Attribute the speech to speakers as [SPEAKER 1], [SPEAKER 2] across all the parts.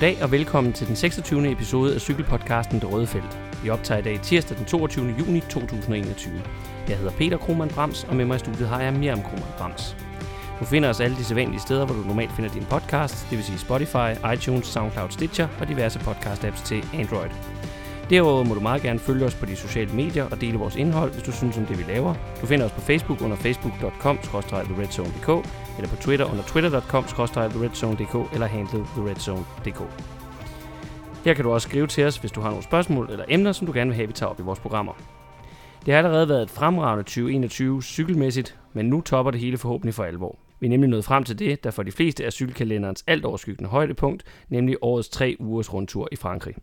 [SPEAKER 1] Goddag og velkommen til den 26. episode af cykelpodcasten Det Røde Felt. Vi optager i dag tirsdag den 22. juni 2021. Jeg hedder Peter Krohmann Brams, og med mig i studiet har jeg Miriam Krohmann Brams. Du finder os alle de sædvanlige steder, hvor du normalt finder din podcast, det vil sige Spotify, iTunes, SoundCloud, Stitcher og diverse podcast-apps til Android. Derudover må du meget gerne følge os på de sociale medier og dele vores indhold, hvis du synes om det, vi laver. Du finder os på Facebook under facebook.com-theredzone.dk eller på Twitter under twitter.com-theredzone.dk eller handlet theredzone.dk. Her kan du også skrive til os, hvis du har nogle spørgsmål eller emner, som du gerne vil have, vi tager op i vores programmer. Det har allerede været et fremragende 2021 cykelmæssigt, men nu topper det hele forhåbentlig for alvor. Vi er nemlig nået frem til det, der for de fleste er cykelkalenderens alt overskyggende højdepunkt, nemlig årets tre ugers rundtur i Frankrig.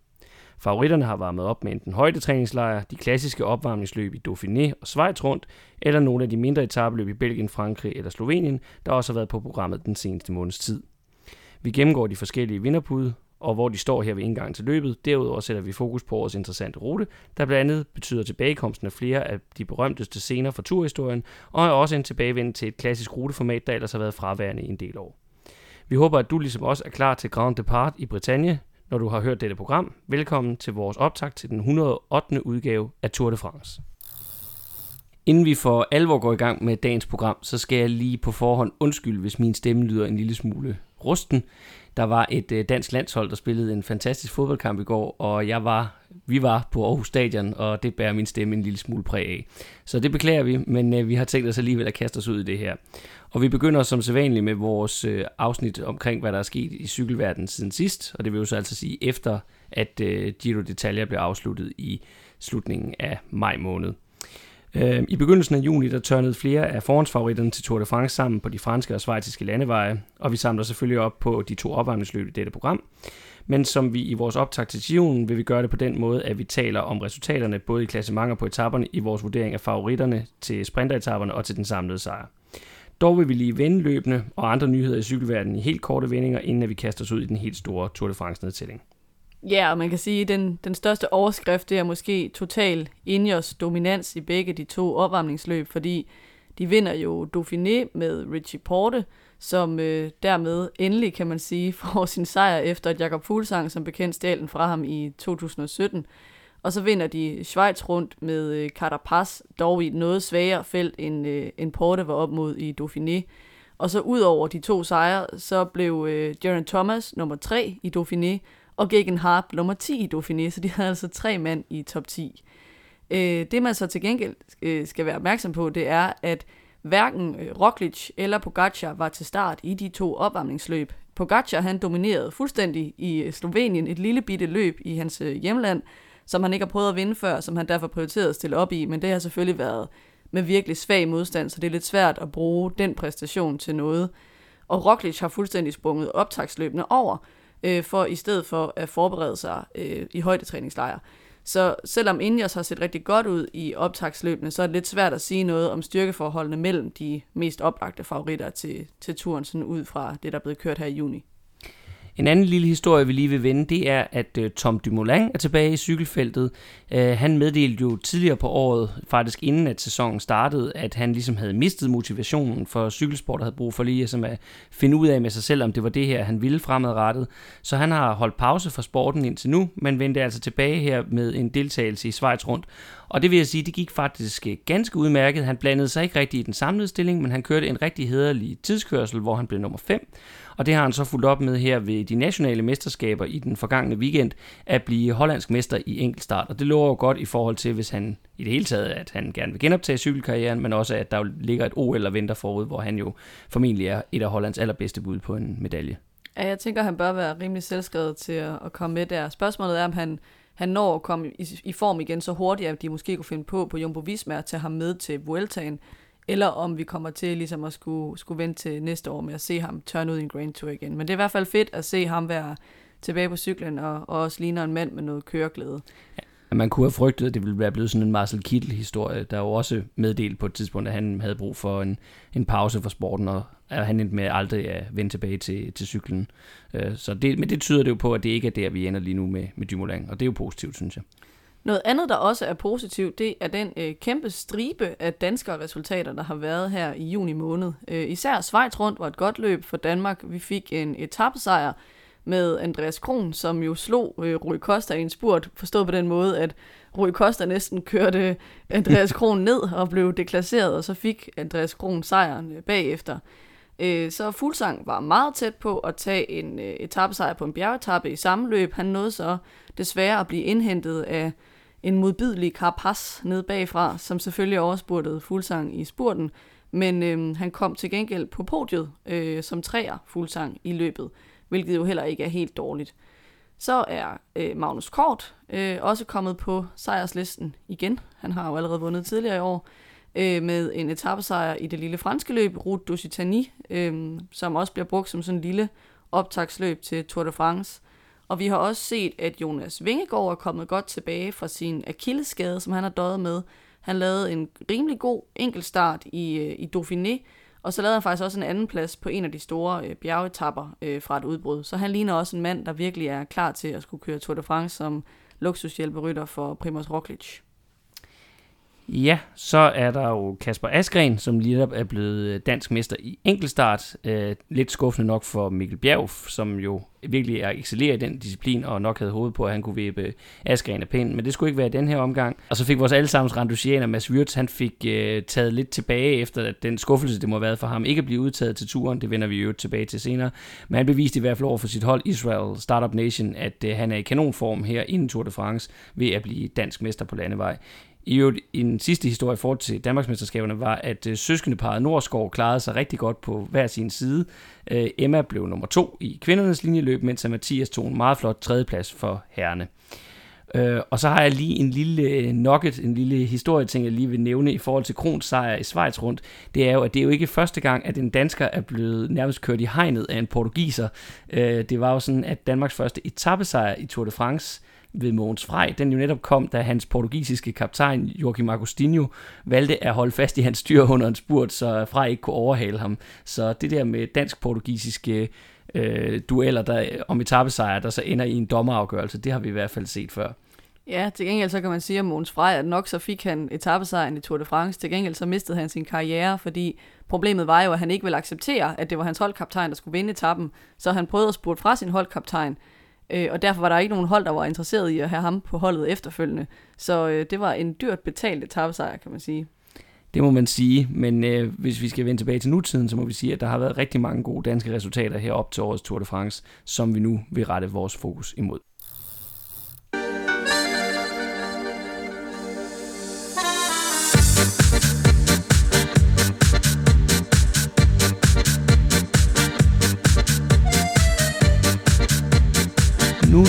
[SPEAKER 1] Favoritterne har varmet op med enten højdetræningslejre, de klassiske opvarmningsløb i Dauphiné og Schweiz rundt, eller nogle af de mindre etabeløb i Belgien, Frankrig eller Slovenien, der også har været på programmet den seneste måneds tid. Vi gennemgår de forskellige vinderpude, og hvor de står her ved indgangen til løbet. Derudover sætter vi fokus på årets interessante rute, der blandt andet betyder tilbagekomsten af flere af de berømteste scener fra turhistorien, og er også en tilbagevend til et klassisk ruteformat, der ellers har været fraværende i en del år. Vi håber, at du ligesom os er klar til Grand Depart i Bretagne, når du har hørt dette program. Velkommen til vores optag til den 108. udgave af Tour de France. Inden vi for alvor går i gang med dagens program, så skal jeg lige på forhånd undskylde, hvis min stemme lyder en lille smule rusten. Der var et øh, dansk landshold, der spillede en fantastisk fodboldkamp i går, og jeg var, vi var på Aarhus Stadion, og det bærer min stemme en lille smule præg af. Så det beklager vi, men øh, vi har tænkt os alligevel at kaste os ud i det her. Og vi begynder som sædvanligt med vores øh, afsnit omkring, hvad der er sket i cykelverdenen siden sidst, og det vil jo så altså sige efter, at øh, Giro d'Italia blev afsluttet i slutningen af maj måned. Øh, I begyndelsen af juni der tørnede flere af forhåndsfavoritterne til Tour de France sammen på de franske og svejtiske landeveje, og vi samler selvfølgelig op på de to opvarmningsløb i dette program. Men som vi i vores optag til Giroen vil vi gøre det på den måde, at vi taler om resultaterne både i klassementer på etaperne i vores vurdering af favoritterne til sprinteretapperne og til den samlede sejr. Dog vil vi lige vende løbende og andre nyheder i cykelverdenen i helt korte vendinger, inden vi kaster os ud i den helt store Tour de France nedtælling.
[SPEAKER 2] Ja, og man kan sige, at den, den største overskrift det er måske total Ingers dominans i begge de to opvarmningsløb, fordi de vinder jo Dauphiné med Richie Porte, som øh, dermed endelig, kan man sige, får sin sejr efter at Jakob Fuglsang som bekendt stjal den fra ham i 2017. Og så vinder de Schweiz rundt med øh, Carapaz, dog i et noget svagere felt, end, øh, end Porte var op mod i Dauphiné. Og så ud over de to sejre, så blev øh, Geraint Thomas nummer 3 i Dauphiné, og Gegen Harp nummer 10 i Dauphiné, så de havde altså tre mand i top 10. Øh, det man så til gengæld øh, skal være opmærksom på, det er, at hverken øh, Roglic eller Pogacar var til start i de to opvarmningsløb. Pogacar han dominerede fuldstændig i øh, Slovenien et lille bitte løb i hans øh, hjemland, som han ikke har prøvet at vinde før, som han derfor prioriterede at stille op i, men det har selvfølgelig været med virkelig svag modstand, så det er lidt svært at bruge den præstation til noget. Og Roglic har fuldstændig sprunget optagsløbene over, øh, for i stedet for at forberede sig øh, i højdetræningslejre. Så selvom Ingers har set rigtig godt ud i optagsløbene, så er det lidt svært at sige noget om styrkeforholdene mellem de mest oplagte favoritter til, til turen, sådan ud fra det, der er blevet kørt her i juni.
[SPEAKER 1] En anden lille historie, vi lige vil vende, det er, at øh, Tom Dumoulin er tilbage i cykelfeltet. Øh, han meddelte jo tidligere på året, faktisk inden at sæsonen startede, at han ligesom havde mistet motivationen for cykelsport og havde brug for lige at, at finde ud af med sig selv, om det var det her, han ville fremadrettet. Så han har holdt pause fra sporten indtil nu, men vendte altså tilbage her med en deltagelse i Schweiz rundt. Og det vil jeg sige, det gik faktisk øh, ganske udmærket. Han blandede sig ikke rigtig i den samlede stilling, men han kørte en rigtig hederlig tidskørsel, hvor han blev nummer 5. Og det har han så fulgt op med her ved de nationale mesterskaber i den forgangne weekend, at blive hollandsk mester i enkeltstart. Og det lover jo godt i forhold til, hvis han i det hele taget, at han gerne vil genoptage cykelkarrieren, men også at der ligger et OL og venter forud, hvor han jo formentlig er et af Hollands allerbedste bud på en medalje.
[SPEAKER 2] Ja, jeg tænker, han bør være rimelig selvskrevet til at, at komme med der. Spørgsmålet er, om han, han når at komme i, i form igen så hurtigt, at de måske kunne finde på på Jumbo Visma at tage ham med til Vueltaen eller om vi kommer til ligesom at skulle, skulle vente til næste år med at se ham tørne ud i en Grand Tour igen. Men det er i hvert fald fedt at se ham være tilbage på cyklen og, og også ligner en mand med noget køreglæde.
[SPEAKER 1] Ja, man kunne have frygtet, at det ville være blevet sådan en Marcel Kittel-historie, der jo også meddelt på et tidspunkt, at han havde brug for en, en pause for sporten, og at han endte med aldrig at vende tilbage til, til cyklen. Øh, så det, men det tyder det jo på, at det ikke er der, vi ender lige nu med, med Dumoulin, og det er jo positivt, synes jeg.
[SPEAKER 2] Noget andet, der også er positivt, det er den øh, kæmpe stribe af danske resultater, der har været her i juni måned. Øh, især Schweiz rundt var et godt løb for Danmark. Vi fik en etappesejr med Andreas Kron, som jo slog øh, Rui Costa i en spurt, forstået på den måde, at Rui Costa næsten kørte Andreas Kron ned og blev deklasseret, og så fik Andreas Kron sejren øh, bagefter. Øh, så Fuglsang var meget tæt på at tage en øh, etappesejr på en bjergetappe i samme løb. Han nåede så desværre at blive indhentet af en modbydelig Carapaz ned bagfra, som selvfølgelig overspurtede Fuglsang i spurten, men øh, han kom til gengæld på podiet øh, som træer Fuglsang i løbet, hvilket jo heller ikke er helt dårligt. Så er øh, Magnus Kort øh, også kommet på sejrslisten igen. Han har jo allerede vundet tidligere i år øh, med en etappesejr i det lille franske løb, Route d'Occitanie, øh, som også bliver brugt som sådan en lille optagsløb til Tour de France. Og vi har også set, at Jonas Vingegaard er kommet godt tilbage fra sin akilleskade, som han har døjet med. Han lavede en rimelig god enkeltstart i, øh, i Dauphiné, og så lavede han faktisk også en anden plads på en af de store øh, bjergetapper øh, fra et udbrud. Så han ligner også en mand, der virkelig er klar til at skulle køre Tour de France som luksushjælperytter for Primoz Roglic.
[SPEAKER 1] Ja, så er der jo Kasper Askren, som lige er blevet øh, dansk mester i enkeltstart. Øh, lidt skuffende nok for Mikkel Bjerg, som jo virkelig er excellerer i den disciplin, og nok havde hovedet på, at han kunne vippe Askren af pinden, men det skulle ikke være i den her omgang. Og så fik vores allesammens randusianer, Mads Wirtz, han fik øh, taget lidt tilbage efter at den skuffelse, det må have været for ham, ikke at blive udtaget til turen, det vender vi jo tilbage til senere, men han beviste i hvert fald over for sit hold Israel Startup Nation, at øh, han er i kanonform her inden Tour de France ved at blive dansk mester på landevej. I øvrigt, en sidste historie i forhold til Danmarksmesterskaberne var, at øh, søskendeparet Norskov klarede sig rigtig godt på hver sin side. Øh, Emma blev nummer to i kvindernes linjeløb, mens Mathias tog en meget flot tredjeplads for herrene. Øh, og så har jeg lige en lille øh, nugget, en lille historieting, jeg lige vil nævne i forhold til Krons sejr i Schweiz rundt. Det er jo, at det er jo ikke første gang, at en dansker er blevet nærmest kørt i hegnet af en portugiser. Øh, det var jo sådan, at Danmarks første etappesejr i Tour de France ved Mogens Frej, den jo netop kom, da hans portugisiske kaptajn Joachim Agostinho valgte at holde fast i hans styr under en spurt, så Frej ikke kunne overhale ham. Så det der med dansk-portugisiske øh, dueller der, om etappesejre, der så ender i en dommerafgørelse, det har vi i hvert fald set før.
[SPEAKER 2] Ja, til gengæld så kan man sige om Måns Frej, at nok så fik han etappesejren i Tour de France. Til gengæld så mistede han sin karriere, fordi problemet var jo, at han ikke ville acceptere, at det var hans holdkaptajn, der skulle vinde etappen. Så han prøvede at spurte fra sin holdkaptajn. Øh, og derfor var der ikke nogen hold, der var interesseret i at have ham på holdet efterfølgende. Så øh, det var en dyrt betalt etappesejr, kan man sige.
[SPEAKER 1] Det må man sige, men øh, hvis vi skal vende tilbage til nutiden, så må vi sige, at der har været rigtig mange gode danske resultater herop til årets Tour de France, som vi nu vil rette vores fokus imod.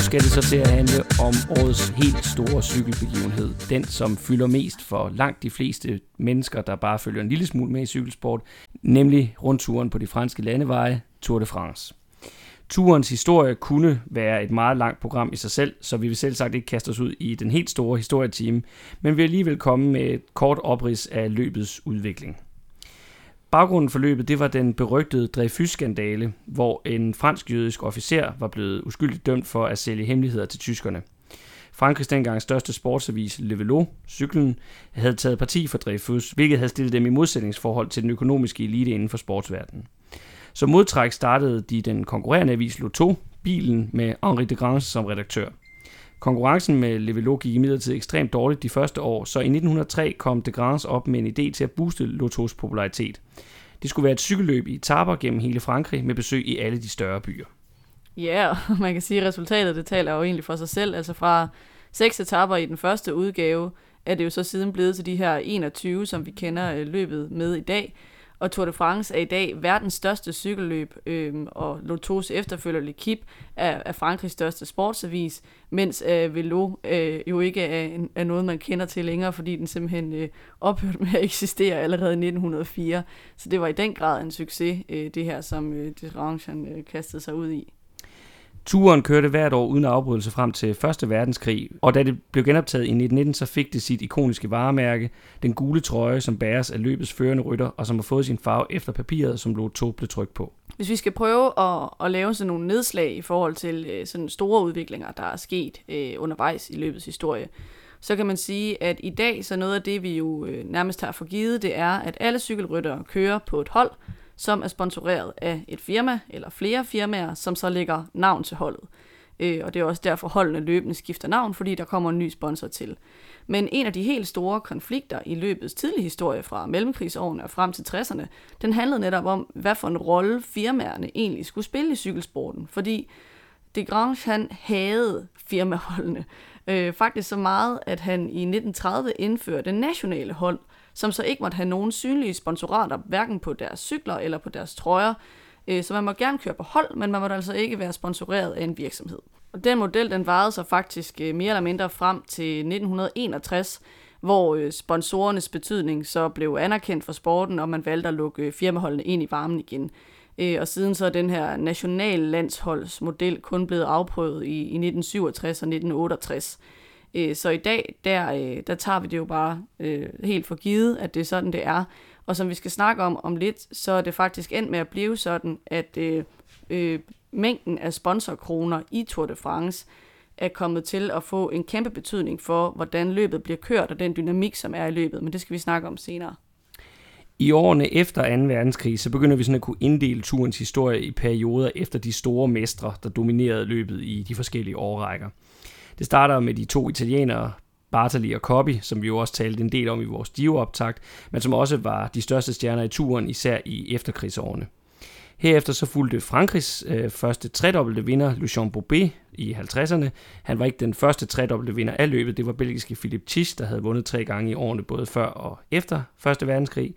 [SPEAKER 1] Skal det så til at handle om årets helt store cykelbegivenhed. Den, som fylder mest for langt de fleste mennesker, der bare følger en lille smule med i cykelsport, nemlig rundturen på de franske landeveje, Tour de France. Turens historie kunne være et meget langt program i sig selv, så vi vil selv sagt ikke kaste os ud i den helt store historietime, men vi vil alligevel komme med et kort oprids af løbets udvikling. Baggrunden for løbet det var den berygtede Dreyfus-skandale, hvor en fransk-jødisk officer var blevet uskyldigt dømt for at sælge hemmeligheder til tyskerne. Frankrigs dengang største sportsavis Le Velo, cyklen, havde taget parti for Dreyfus, hvilket havde stillet dem i modsætningsforhold til den økonomiske elite inden for sportsverdenen. Som modtræk startede de den konkurrerende avis Lotto, bilen med Henri de Grange som redaktør. Konkurrencen med Levelo gik imidlertid ekstremt dårligt de første år, så i 1903 kom de Grands op med en idé til at booste Lotos popularitet. Det skulle være et cykelløb i etaper gennem hele Frankrig med besøg i alle de større byer.
[SPEAKER 2] Ja, yeah, man kan sige, at resultatet det taler jo egentlig for sig selv. Altså fra seks etaper i den første udgave, er det jo så siden blevet til de her 21, som vi kender øh, løbet med i dag. Og Tour de France er i dag verdens største cykelløb, øh, og Lotos efterfølger L'Equipe er, er Frankrigs største sportsavis, mens øh, Velo øh, jo ikke er, er noget, man kender til længere, fordi den simpelthen øh, ophørte med at eksistere allerede i 1904. Så det var i den grad en succes, øh, det her, som øh, Desrange øh, kastede sig ud i.
[SPEAKER 1] Turen kørte hvert år uden afbrydelse frem til 1. verdenskrig, og da det blev genoptaget i 1919, så fik det sit ikoniske varemærke, den gule trøje, som bæres af løbets førende rytter, og som har fået sin farve efter papiret, som Lotto blev trykt på.
[SPEAKER 2] Hvis vi skal prøve at, at lave sådan nogle nedslag i forhold til øh, sådan store udviklinger, der er sket øh, undervejs i løbets historie, så kan man sige, at i dag så noget af det, vi jo øh, nærmest har for givet, det er, at alle cykelryttere kører på et hold, som er sponsoreret af et firma eller flere firmaer, som så lægger navn til holdet. Øh, og det er også derfor, holdene løbende skifter navn, fordi der kommer en ny sponsor til. Men en af de helt store konflikter i løbets tidlige historie fra mellemkrigsårene og frem til 60'erne, den handlede netop om, hvad for en rolle firmaerne egentlig skulle spille i cykelsporten. Fordi de Grange, han havde firmaholdene. Øh, faktisk så meget, at han i 1930 indførte nationale hold, som så ikke måtte have nogen synlige sponsorater, hverken på deres cykler eller på deres trøjer. Øh, så man må gerne køre på hold, men man må altså ikke være sponsoreret af en virksomhed. Og den model, den varede så faktisk øh, mere eller mindre frem til 1961, hvor øh, sponsorernes betydning så blev anerkendt for sporten, og man valgte at lukke firmaholdene ind i varmen igen. Og siden så er den her nationallandsholdsmodel kun blevet afprøvet i, i 1967 og 1968. Øh, så i dag, der, øh, der tager vi det jo bare øh, helt for givet, at det er sådan, det er. Og som vi skal snakke om om lidt, så er det faktisk endt med at blive sådan, at øh, øh, mængden af sponsorkroner i Tour de France er kommet til at få en kæmpe betydning for, hvordan løbet bliver kørt og den dynamik, som er i løbet. Men det skal vi snakke om senere.
[SPEAKER 1] I årene efter 2. verdenskrig, så begynder vi sådan at kunne inddele turens historie i perioder efter de store mestre, der dominerede løbet i de forskellige årrækker. Det starter med de to italienere, Bartali og Coppi, som vi jo også talte en del om i vores Giro-optakt, men som også var de største stjerner i turen, især i efterkrigsårene. Herefter så fulgte Frankrigs øh, første tredobbelte vinder, Lucien Bobet, i 50'erne. Han var ikke den første tredobbelte vinder af løbet, det var belgiske Philip Tis, der havde vundet tre gange i årene, både før og efter Første Verdenskrig.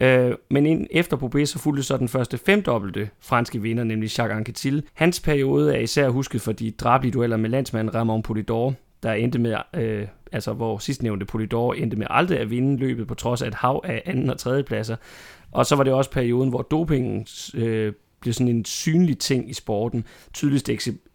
[SPEAKER 1] Øh, men ind, efter Bobé så fulgte så den første femdobbelte franske vinder, nemlig Jacques Anquetil. Hans periode er især husket for de drablige dueller med landsmanden Ramon Polidor, der endte med, øh, altså hvor sidstnævnte Polidor endte med aldrig at vinde løbet på trods af et hav af anden og tredje pladser. Og så var det også perioden, hvor dopingen øh, blev sådan en synlig ting i sporten, tydeligst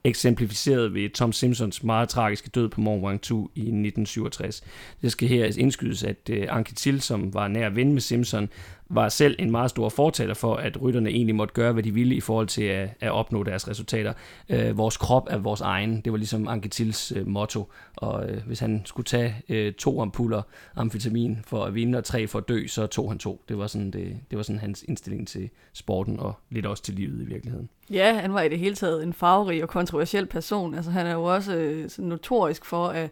[SPEAKER 1] eksemplificeret ved Tom Simpsons meget tragiske død på Mont Ventoux i 1967. Det skal her indskydes, at uh, Anke Till, som var nær ven med Simpson, var selv en meget stor fortaler for, at rytterne egentlig måtte gøre, hvad de ville i forhold til at, at opnå deres resultater. Øh, vores krop er vores egen. Det var ligesom Anke Tills øh, motto. Og øh, hvis han skulle tage øh, to ampuller amfetamin for at vinde og tre for at dø, så tog han to. Det var sådan, det, det var sådan hans indstilling til sporten og lidt også til livet i virkeligheden.
[SPEAKER 2] Ja, han var i det hele taget en farverig og kontroversiel person. Altså, han er jo også øh, sådan notorisk for, at,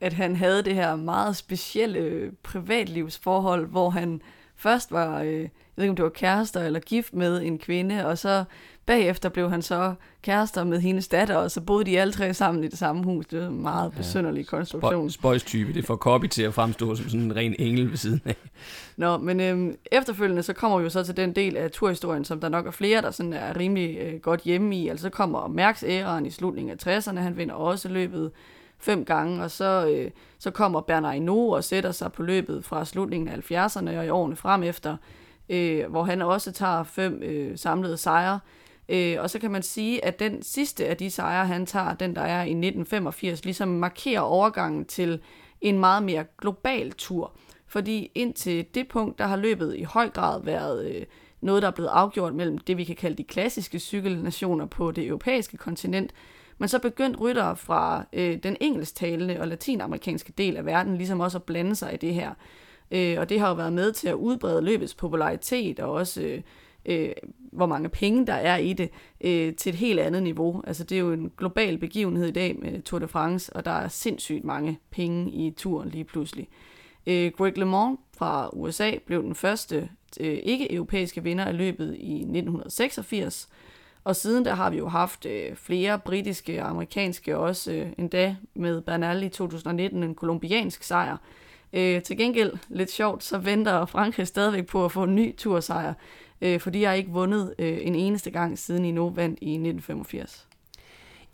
[SPEAKER 2] at han havde det her meget specielle øh, privatlivsforhold, hvor han først var, øh, jeg ved ikke om det var kærester eller gift med en kvinde, og så bagefter blev han så kærester med hendes datter, og så boede de alle tre sammen i det samme hus. Det var en meget besynderlig ja. konstruktion.
[SPEAKER 1] Spøjstype, det får Copy til at fremstå som sådan en ren engel ved siden af.
[SPEAKER 2] Nå, men øhm, efterfølgende så kommer vi jo så til den del af turhistorien, som der nok er flere, der sådan er rimelig øh, godt hjemme i. Altså så kommer Mærks æraen i slutningen af 60'erne, han vinder også løbet fem gange, og så, øh, så kommer Bernard Hinault og sætter sig på løbet fra slutningen af 70'erne og i årene frem efter, øh, hvor han også tager fem øh, samlede sejre. Øh, og så kan man sige, at den sidste af de sejre, han tager, den der er i 1985, ligesom markerer overgangen til en meget mere global tur. Fordi indtil det punkt, der har løbet i høj grad været øh, noget, der er blevet afgjort mellem det, vi kan kalde de klassiske cykelnationer på det europæiske kontinent, men så begyndte ryttere fra øh, den engelsktalende og latinamerikanske del af verden ligesom også at blande sig i det her. Øh, og det har jo været med til at udbrede løbets popularitet og også øh, øh, hvor mange penge der er i det, øh, til et helt andet niveau. Altså det er jo en global begivenhed i dag med Tour de France, og der er sindssygt mange penge i turen lige pludselig. Øh, Greg LeMond fra USA blev den første øh, ikke-europæiske vinder af løbet i 1986, og siden der har vi jo haft øh, flere britiske og amerikanske, også øh, endda med Bernal i 2019, en kolumbiansk sejr. Øh, til gengæld, lidt sjovt, så venter Frankrig stadigvæk på at få en ny tursejr øh, fordi jeg har ikke vundet øh, en eneste gang siden I nu vandt i 1985.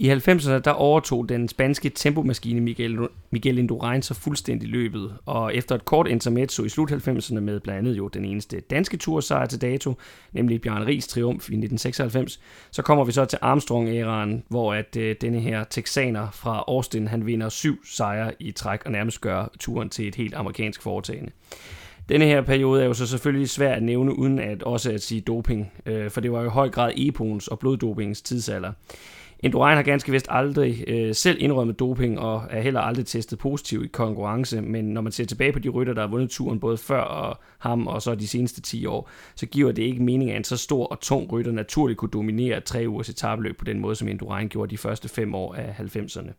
[SPEAKER 1] I 90'erne der overtog den spanske tempomaskine Miguel, Miguel Indurain så fuldstændig løbet, og efter et kort intermezzo i slut 90'erne med blandt andet jo den eneste danske tursejr til dato, nemlig Bjørn Ries triumf i 1996, så kommer vi så til Armstrong-æraen, hvor at øh, denne her texaner fra Austin, han vinder syv sejre i træk og nærmest gør turen til et helt amerikansk foretagende. Denne her periode er jo så selvfølgelig svær at nævne, uden at også at sige doping, øh, for det var jo i høj grad epons og bloddopingens tidsalder. Indurain har ganske vist aldrig øh, selv indrømmet doping og er heller aldrig testet positiv i konkurrence, men når man ser tilbage på de rytter, der har vundet turen både før og ham og så de seneste 10 år, så giver det ikke mening, at en så stor og tung rytter naturligt kunne dominere tre ugers etabløb på den måde, som Indurain gjorde de første fem år af 90'erne.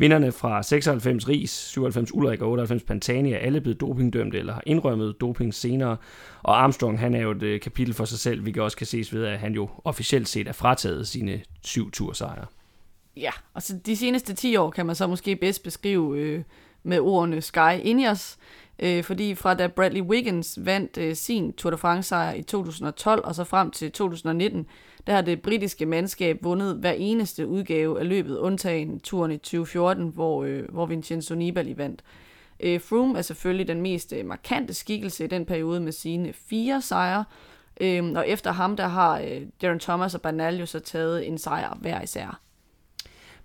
[SPEAKER 1] Vinderne fra 96 Ries, 97 Ulrik og 98 Pantani er alle blevet dopingdømte eller har indrømmet doping senere. Og Armstrong, han er jo et øh, kapitel for sig selv, vi også kan ses ved, at han jo officielt set er frataget sine syv tursejre.
[SPEAKER 2] Ja, og så de seneste 10 år kan man så måske bedst beskrive øh, med ordene Sky Ineos, øh, fordi fra da Bradley Wiggins vandt øh, sin Tour de France sejr i 2012 og så frem til 2019, der har det britiske mandskab vundet hver eneste udgave af løbet, undtagen turen i 2014, hvor, øh, hvor Vincenzo Nibali vandt. Øh, Froome er selvfølgelig den mest øh, markante skikkelse i den periode med sine fire sejre, øh, og efter ham der har øh, Darren Thomas og Bernal jo så taget en sejr hver især.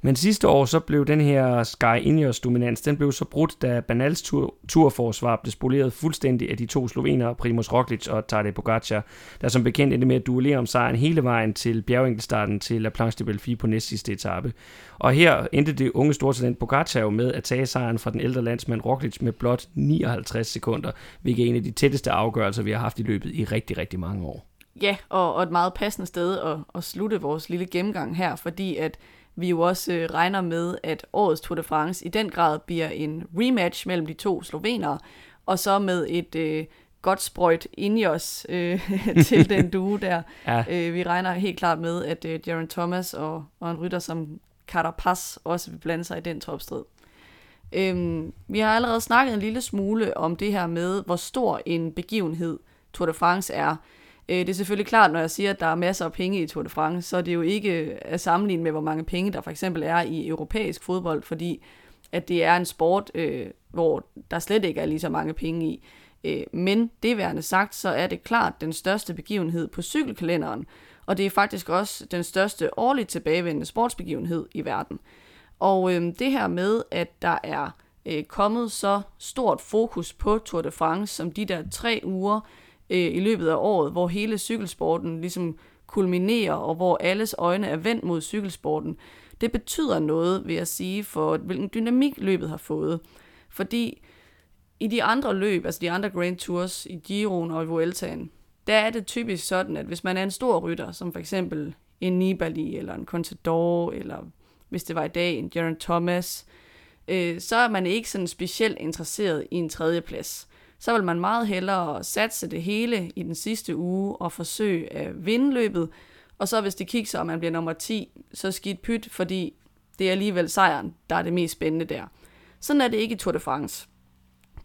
[SPEAKER 1] Men sidste år så blev den her Sky Ineos dominans, den blev så brudt, da Banals tur, turforsvar blev spoleret fuldstændig af de to slovenere, Primoz Roglic og Tadej Pogacar, der som bekendt endte med at duellere om sejren hele vejen til bjergenkeltstarten til La Planche de Belfi på næst sidste etape. Og her endte det unge stortalent Pogacar jo med at tage sejren fra den ældre landsmand Roglic med blot 59 sekunder, hvilket er en af de tætteste afgørelser, vi har haft i løbet i rigtig, rigtig mange år.
[SPEAKER 2] Ja, og, og et meget passende sted at, at slutte vores lille gennemgang her, fordi at vi jo også øh, regner med, at årets Tour de France i den grad bliver en rematch mellem de to slovenere, og så med et øh, godt sprøjt os øh, til den duo der. ja. øh, vi regner helt klart med, at øh, Jaron Thomas og, og en rytter som Carapaz også vil blande sig i den topstrid. Øhm, vi har allerede snakket en lille smule om det her med, hvor stor en begivenhed Tour de France er. Øh, det er selvfølgelig klart, når jeg siger, at der er masser af penge i Tour de France, så er det jo ikke øh, at sammenligne med, hvor mange penge der for eksempel er i europæisk fodbold, fordi at det er en sport, øh, hvor der slet ikke er lige så mange penge i. Øh, men det værende sagt, så er det klart den største begivenhed på cykelkalenderen, og det er faktisk også den største årligt tilbagevendende sportsbegivenhed i verden. Og øh, det her med, at der er øh, kommet så stort fokus på Tour de France, som de der tre uger, øh, i løbet af året, hvor hele cykelsporten ligesom kulminerer, og hvor alles øjne er vendt mod cykelsporten, det betyder noget, vil jeg sige, for hvilken dynamik løbet har fået. Fordi i de andre løb, altså de andre Grand Tours, i Giroen og i Vueltaen, der er det typisk sådan, at hvis man er en stor rytter, som for eksempel en Nibali eller en Contador, eller hvis det var i dag en Geraint Thomas, øh, så er man ikke sådan specielt interesseret i en tredje plads så vil man meget hellere satse det hele i den sidste uge og forsøge at vinde løbet. Og så hvis det kigger, og man bliver nummer 10, så skidt pyt, fordi det er alligevel sejren, der er det mest spændende der. Sådan er det ikke i Tour de France.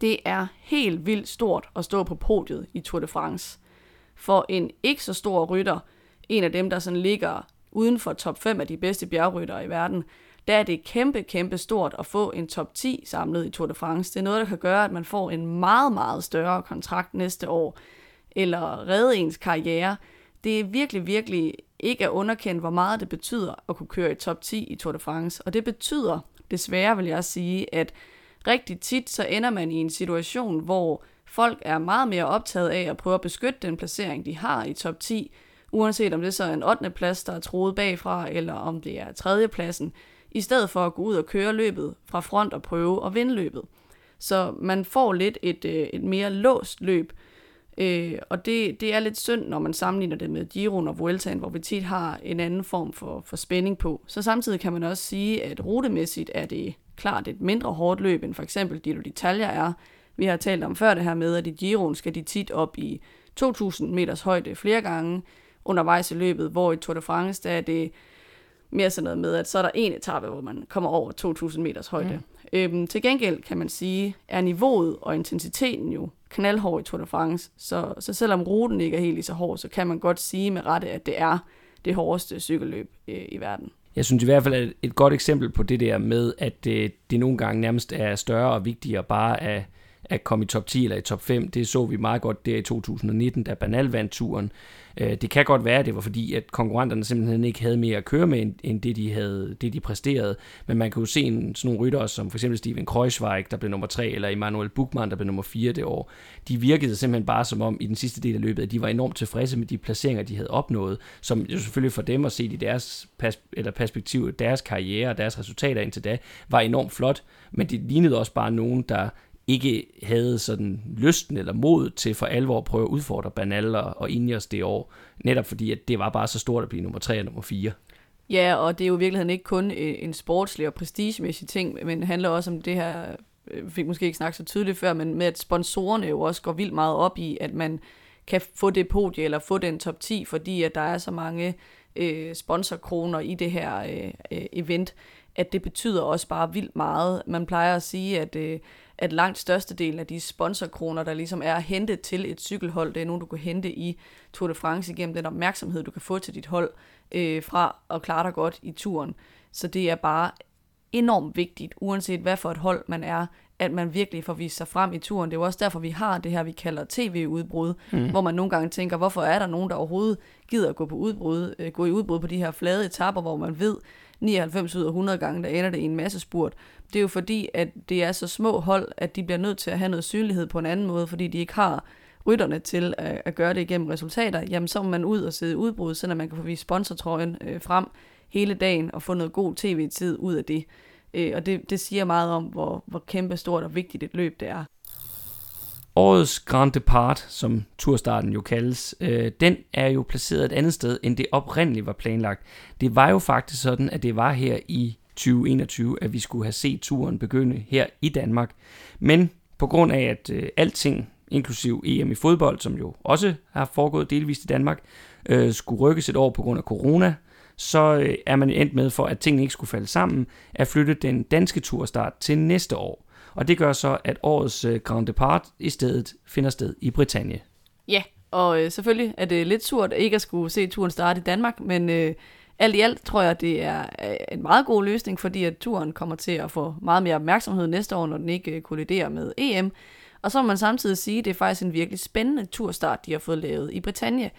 [SPEAKER 2] Det er helt vildt stort at stå på podiet i Tour de France. For en ikke så stor rytter, en af dem, der sådan ligger uden for top 5 af de bedste bjergryttere i verden, der er det kæmpe, kæmpe stort at få en top 10 samlet i Tour de France. Det er noget, der kan gøre, at man får en meget, meget større kontrakt næste år, eller redde ens karriere. Det er virkelig, virkelig ikke at underkende, hvor meget det betyder at kunne køre i top 10 i Tour de France. Og det betyder, desværre vil jeg sige, at rigtig tit så ender man i en situation, hvor folk er meget mere optaget af at prøve at beskytte den placering, de har i top 10, uanset om det så er en 8. plads, der er troet bagfra, eller om det er 3. pladsen i stedet for at gå ud og køre løbet fra front og prøve at vinde løbet. Så man får lidt et, øh, et mere låst løb, øh, og det, det er lidt synd, når man sammenligner det med Giroen og Vueltaen, hvor vi tit har en anden form for, for spænding på. Så samtidig kan man også sige, at rutemæssigt er det klart et mindre hårdt løb, end for eksempel Giro d'Italia er. Vi har talt om før det her med, at i Giroen skal de tit op i 2.000 meters højde flere gange undervejs i løbet, hvor i Tour de France, der er det mere sådan noget med, at så er der en etape, hvor man kommer over 2.000 meters højde. Mm. Øhm, til gengæld kan man sige, er niveauet og intensiteten jo knaldhård i Tour de France, så, så selvom ruten ikke er helt lige så hård, så kan man godt sige med rette, at det er det hårdeste cykelløb øh, i verden.
[SPEAKER 1] Jeg synes i hvert fald, at et godt eksempel på det der med, at det, det nogle gange nærmest er større og vigtigere bare at at komme i top 10 eller i top 5. Det så vi meget godt der i 2019, da Banal vandt turen. Øh, det kan godt være, at det var fordi, at konkurrenterne simpelthen ikke havde mere at køre med, end det de, havde, det, de præsterede. Men man kan jo se en, sådan nogle ryttere, som for eksempel Steven Kreuzweig, der blev nummer 3, eller Emanuel Buchmann, der blev nummer 4 det år. De virkede simpelthen bare som om i den sidste del af løbet, at de var enormt tilfredse med de placeringer, de havde opnået, som jo selvfølgelig for dem at se i deres pers- eller perspektiv, deres karriere og deres resultater indtil da, var enormt flot. Men det lignede også bare nogen, der ikke havde sådan lysten eller mod til for alvor at prøve at udfordre Banal og Ineos det år. Netop fordi, at det var bare så stort at blive nummer 3 og nummer 4.
[SPEAKER 2] Ja, og det er jo i virkeligheden ikke kun øh, en sportslig og prestigemæssig ting, men det handler også om det her, øh, vi fik måske ikke snakket så tydeligt før, men med at sponsorerne jo også går vildt meget op i, at man kan få det podie eller få den top 10, fordi at der er så mange øh, sponsorkroner i det her øh, øh event, at det betyder også bare vildt meget. Man plejer at sige, at øh, at langt størstedelen af de sponsorkroner, der ligesom er hentet til et cykelhold, det er nogen, du kan hente i Tour de France igennem den opmærksomhed, du kan få til dit hold øh, fra at klare dig godt i turen. Så det er bare enormt vigtigt, uanset hvad for et hold man er, at man virkelig får vist sig frem i turen. Det er jo også derfor, vi har det her, vi kalder tv-udbrud, mm. hvor man nogle gange tænker, hvorfor er der nogen, der overhovedet gider at gå, på udbrud, øh, gå i udbrud på de her flade etapper, hvor man ved, 99 ud af 100 gange, der ender det i en masse spurt. Det er jo fordi, at det er så små hold, at de bliver nødt til at have noget synlighed på en anden måde, fordi de ikke har rytterne til at, at gøre det igennem resultater. Jamen, så må man ud og sidde udbrud, så man kan få vist sponsortrøjen øh, frem hele dagen og få noget god tv-tid ud af det. Øh, og det, det siger meget om, hvor, hvor kæmpe stort og vigtigt et løb det er.
[SPEAKER 1] Årets Grand Depart, som turstarten jo kaldes, øh, den er jo placeret et andet sted, end det oprindeligt var planlagt. Det var jo faktisk sådan, at det var her i 2021, at vi skulle have set turen begynde her i Danmark. Men på grund af, at øh, alting, inklusiv EM i fodbold, som jo også har foregået delvist i Danmark, øh, skulle rykkes et år på grund af corona, så øh, er man endt med, for at tingene ikke skulle falde sammen, at flytte den danske turstart til næste år. Og det gør så, at årets øh, Grand Depart i stedet finder sted i Bretagne.
[SPEAKER 2] Ja, og øh, selvfølgelig er det lidt surt ikke at skulle se turen starte i Danmark, men øh, alt i alt tror jeg, det er øh, en meget god løsning, fordi at turen kommer til at få meget mere opmærksomhed næste år, når den ikke øh, kolliderer med EM. Og så må man samtidig sige, at det er faktisk en virkelig spændende turstart, de har fået lavet i Bretagne.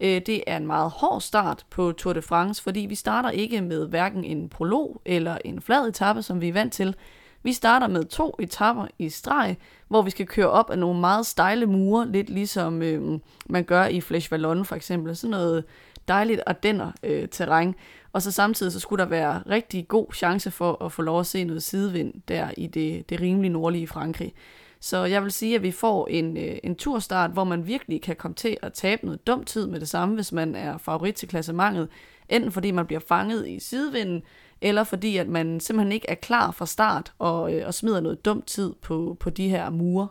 [SPEAKER 2] Øh, det er en meget hård start på Tour de France, fordi vi starter ikke med hverken en prolog eller en flad etape, som vi er vant til. Vi starter med to etapper i streg, hvor vi skal køre op af nogle meget stejle mure, lidt ligesom øh, man gør i Flesh Vallon for eksempel. Sådan noget dejligt ardenner øh, terræn. Og så samtidig så skulle der være rigtig god chance for at få lov at se noget sidevind der i det, det rimelig nordlige Frankrig. Så jeg vil sige, at vi får en, øh, en turstart, hvor man virkelig kan komme til at tabe noget dum tid med det samme, hvis man er favorit til klassementet. Enten fordi man bliver fanget i sidevinden, eller fordi at man simpelthen ikke er klar fra start og, øh, og smider noget dumt tid på, på de her mure.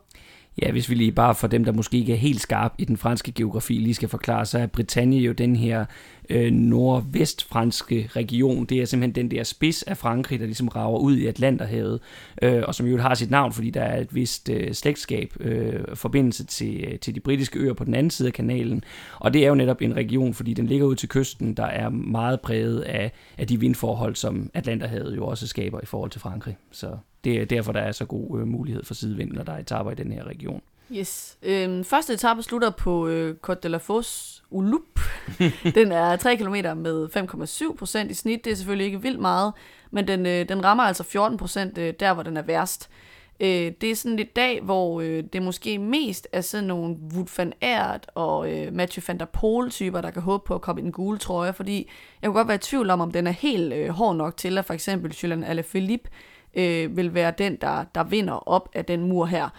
[SPEAKER 1] Ja, hvis vi lige bare for dem, der måske ikke er helt skarp i den franske geografi, lige skal forklare, så er Bretagne jo den her øh, nordvestfranske region. Det er simpelthen den der spids af Frankrig, der ligesom rager ud i Atlanterhavet, øh, og som jo har sit navn, fordi der er et vist øh, slægtskab, øh, forbindelse til, øh, til de britiske øer på den anden side af kanalen. Og det er jo netop en region, fordi den ligger ud til kysten, der er meget præget af, af de vindforhold, som Atlanterhavet jo også skaber i forhold til Frankrig. Så det er derfor, der er så god øh, mulighed for sidevind, når der er etaper i den her region.
[SPEAKER 2] Yes. Øhm, første etape slutter på øh, Côte de la Fosse Ulup. den er 3 km med 5,7 procent i snit. Det er selvfølgelig ikke vildt meget, men den, øh, den rammer altså 14 procent øh, der, hvor den er værst. Øh, det er sådan et dag, hvor øh, det måske mest er sådan nogle Wout van Aert og øh, Mathieu van der Poel-typer, der kan håbe på at komme i den gule trøje, fordi jeg kunne godt være i tvivl om, om den er helt øh, hård nok til, at for eksempel Julian Alaphilippe øh, vil være den, der, der vinder op af den mur her.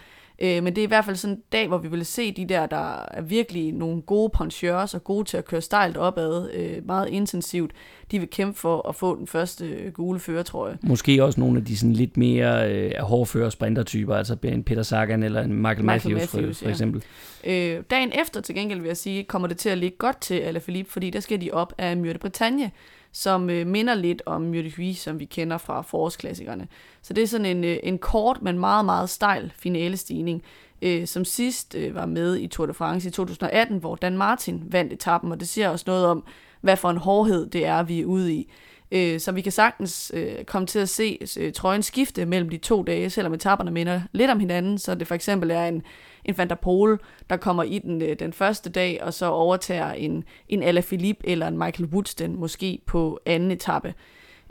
[SPEAKER 2] Øh, men det er i hvert fald sådan en dag, hvor vi vil se de der, der er virkelig nogle gode poncheurs og gode til at køre stejlt opad, øh, meget intensivt. De vil kæmpe for at få den første øh, gule føretrøje.
[SPEAKER 1] Måske også nogle af de sådan lidt mere øh, hårdføre sprintertyper, altså en Peter Sagan eller en Michael, Michael Matthews, Matthews for, for eksempel.
[SPEAKER 2] Ja. Øh, dagen efter til gengæld vil jeg sige, kommer det til at ligge godt til Alaphilippe, fordi der skal de op af Myrte Bretagne, som øh, minder lidt om Myrte som vi kender fra forårsklassikerne. Så det er sådan en, øh, en kort, men meget, meget stejl finalestigning, øh, som sidst øh, var med i Tour de France i 2018, hvor Dan Martin vandt etappen, og det siger også noget om, hvad for en hårdhed det er, vi er ude i. Øh, så vi kan sagtens øh, komme til at se øh, trøjen skifte mellem de to dage, selvom etaperne minder lidt om hinanden, så det for eksempel er en, en Van der Pol, der kommer i den, øh, den første dag, og så overtager en, en Alaphilippe eller en Michael Woods den måske på anden etape.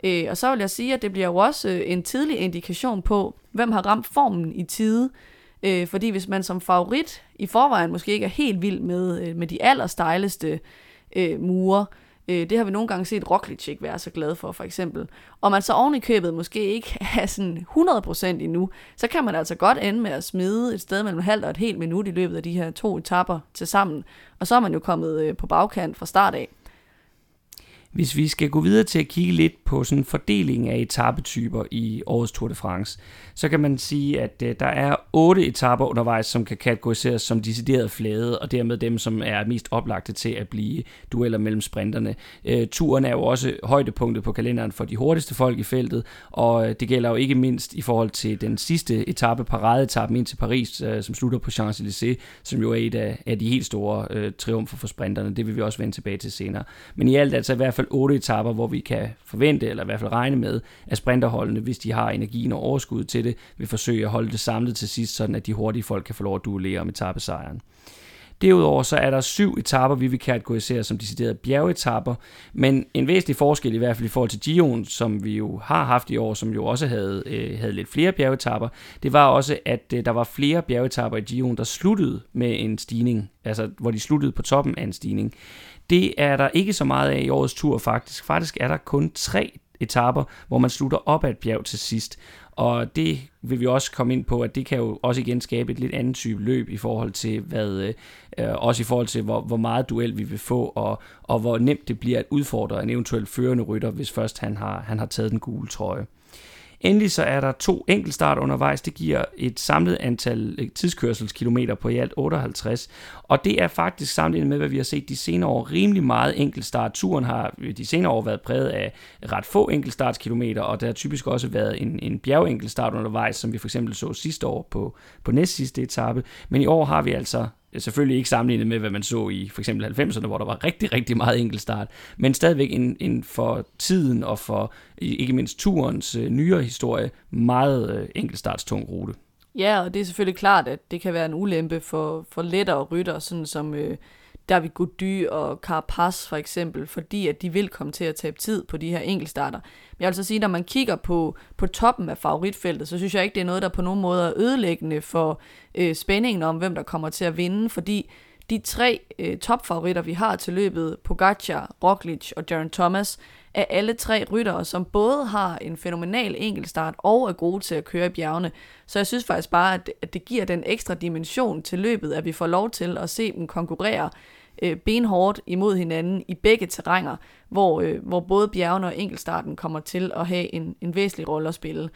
[SPEAKER 2] Øh, og så vil jeg sige, at det bliver jo også øh, en tidlig indikation på, hvem har ramt formen i tide. Øh, fordi hvis man som favorit i forvejen måske ikke er helt vild med, øh, med de allerstejleste øh, mure, øh, Øh, det har vi nogle gange set Roglic ikke være så glad for, for eksempel. Og man så oven i købet måske ikke er sådan 100% endnu, så kan man altså godt ende med at smide et sted mellem halvt og et helt minut i løbet af de her to etapper til sammen. Og så er man jo kommet øh, på bagkant fra start af.
[SPEAKER 1] Hvis vi skal gå videre til at kigge lidt på sådan fordeling af etapetyper i årets Tour de France, så kan man sige, at øh, der er otte etaper undervejs, som kan kategoriseres som decideret flade, og dermed dem, som er mest oplagte til at blive dueller mellem sprinterne. Øh, turen er jo også højdepunktet på kalenderen for de hurtigste folk i feltet, og øh, det gælder jo ikke mindst i forhold til den sidste etape, paradeetappen ind til Paris, øh, som slutter på Champs-Élysées, som jo er et af, af de helt store øh, triumfer for sprinterne. Det vil vi også vende tilbage til senere. Men i alt altså i hvert fald otte etaper, hvor vi kan forvente, eller i hvert fald regne med, at sprinterholdene, hvis de har energien og overskud til det, vil forsøge at holde det samlet til sidst, sådan at de hurtige folk kan få lov at duellere om etappesejren. Derudover så er der syv etapper, vi vil kategorisere som deciderede bjergetapper, men en væsentlig forskel i hvert fald i forhold til Gion, som vi jo har haft i år, som jo også havde, øh, havde lidt flere bjergetapper, det var også, at øh, der var flere bjergetapper i Gion, der sluttede med en stigning, altså hvor de sluttede på toppen af en stigning. Det er der ikke så meget af i årets tur faktisk. Faktisk er der kun tre etaper, hvor man slutter op ad et bjerg til sidst. Og det vil vi også komme ind på, at det kan jo også igen skabe et lidt andet type løb i forhold til, hvad, øh, også i forhold til, hvor, hvor meget duel vi vil få, og, og hvor nemt det bliver at udfordre en eventuel førende rytter, hvis først han har, han har taget den gule trøje. Endelig så er der to enkeltstart undervejs. Det giver et samlet antal øh, tidskørselskilometer på i alt 58. Og det er faktisk sammenlignet med, hvad vi har set de senere år, rimelig meget enkeltstart. Turen har øh, de senere år været præget af ret få enkeltstartskilometer, og der har typisk også været en, en bjergenkeltstart undervejs, som vi for eksempel så sidste år på, på næst sidste etape. Men i år har vi altså selvfølgelig ikke sammenlignet med, hvad man så i for eksempel 90'erne, hvor der var rigtig, rigtig meget enkeltstart, men stadigvæk en, en for tiden og for ikke mindst turens øh, nyere historie meget øh, enkeltstartstung rute.
[SPEAKER 2] Ja, og det er selvfølgelig klart, at det kan være en ulempe for, for lettere rytter, sådan som øh, David Gody og Carapaz for eksempel, fordi at de vil komme til at tabe tid på de her enkeltstarter. Men jeg vil så sige, når man kigger på, på toppen af favoritfeltet, så synes jeg ikke, det er noget, der på nogen måde er ødelæggende for øh, spændingen om, hvem der kommer til at vinde, fordi de tre øh, topfavoritter, vi har til løbet, Pogacar, Roglic og Jaron Thomas, af alle tre ryttere, som både har en fænomenal enkeltstart og er gode til at køre i bjergene. Så jeg synes faktisk bare, at, at det giver den ekstra dimension til løbet, at vi får lov til at se dem konkurrere øh, benhårdt imod hinanden i begge terrænger, hvor, øh, hvor både bjergene og enkeltstarten kommer til at have en, en væsentlig rolle at spille.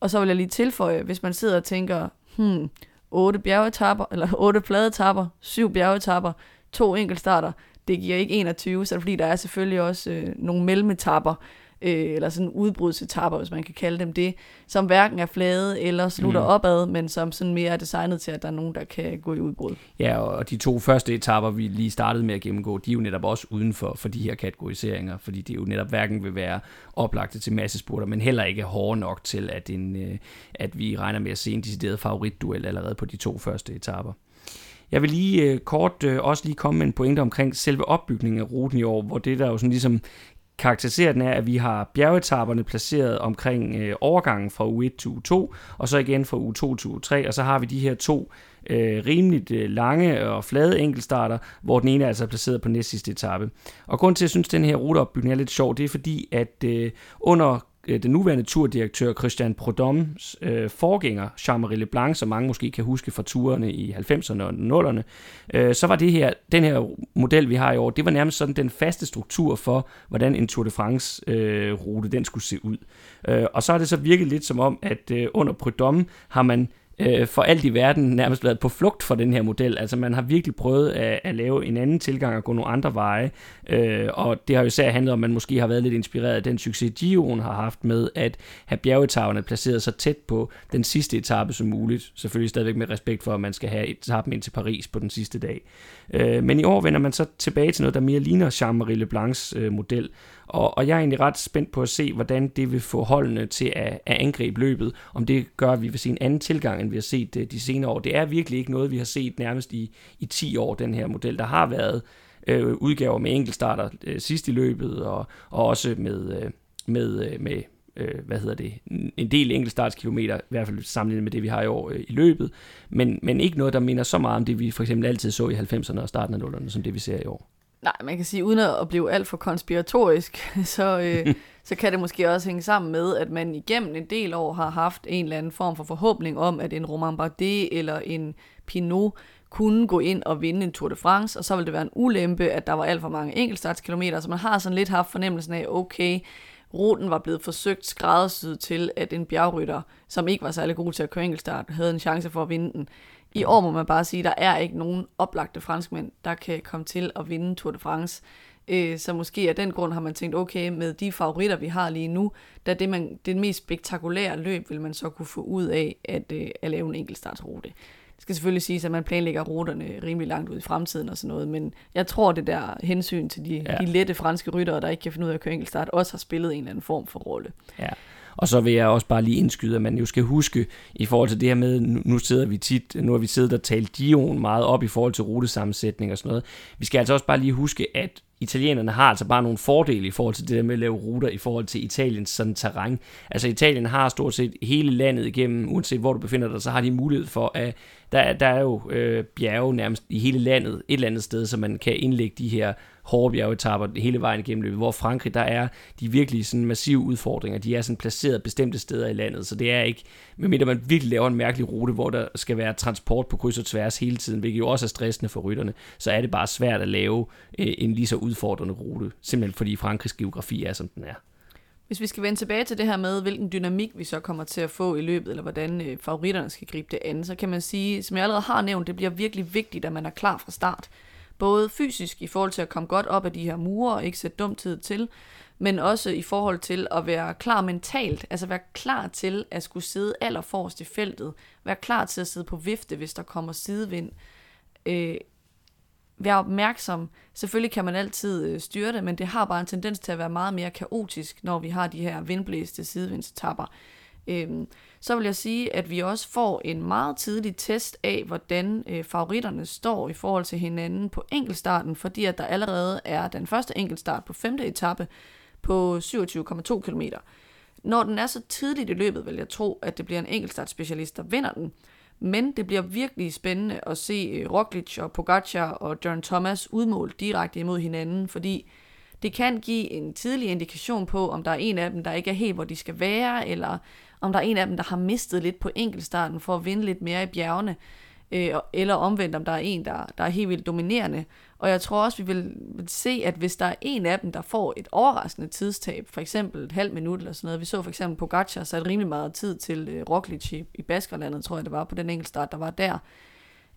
[SPEAKER 2] Og så vil jeg lige tilføje, hvis man sidder og tænker, hmm, otte bjergetapper, eller otte pladetapper, syv bjergetapper, to enkeltstarter, det giver ikke 21, så er det fordi, der er selvfølgelig også øh, nogle mellemetapper, øh, eller sådan udbrudsetapper, hvis man kan kalde dem det, som hverken er flade eller slutter mm. opad, men som sådan mere er designet til, at der er nogen, der kan gå i udbrud.
[SPEAKER 1] Ja, og de to første etapper, vi lige startede med at gennemgå, de er jo netop også uden for, for de her kategoriseringer, fordi de jo netop hverken vil være oplagte til massespurter, men heller ikke hårde nok til, at, en, øh, at vi regner med at se en decideret favoritduel allerede på de to første etapper. Jeg vil lige øh, kort øh, også lige komme med en pointe omkring selve opbygningen af ruten i år, hvor det der jo sådan ligesom karakteriserer den er, at vi har bjergetaperne placeret omkring øh, overgangen fra U1 til U2, og så igen fra U2 til U3, og så har vi de her to øh, rimeligt øh, lange og flade enkeltstarter, hvor den ene er altså placeret på næst sidste etape. Og grund til, at jeg synes, at den her ruteopbygning er lidt sjov, det er fordi, at øh, under Øh, den nuværende turdirektør Christian Prodoms øh, forgænger, Jean-Marie Leblanc, som mange måske kan huske fra turene i 90'erne og 0'erne, øh, så var det her, den her model, vi har i år, det var nærmest sådan den faste struktur for, hvordan en Tour de France-rute øh, den skulle se ud. Øh, og så har det så virket lidt som om, at øh, under Prodom har man øh, for alt i verden nærmest været på flugt fra den her model. Altså man har virkelig prøvet at, at lave en anden tilgang og gå nogle andre veje. Øh, og det har jo især handlet om, at man måske har været lidt inspireret af den succes, Gio'en har haft med at have bjergetaverne placeret så tæt på den sidste etape som muligt. Selvfølgelig stadigvæk med respekt for, at man skal have etappen ind til Paris på den sidste dag. Øh, men i år vender man så tilbage til noget, der mere ligner Jean-Marie Leblancs øh, model. Og, og jeg er egentlig ret spændt på at se, hvordan det vil få holdene til at, at angribe løbet. Om det gør, at vi vil se en anden tilgang, end vi har set øh, de, senere år. Det er virkelig ikke noget, vi har set nærmest i, i 10 år, den her model. Der har været øh, udgaver med enkeltstarter øh, sidst i løbet, og, og også med, øh, med, øh, med øh, hvad hedder det, en del enkeltstartskilometer, i hvert fald sammenlignet med det, vi har i år øh, i løbet, men, men ikke noget, der minder så meget om det, vi for eksempel altid så i 90'erne og starten af 00'erne, som det, vi ser i år.
[SPEAKER 2] Nej, man kan sige, uden at blive alt for konspiratorisk, så, øh, så kan det måske også hænge sammen med, at man igennem en del år har haft en eller anden form for forhåbning om, at en Romain Bardet eller en Pinot kunne gå ind og vinde en Tour de France, og så ville det være en ulempe, at der var alt for mange enkeltstartskilometer, så man har sådan lidt haft fornemmelsen af, okay, ruten var blevet forsøgt skræddersyet til, at en bjergrytter, som ikke var særlig god til at køre enkeltstart, havde en chance for at vinde den. I år må man bare sige, at der er ikke nogen oplagte franskmænd, der kan komme til at vinde Tour de France. Øh, så måske af den grund har man tænkt, okay, med de favoritter, vi har lige nu, da det, man, det mest spektakulære løb, vil man så kunne få ud af at, øh, at lave en enkeltstartsrute. Det skal selvfølgelig sige, at man planlægger ruterne rimelig langt ud i fremtiden og sådan noget, men jeg tror, det der hensyn til de, ja. de lette franske ryttere, der ikke kan finde ud af at køre enkeltstart, også har spillet en eller anden form for rolle.
[SPEAKER 1] Ja. Og så vil jeg også bare lige indskyde, at man jo skal huske, i forhold til det her med, nu sidder vi tit, nu har vi siddet og talt Dion meget op i forhold til rutesammensætning og sådan noget. Vi skal altså også bare lige huske, at italienerne har altså bare nogle fordele i forhold til det der med at lave ruter i forhold til Italiens sådan terræn. Altså Italien har stort set hele landet igennem, uanset hvor du befinder dig, så har de mulighed for at der, der er jo øh, bjerge nærmest i hele landet, et eller andet sted, så man kan indlægge de her hårde bjergetapper hele vejen igennem løbet, hvor Frankrig, der er de virkelig sådan massive udfordringer, de er sådan placeret bestemte steder i landet, så det er ikke, medmindre man virkelig laver en mærkelig rute, hvor der skal være transport på kryds og tværs hele tiden, hvilket jo også er stressende for rytterne, så er det bare svært at lave øh, en lige så udfordrende rute, simpelthen fordi Frankrigs geografi er, som den er.
[SPEAKER 2] Hvis vi skal vende tilbage til det her med, hvilken dynamik vi så kommer til at få i løbet, eller hvordan øh, favoritterne skal gribe det an, så kan man sige, som jeg allerede har nævnt, det bliver virkelig vigtigt, at man er klar fra start. Både fysisk i forhold til at komme godt op af de her mure og ikke sætte dumt tid til, men også i forhold til at være klar mentalt, altså være klar til at skulle sidde allerforrest i feltet, være klar til at sidde på vifte, hvis der kommer sidevind, øh, være opmærksom. Selvfølgelig kan man altid øh, styre det, men det har bare en tendens til at være meget mere kaotisk, når vi har de her vindblæste sidevindstapper. Øhm, så vil jeg sige, at vi også får en meget tidlig test af, hvordan øh, favoritterne står i forhold til hinanden på enkeltstarten, fordi at der allerede er den første enkeltstart på femte etape på 27,2 km. Når den er så tidligt i løbet, vil jeg tro, at det bliver en enkeltstartspecialist, der vinder den. Men det bliver virkelig spændende at se øh, Roglic og Pogacar og John Thomas udmålt direkte imod hinanden, fordi det kan give en tidlig indikation på, om der er en af dem, der ikke er helt, hvor de skal være, eller om der er en af dem, der har mistet lidt på enkeltstarten for at vinde lidt mere i bjergene, øh, eller omvendt, om der er en, der, der er helt vildt dominerende. Og jeg tror også, vi vil se, at hvis der er en af dem, der får et overraskende tidstab, for eksempel et halvt minut eller sådan noget, vi så for eksempel på Gacha, så rimelig meget tid til øh, Roglic i, i Baskerlandet, tror jeg det var, på den enkelte start, der var der,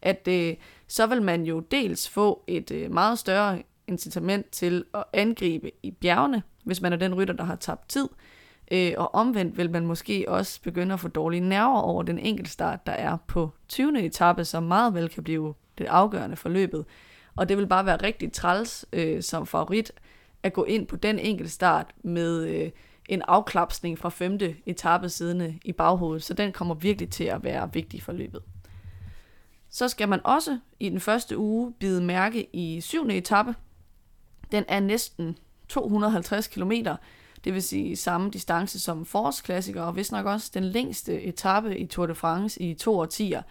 [SPEAKER 2] at øh, så vil man jo dels få et øh, meget større incitament til at angribe i bjergene, hvis man er den rytter, der har tabt tid, øh, og omvendt vil man måske også begynde at få dårlige nerver over den enkelte start, der er på 20. etape, som meget vel kan blive det afgørende for løbet. Og det vil bare være rigtig træls øh, som favorit at gå ind på den enkelte start med øh, en afklapsning fra femte etape siddende i baghovedet. Så den kommer virkelig til at være vigtig for løbet. Så skal man også i den første uge bide mærke i 7. etape. Den er næsten 250 km, det vil sige samme distance som forårsklassiker, og vist nok også den længste etape i Tour de France i to årtier.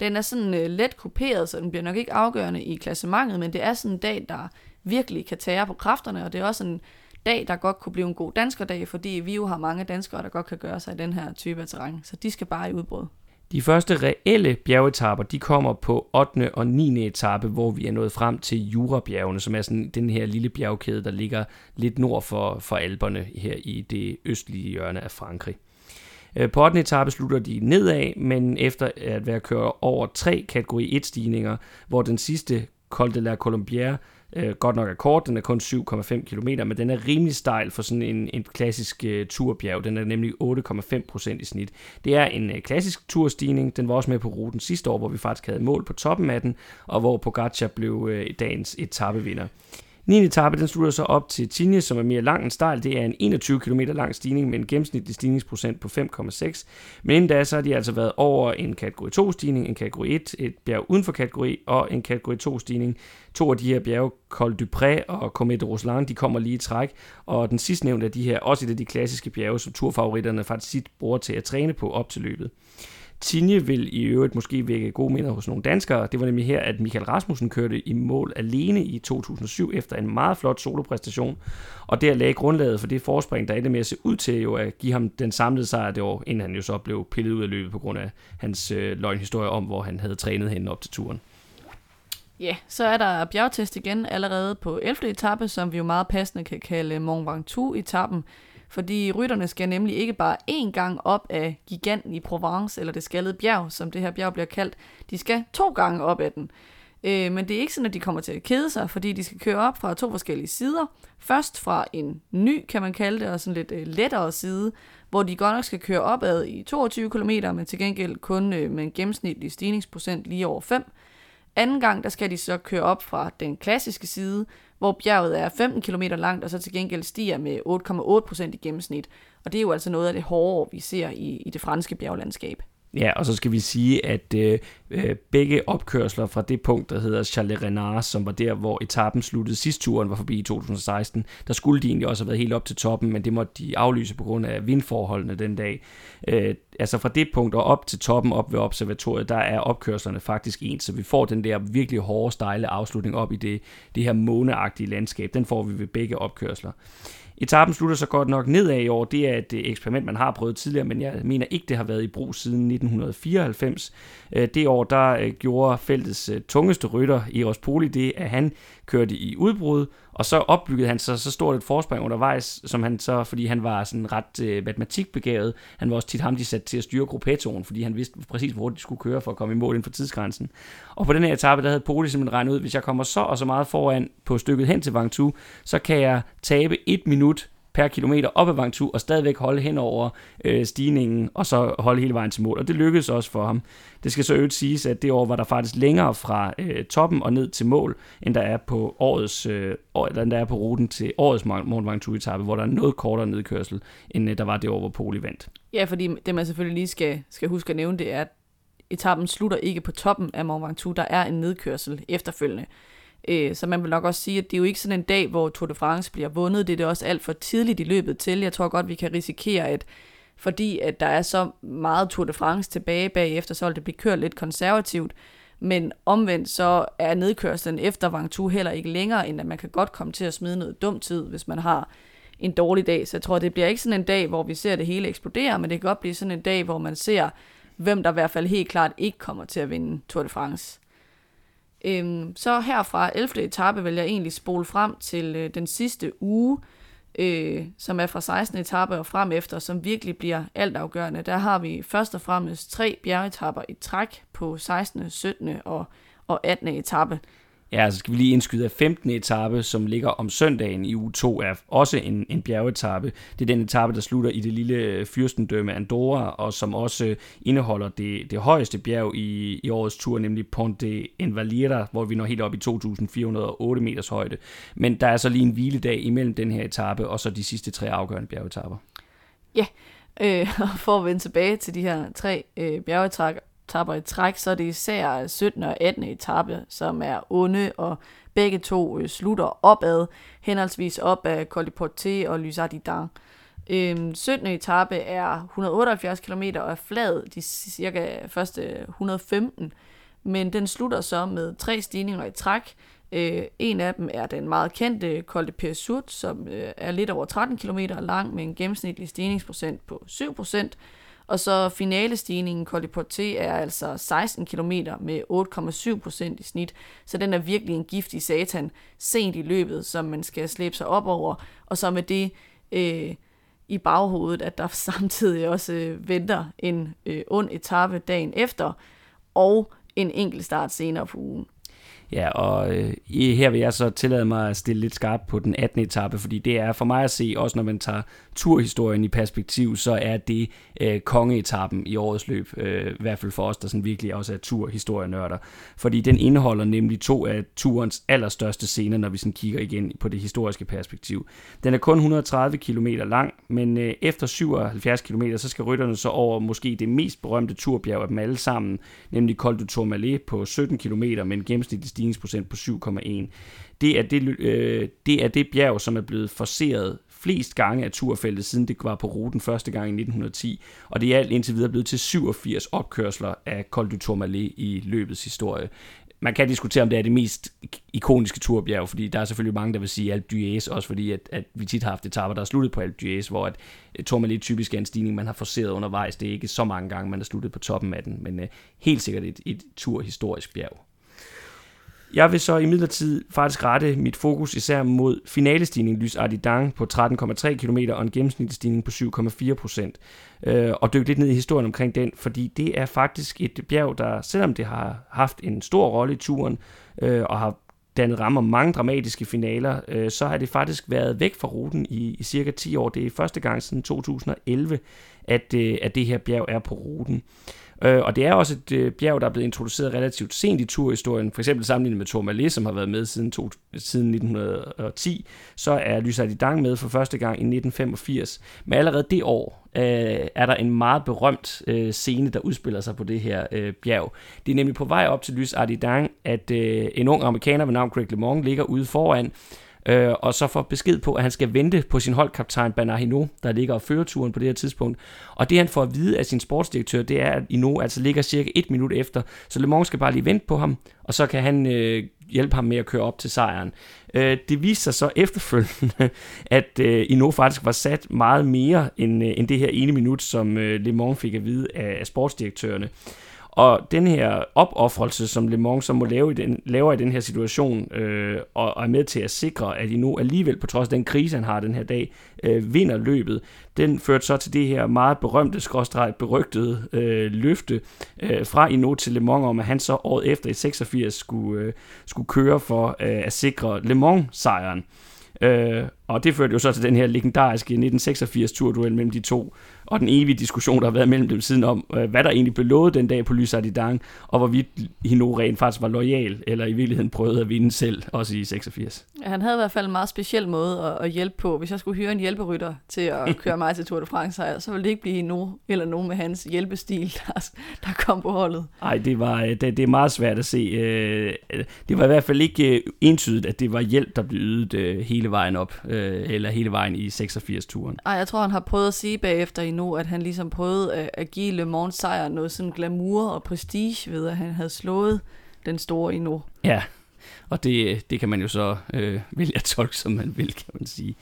[SPEAKER 2] Den er sådan øh, let kuperet, så den bliver nok ikke afgørende i klassementet, men det er sådan en dag, der virkelig kan tære på kræfterne, og det er også en dag, der godt kunne blive en god danskerdag, fordi vi jo har mange danskere, der godt kan gøre sig i den her type af terræn, så de skal bare i udbrud.
[SPEAKER 1] De første reelle bjergetapper, de kommer på 8. og 9. etape, hvor vi er nået frem til Jurabjergene, som er sådan den her lille bjergkæde, der ligger lidt nord for, for Alperne her i det østlige hjørne af Frankrig. Øh, på 8. etape slutter de nedad, men efter at være kørt over tre kategori 1 stigninger, hvor den sidste Col de la Colombière øh, godt nok er kort, den er kun 7,5 km, men den er rimelig stejl for sådan en, en klassisk øh, turbjerg. Den er nemlig 8,5% i snit. Det er en øh, klassisk turstigning. Den var også med på ruten sidste år, hvor vi faktisk havde mål på toppen af den, og hvor Pogacar blev øh, dagens etappevinder. 9. etape, den slutter så op til Tinje, som er mere lang end stejl. Det er en 21 km lang stigning med en gennemsnitlig stigningsprocent på 5,6. Men inden da, så har de altså været over en kategori 2 stigning, en kategori 1, et bjerg uden for kategori og en kategori 2 stigning. To af de her bjerge, Col du Pré og Comet Roseland, de kommer lige i træk. Og den sidste nævnte af de her, også et af de klassiske bjerge, som turfavoritterne faktisk sit bruger til at træne på op til løbet. Tinje vil i øvrigt måske vække gode minder hos nogle danskere. Det var nemlig her, at Michael Rasmussen kørte i mål alene i 2007 efter en meget flot solopræstation. Og der lagde grundlaget for det forspring, der endte med at se ud til jo at give ham den samlede sejr det år, inden han jo så blev pillet ud af løbet på grund af hans øh, løgnhistorie om, hvor han havde trænet hende op til turen.
[SPEAKER 2] Ja, så er der bjergtest igen allerede på 11. etape, som vi jo meget passende kan kalde Mont Ventoux-etappen, fordi rytterne skal nemlig ikke bare én gang op af giganten i Provence, eller det skaldede bjerg, som det her bjerg bliver kaldt. De skal to gange op af den. Øh, men det er ikke sådan, at de kommer til at kede sig, fordi de skal køre op fra to forskellige sider. Først fra en ny, kan man kalde det, og sådan lidt øh, lettere side, hvor de godt nok skal køre opad i 22 km, men til gengæld kun øh, med en gennemsnitlig stigningsprocent lige over 5. Anden gang, der skal de så køre op fra den klassiske side, hvor bjerget er 15 km langt, og så til gengæld stiger med 8,8% i gennemsnit. Og det er jo altså noget af det hårde, vi ser i, i det franske bjerglandskab.
[SPEAKER 1] Ja, og så skal vi sige, at øh, øh, begge opkørsler fra det punkt, der hedder Charles Renard, som var der, hvor etappen sluttede sidst turen var forbi i 2016, der skulle de egentlig også have været helt op til toppen, men det måtte de aflyse på grund af vindforholdene den dag. Øh, altså fra det punkt og op til toppen, op ved observatoriet, der er opkørslerne faktisk ens, så vi får den der virkelig hårde, stejle afslutning op i det, det her måneagtige landskab. Den får vi ved begge opkørsler. Etappen slutter så godt nok nedad i år. Det er et øh, eksperiment, man har prøvet tidligere, men jeg mener ikke, det har været i brug siden 1994. Øh, det år, der øh, gjorde feltets tungeste rytter, Eros Poli, det, at han kørte i udbrud, og så opbyggede han så, så stort et forspring undervejs, som han så, fordi han var sådan ret øh, matematikbegavet, han var også tit ham, de satte til at styre gruppetoren, fordi han vidste præcis, hvor de skulle køre for at komme i mål inden for tidsgrænsen. Og på den her etape, der havde Poli simpelthen regnet ud, hvis jeg kommer så og så meget foran på stykket hen til Vangtu, så kan jeg tabe et minut per kilometer op ad Vangtu og stadigvæk holde hen over øh, stigningen og så holde hele vejen til mål. Og det lykkedes også for ham. Det skal så øvrigt siges, at det år var der faktisk længere fra øh, toppen og ned til mål, end der er på årets, øh, eller end der er på ruten til årets Mont Ventoux etape, hvor der er noget kortere nedkørsel, end øh, der var det år, hvor Poli vandt.
[SPEAKER 2] Ja, fordi det man selvfølgelig lige skal, skal huske at nævne, det er, at etappen slutter ikke på toppen af Mont Ventoux. Der er en nedkørsel efterfølgende. Øh, så man vil nok også sige, at det er jo ikke sådan en dag, hvor Tour de France bliver vundet. Det er det også alt for tidligt i løbet til. Jeg tror godt, vi kan risikere, at fordi at der er så meget Tour de France tilbage bagefter, så vil det blive kørt lidt konservativt. Men omvendt så er nedkørslen efter Vangtu heller ikke længere, end at man kan godt komme til at smide noget dumt tid, hvis man har en dårlig dag. Så jeg tror, det bliver ikke sådan en dag, hvor vi ser det hele eksplodere, men det kan godt blive sådan en dag, hvor man ser, hvem der i hvert fald helt klart ikke kommer til at vinde Tour de France. Øhm, så herfra 11. etape vil jeg egentlig spole frem til øh, den sidste uge, øh, som er fra 16. etape og frem efter, som virkelig bliver altafgørende. Der har vi først og fremmest tre bjergetapper i træk på 16., 17. og, og 18. etape.
[SPEAKER 1] Ja, så skal vi lige indskyde, at 15. etape, som ligger om søndagen i uge 2, er også en, en bjergetappe. Det er den etape, der slutter i det lille øh, fyrstendømme Andorra, og som også øh, indeholder det, det højeste bjerg i, i årets tur, nemlig Ponte Envalira, hvor vi når helt op i 2.408 meters højde. Men der er så lige en hviledag imellem den her etape, og så de sidste tre afgørende bjergetapper.
[SPEAKER 2] Ja, øh, for at vende tilbage til de her tre øh, bjergetrækker, etapper i træk, så er det især 17. og 18. etape, som er onde, og begge to øh, slutter opad, henholdsvis op af Col de Porte og Lysardidan. Øhm, 17. etape er 178 km og er flad de cirka første 115, men den slutter så med tre stigninger i træk. Øh, en af dem er den meget kendte Col de Persut, som øh, er lidt over 13 km lang med en gennemsnitlig stigningsprocent på 7%, og så finalestigningen Colli Porte er altså 16 km med 8,7% i snit, så den er virkelig en giftig satan sent i løbet, som man skal slæbe sig op over, og så med det øh, i baghovedet, at der samtidig også øh, venter en øh, ond etape dagen efter, og en enkelt start senere på ugen.
[SPEAKER 1] Ja, og øh, her vil jeg så tillade mig at stille lidt skarpt på den 18. etape, fordi det er for mig at se, også når man tager turhistorien i perspektiv, så er det øh, kongeetappen i årets løb, øh, i hvert fald for os, der sådan virkelig også er turhistorienørder. Fordi den indeholder nemlig to af turens allerstørste scener, når vi sådan kigger igen på det historiske perspektiv. Den er kun 130 km lang, men øh, efter 77 km, så skal rytterne så over måske det mest berømte turbjerg af dem alle sammen, nemlig Col du Tourmalet på 17 km med en gennemsnitlig stigningsprocent på 7,1. Det er det, øh, det er det bjerg, som er blevet forseret flest gange af turfeltet, siden det var på ruten første gang i 1910, og det er alt indtil videre blevet til 87 opkørsler af Col du Tourmalet i løbets historie. Man kan diskutere, om det er det mest ikoniske turbjerg, fordi der er selvfølgelig mange, der vil sige Alpe d'Huez, også fordi at, at vi tit har haft etaper, der er sluttet på Alpe d'Huez, hvor at øh, Tourmalet typisk er en stigning, man har forceret undervejs. Det er ikke så mange gange, man har sluttet på toppen af den, men uh, helt sikkert et, et turhistorisk bjerg. Jeg vil så i midlertid faktisk rette mit fokus især mod finalestigningen Lys Ardidang på 13,3 km og en gennemsnitlig på 7,4 procent. Øh, og dykke lidt ned i historien omkring den, fordi det er faktisk et bjerg, der selvom det har haft en stor rolle i turen øh, og har dannet rammer mange dramatiske finaler, øh, så har det faktisk været væk fra ruten i, i cirka 10 år. Det er første gang siden 2011, at, øh, at det her bjerg er på ruten. Øh, Øh, og det er også et øh, bjerg, der er blevet introduceret relativt sent i turhistorien. For eksempel sammenlignet med Tourmalet, som har været med siden, to, siden 1910, så er Lysard Dang med for første gang i 1985. Men allerede det år øh, er der en meget berømt øh, scene, der udspiller sig på det her øh, bjerg. Det er nemlig på vej op til Lysard Dang, at øh, en ung amerikaner ved navn Greg LeMond ligger ude foran, øh, og så får besked på, at han skal vente på sin holdkaptajn Bernard Hinault, der ligger og fører turen på det her tidspunkt. Og det han får at vide af sin sportsdirektør, det er, at Hinault altså ligger cirka et minut efter, så Le Mans skal bare lige vente på ham, og så kan han øh, hjælpe ham med at køre op til sejren. Øh, det viste sig så efterfølgende, at øh, Hinault faktisk var sat meget mere end, øh, end det her ene minut, som øh, Le Mans fik at vide af, af sportsdirektørerne. Og den her opoffrelse, som Le Mans så må lave i den, laver i den her situation, øh, og, og er med til at sikre, at I nu alligevel, på trods af den krise, han har den her dag, øh, vinder løbet, den førte så til det her meget berømte, skråstreget berygtede øh, løfte øh, fra Ino til Le Mans, om at han så året efter i 86 skulle, øh, skulle køre for øh, at sikre Le Mans-sejren. Øh, og det førte jo så til den her legendariske 1986 turduel mellem de to og den evige diskussion, der har været mellem dem siden om, øh, hvad der egentlig blev lovet den dag på Dang, og hvorvidt Hino rent faktisk var lojal, eller i virkeligheden prøvede at vinde selv, også i 86.
[SPEAKER 2] Ja, han havde i hvert fald en meget speciel måde at, at hjælpe på. Hvis jeg skulle hyre en hjælperytter til at køre mig til Tour de France, så ville det ikke blive Hino eller nogen med hans hjælpestil, der, der kom på holdet.
[SPEAKER 1] Nej, det, var, øh, det, det er meget svært at se. Øh, det var i hvert fald ikke entydigt, at det var hjælp, der blev ydet hele vejen op, eller hele vejen i 86-turen.
[SPEAKER 2] Nej, jeg tror, han har prøvet at sige bagefter i nu, at han ligesom prøvede at, at give Le Mans sejr noget sådan glamour og prestige ved, at han havde slået den store endnu.
[SPEAKER 1] Ja, og det, det kan man jo så øh, vælge at tolke, som man vil, kan man sige.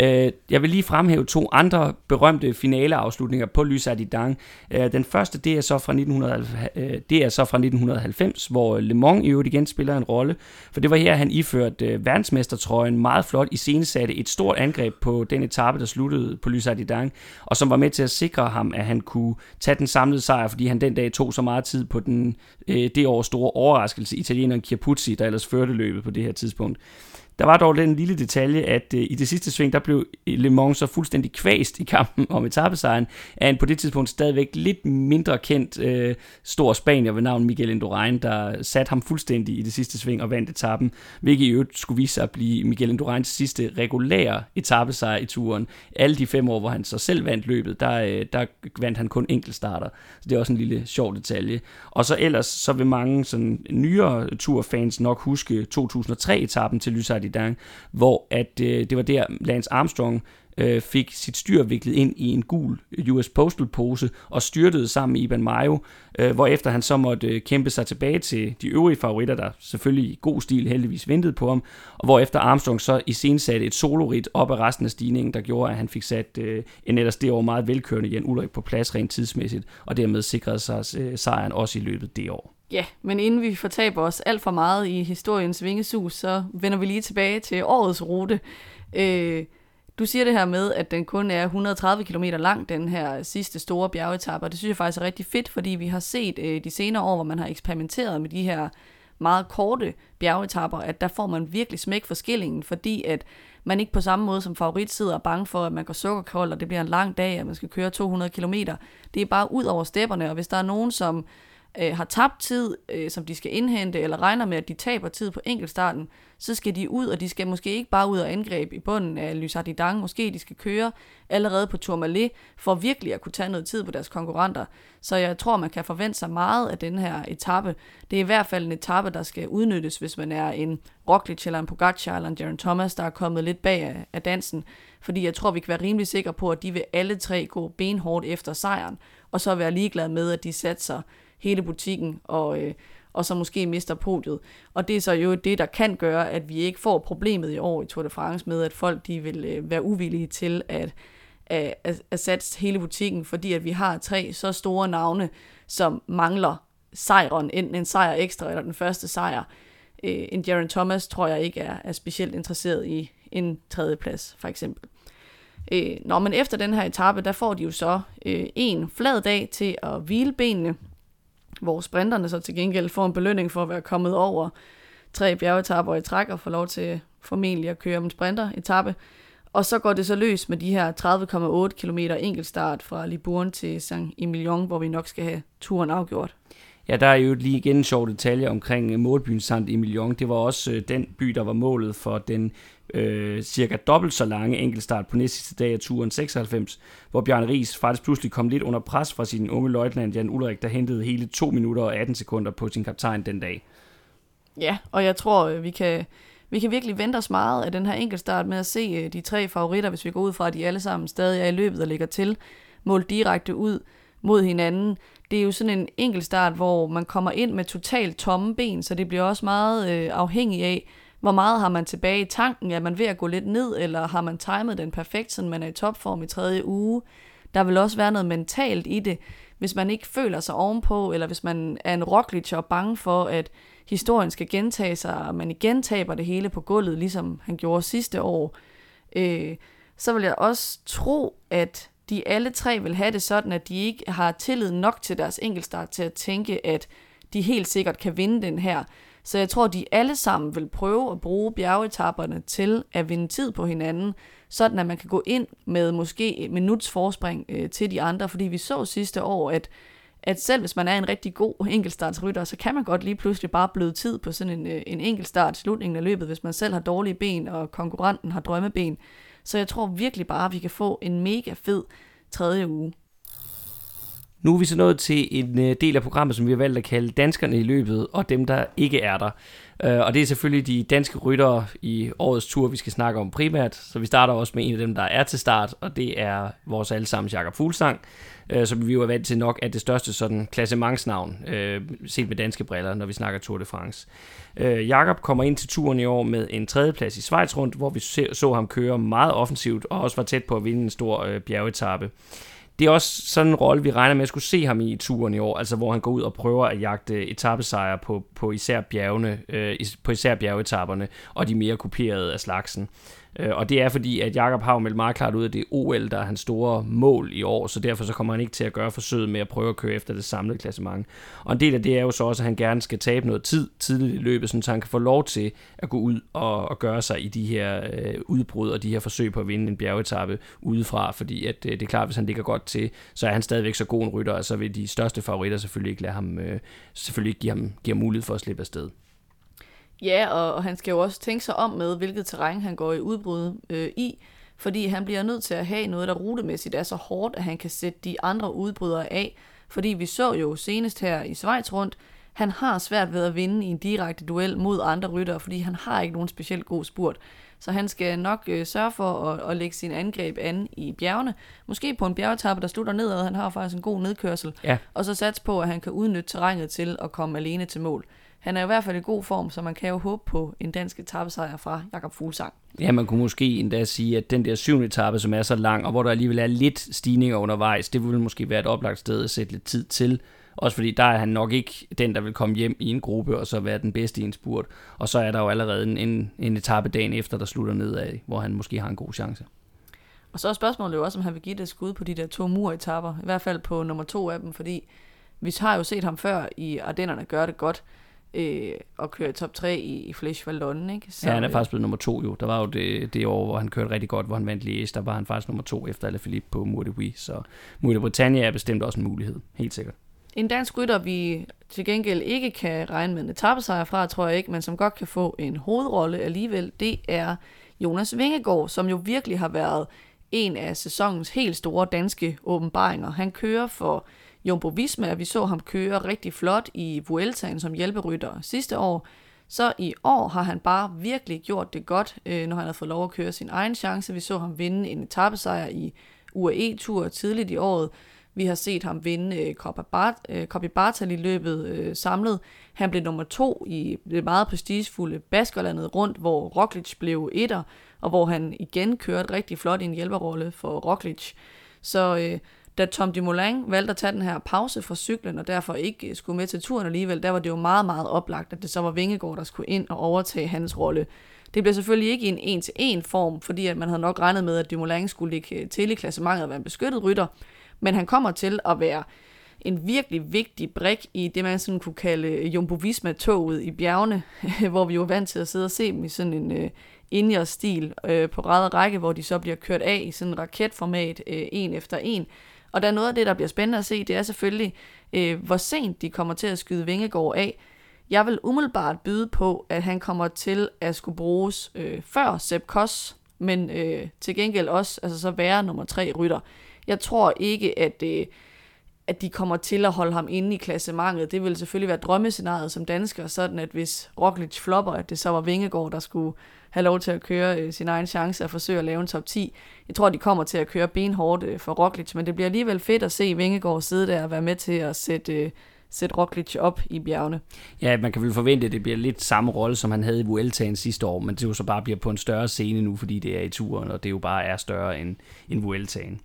[SPEAKER 1] Øh, jeg vil lige fremhæve to andre berømte finaleafslutninger på Lys Dang. Øh, den første, det er, så fra 1900, øh, det er så fra 1990, hvor Le Mans i øvrigt igen spiller en rolle, for det var her, han iførte øh, verdensmestertrøjen meget flot i scenesatte et stort angreb på den etape, der sluttede på Lys Dang, og som var med til at sikre ham, at han kunne tage den samlede sejr, fordi han den dag tog så meget tid på den, øh, det års store overraskelse, italieneren Chiapuzzi, der ellers førte løbet på det her tidspunkt. Der var dog den lille detalje, at øh, i det sidste sving, der blev Le Mans så fuldstændig kvæst i kampen om etappesejren, af en på det tidspunkt stadigvæk lidt mindre kendt øh, stor spanier ved navn Miguel Indurain, der satte ham fuldstændig i det sidste sving og vandt etappen, hvilket i øvrigt skulle vise sig at blive Miguel Indurains sidste regulære etappesejr i turen. Alle de fem år, hvor han så selv vandt løbet, der, øh, der vandt han kun enkeltstarter. Så det er også en lille sjov detalje. Og så ellers, så vil mange sådan nyere turfans nok huske 2003-etappen til Lysard Dang, hvor at, øh, det var der Lance Armstrong øh, fik sit styr viklet ind i en gul øh, US Postal pose og styrtede sammen med Iban Mayo, øh, hvorefter han så måtte øh, kæmpe sig tilbage til de øvrige favoritter, der selvfølgelig i god stil heldigvis ventede på ham, og hvorefter Armstrong så i scene satte et solorit op af resten af stigningen, der gjorde, at han fik sat øh, en ellers det år meget velkørende Jan Ulrik på plads rent tidsmæssigt, og dermed sikrede sig øh, sejren også i løbet det år.
[SPEAKER 2] Ja, men inden vi fortaber os alt for meget i historiens vingesus, så vender vi lige tilbage til årets rute. Øh, du siger det her med, at den kun er 130 km lang, den her sidste store bjergetappe, og det synes jeg faktisk er rigtig fedt, fordi vi har set øh, de senere år, hvor man har eksperimenteret med de her meget korte bjergetapper, at der får man virkelig smæk for skillingen, fordi at man ikke på samme måde som favorit sidder og bange for, at man går sukkerkold, og det bliver en lang dag, at man skal køre 200 km. Det er bare ud over stepperne, og hvis der er nogen, som øh, har tabt tid, øh, som de skal indhente, eller regner med, at de taber tid på enkeltstarten, så skal de ud, og de skal måske ikke bare ud og angribe i bunden af Lysardidang, måske de skal køre allerede på Tourmalet, for virkelig at kunne tage noget tid på deres konkurrenter. Så jeg tror, man kan forvente sig meget af den her etape. Det er i hvert fald en etape, der skal udnyttes, hvis man er en Roglic eller en Pogacar eller en Jaron Thomas, der er kommet lidt bag af, af dansen. Fordi jeg tror, vi kan være rimelig sikre på, at de vil alle tre gå benhårdt efter sejren, og så være ligeglade med, at de satser hele butikken og, øh, og så måske mister podiet. Og det er så jo det, der kan gøre, at vi ikke får problemet i år i Tour de France med, at folk de vil øh, være uvillige til at, at, at, at satse hele butikken, fordi at vi har tre så store navne, som mangler sejren, enten en sejr ekstra eller den første sejr. Øh, en Jaron Thomas tror jeg ikke er, er specielt interesseret i en tredjeplads, for eksempel. Øh, når man efter den her etape, der får de jo så øh, en flad dag til at hvile benene, hvor sprinterne så til gengæld får en belønning for at være kommet over tre bjergetapper i træk og får lov til formentlig at køre en sprinteretappe. Og så går det så løs med de her 30,8 km enkeltstart fra Libourne til Saint-Emilion, hvor vi nok skal have turen afgjort.
[SPEAKER 1] Ja, der er jo lige igen en sjov detalje omkring øh, målbyen Saint-Emilion. Det var også øh, den by, der var målet for den øh, cirka dobbelt så lange enkeltstart på næste dag af turen 96, hvor Bjørn Ries faktisk pludselig kom lidt under pres fra sin unge løjtnant Jan Ulrik, der hentede hele 2 minutter og 18 sekunder på sin kaptajn den dag.
[SPEAKER 2] Ja, og jeg tror, øh, vi kan, vi kan virkelig vente os meget af den her enkeltstart med at se øh, de tre favoritter, hvis vi går ud fra, at de alle sammen stadig er i løbet og ligger til, målt direkte ud mod hinanden. Det er jo sådan en enkeltstart, hvor man kommer ind med totalt tomme ben, så det bliver også meget øh, afhængig af, hvor meget har man tilbage i tanken? Er man ved at gå lidt ned, eller har man timet den perfekt, så man er i topform i tredje uge? Der vil også være noget mentalt i det, hvis man ikke føler sig ovenpå, eller hvis man er en Roglic og bange for, at historien skal gentage sig, og man igen taber det hele på gulvet, ligesom han gjorde sidste år, øh, så vil jeg også tro, at de alle tre vil have det sådan, at de ikke har tillid nok til deres enkeltstart til at tænke, at de helt sikkert kan vinde den her. Så jeg tror, de alle sammen vil prøve at bruge bjergetapperne til at vinde tid på hinanden, sådan at man kan gå ind med måske et minuts forspring øh, til de andre, fordi vi så sidste år, at at selv hvis man er en rigtig god enkeltstartsrytter, så kan man godt lige pludselig bare bløde tid på sådan en, øh, en enkeltstart slutningen af løbet, hvis man selv har dårlige ben, og konkurrenten har drømmeben. Så jeg tror virkelig bare, at vi kan få en mega fed tredje uge.
[SPEAKER 1] Nu er vi så nået til en øh, del af programmet, som vi har valgt at kalde danskerne i løbet, og dem, der ikke er der. Øh, og det er selvfølgelig de danske ryttere i årets tur, vi skal snakke om primært. Så vi starter også med en af dem, der er til start, og det er vores allesammens Jakob Fuglsang, øh, som vi jo er vant til nok er det største sådan klassementsnavn, øh, set med danske briller, når vi snakker Tour de France. Øh, Jakob kommer ind til turen i år med en tredjeplads i Schweiz rundt, hvor vi så ham køre meget offensivt, og også var tæt på at vinde en stor øh, bjergetappe det er også sådan en rolle, vi regner med at skulle se ham i i turen i år, altså hvor han går ud og prøver at jagte etappesejre på, på især bjergene, øh, på især bjergetapperne og de mere kuperede af slagsen. Øh, og det er fordi, at Jakob har meldt meget klart ud, at det er OL, der er hans store mål i år, så derfor så kommer han ikke til at gøre forsøget med at prøve at køre efter det samlede klassement. Og en del af det er jo så også, at han gerne skal tabe noget tid tidligt i løbet, så han kan få lov til at gå ud og, og gøre sig i de her øh, udbrud og de her forsøg på at vinde en bjergetappe udefra, fordi at, øh, det er klart, hvis han ligger godt til, så er han stadigvæk så god en rytter, og så vil de største favoritter selvfølgelig ikke lade ham, øh, selvfølgelig ikke give ham, give ham mulighed for at slippe afsted.
[SPEAKER 2] Ja, og, og han skal jo også tænke sig om med, hvilket terræn han går i udbrud øh, i, fordi han bliver nødt til at have noget, der rutemæssigt er så hårdt, at han kan sætte de andre udbrydere af. Fordi vi så jo senest her i Schweiz rundt, han har svært ved at vinde i en direkte duel mod andre ryttere, fordi han har ikke nogen specielt god spurt. Så han skal nok øh, sørge for at, at lægge sin angreb an i bjergene. Måske på en bjergetappe, der slutter nedad. Han har faktisk en god nedkørsel.
[SPEAKER 1] Ja.
[SPEAKER 2] Og så sats på, at han kan udnytte terrænet til at komme alene til mål han er i hvert fald i god form, så man kan jo håbe på en dansk etappesejr fra Jakob Fuglsang.
[SPEAKER 1] Ja, man kunne måske endda sige, at den der syvende etape, som er så lang, og hvor der alligevel er lidt stigninger undervejs, det ville måske være et oplagt sted at sætte lidt tid til. Også fordi der er han nok ikke den, der vil komme hjem i en gruppe og så være den bedste i en spurt. Og så er der jo allerede en, en, etape dagen efter, der slutter nedad, hvor han måske har en god chance.
[SPEAKER 2] Og så er spørgsmålet jo også, om han vil give det skud på de der to muretapper. I hvert fald på nummer to af dem, fordi vi har jo set ham før i Ardennerne gøre det godt. Øh, og køre top 3 i, i Flesh Vallon, ikke?
[SPEAKER 1] Så, ja, han er faktisk blevet nummer to jo. Der var jo det, det år, hvor han kørte rigtig godt, hvor han vandt Liège. Der var han faktisk nummer to efter Alaphilippe på Mur de Huy. Så Mur de Britannia er bestemt også en mulighed, helt sikkert.
[SPEAKER 2] En dansk rytter, vi til gengæld ikke kan regne med en etappesejr fra, tror jeg ikke, men som godt kan få en hovedrolle alligevel, det er Jonas Vingegaard, som jo virkelig har været en af sæsonens helt store danske åbenbaringer. Han kører for Jumbo Visma, vi så ham køre rigtig flot i Vueltaen som hjælperytter sidste år. Så i år har han bare virkelig gjort det godt, øh, når han har fået lov at køre sin egen chance. Vi så ham vinde en etappesejr i UAE-tur tidligt i året. Vi har set ham vinde øh, Copa øh, Bartal i løbet øh, samlet. Han blev nummer to i det meget prestigefulde Baskerlandet rundt, hvor Roglic blev etter, og hvor han igen kørte rigtig flot i en hjælperrolle for Roglic. Så øh, da Tom Dumoulin valgte at tage den her pause fra cyklen, og derfor ikke øh, skulle med til turen alligevel, der var det jo meget, meget oplagt, at det så var Vingegaard, der skulle ind og overtage hans rolle. Det blev selvfølgelig ikke i en en-til-en form, fordi at man havde nok regnet med, at Dumoulin skulle ligge øh, til i klassementet og være en beskyttet rytter, men han kommer til at være en virkelig vigtig brik i det, man sådan kunne kalde øh, Jumbo Visma-toget i bjergene, hvor vi jo er vant til at sidde og se dem i sådan en uh, stil øh, på ræd række, hvor de så bliver kørt af i sådan en raketformat øh, en efter en. Og der er noget af det, der bliver spændende at se, det er selvfølgelig, øh, hvor sent de kommer til at skyde Vingegård af. Jeg vil umiddelbart byde på, at han kommer til at skulle bruges øh, før Sepp Koss, men øh, til gengæld også altså så være nummer tre rytter. Jeg tror ikke, at, øh, at de kommer til at holde ham inde i klassementet. Det vil selvfølgelig være drømmescenariet som dansker, sådan at hvis Roglic flopper, at det så var Vingegaard, der skulle have lov til at køre øh, sin egen chance og forsøge at lave en top 10. Jeg tror, de kommer til at køre benhårdt øh, for Roglic, men det bliver alligevel fedt at se Vingegaard sidde der og være med til at sætte... Øh, sætte Roglic op i bjergene.
[SPEAKER 1] Ja, man kan vel forvente, at det bliver lidt samme rolle, som han havde i Vueltaen sidste år, men det jo så bare bliver på en større scene nu, fordi det er i turen, og det jo bare er større end, end Vueltaen.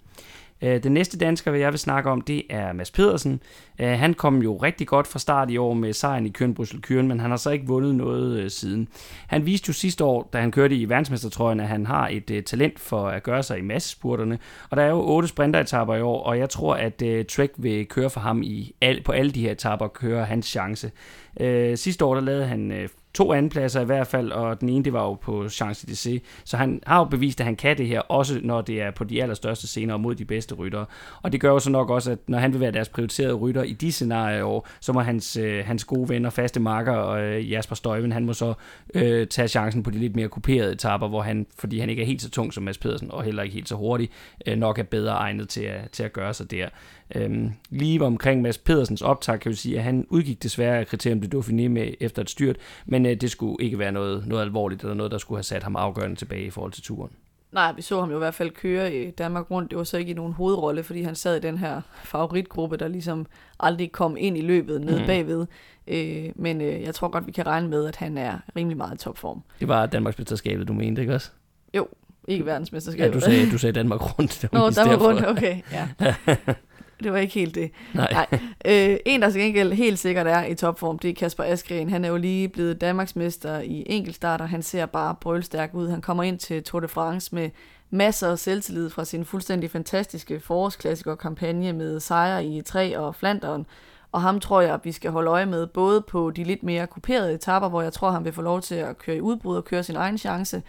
[SPEAKER 1] Øh, den næste dansker, jeg vil snakke om, det er Mads Pedersen. Øh, han kom jo rigtig godt fra start i år med sejren i Køren Bryssel Køren, men han har så ikke vundet noget øh, siden. Han viste jo sidste år, da han kørte i verdensmestertrøjen, at han har et øh, talent for at gøre sig i massespurterne. Og der er jo otte sprinteretapper i år, og jeg tror, at øh, Trek vil køre for ham i al, på alle de her etapper og køre hans chance. Øh, sidste år der lavede han to andenpladser i hvert fald, og den ene, det var jo på Champs-Élysées. Så han har jo bevist, at han kan det her, også når det er på de allerstørste scener mod de bedste ryttere. Og det gør jo så nok også, at når han vil være deres prioriterede rytter i de scenarier, så må hans, øh, hans gode venner, faste marker og øh, Jasper Støjven, han må så øh, tage chancen på de lidt mere kuperede etapper, hvor han, fordi han ikke er helt så tung som Mads Pedersen, og heller ikke helt så hurtig, øh, nok er bedre egnet til at, til at gøre sig der. Øhm, lige omkring Mads Pedersens optag, kan vi sige, at han udgik desværre af kriterium de Dauphiné med efter et styrt, men øh, det skulle ikke være noget, noget alvorligt, eller noget, der skulle have sat ham afgørende tilbage i forhold til turen.
[SPEAKER 2] Nej, vi så ham jo i hvert fald køre i Danmark rundt. Det var så ikke i nogen hovedrolle, fordi han sad i den her favoritgruppe, der ligesom aldrig kom ind i løbet nede mm. bagved. Øh, men øh, jeg tror godt, vi kan regne med, at han er rimelig meget i topform.
[SPEAKER 1] Det var Danmarks mesterskabet, du mente, ikke også?
[SPEAKER 2] Jo, ikke verdensmesterskabet.
[SPEAKER 1] Ja, du sagde, du sagde Danmark rundt.
[SPEAKER 2] Nå, Danmark rundt, okay, ja. det var ikke helt det.
[SPEAKER 1] Nej. Nej.
[SPEAKER 2] Øh, en, der til gengæld helt sikkert er i topform, det er Kasper Askren. Han er jo lige blevet Danmarksmester i enkeltstarter. Han ser bare brølstærk ud. Han kommer ind til Tour de France med masser af selvtillid fra sin fuldstændig fantastiske forårsklassiker-kampagne med sejre i tre og Flanderen. Og ham tror jeg, at vi skal holde øje med, både på de lidt mere kuperede etapper, hvor jeg tror, han vil få lov til at køre i udbrud og køre sin egen chance.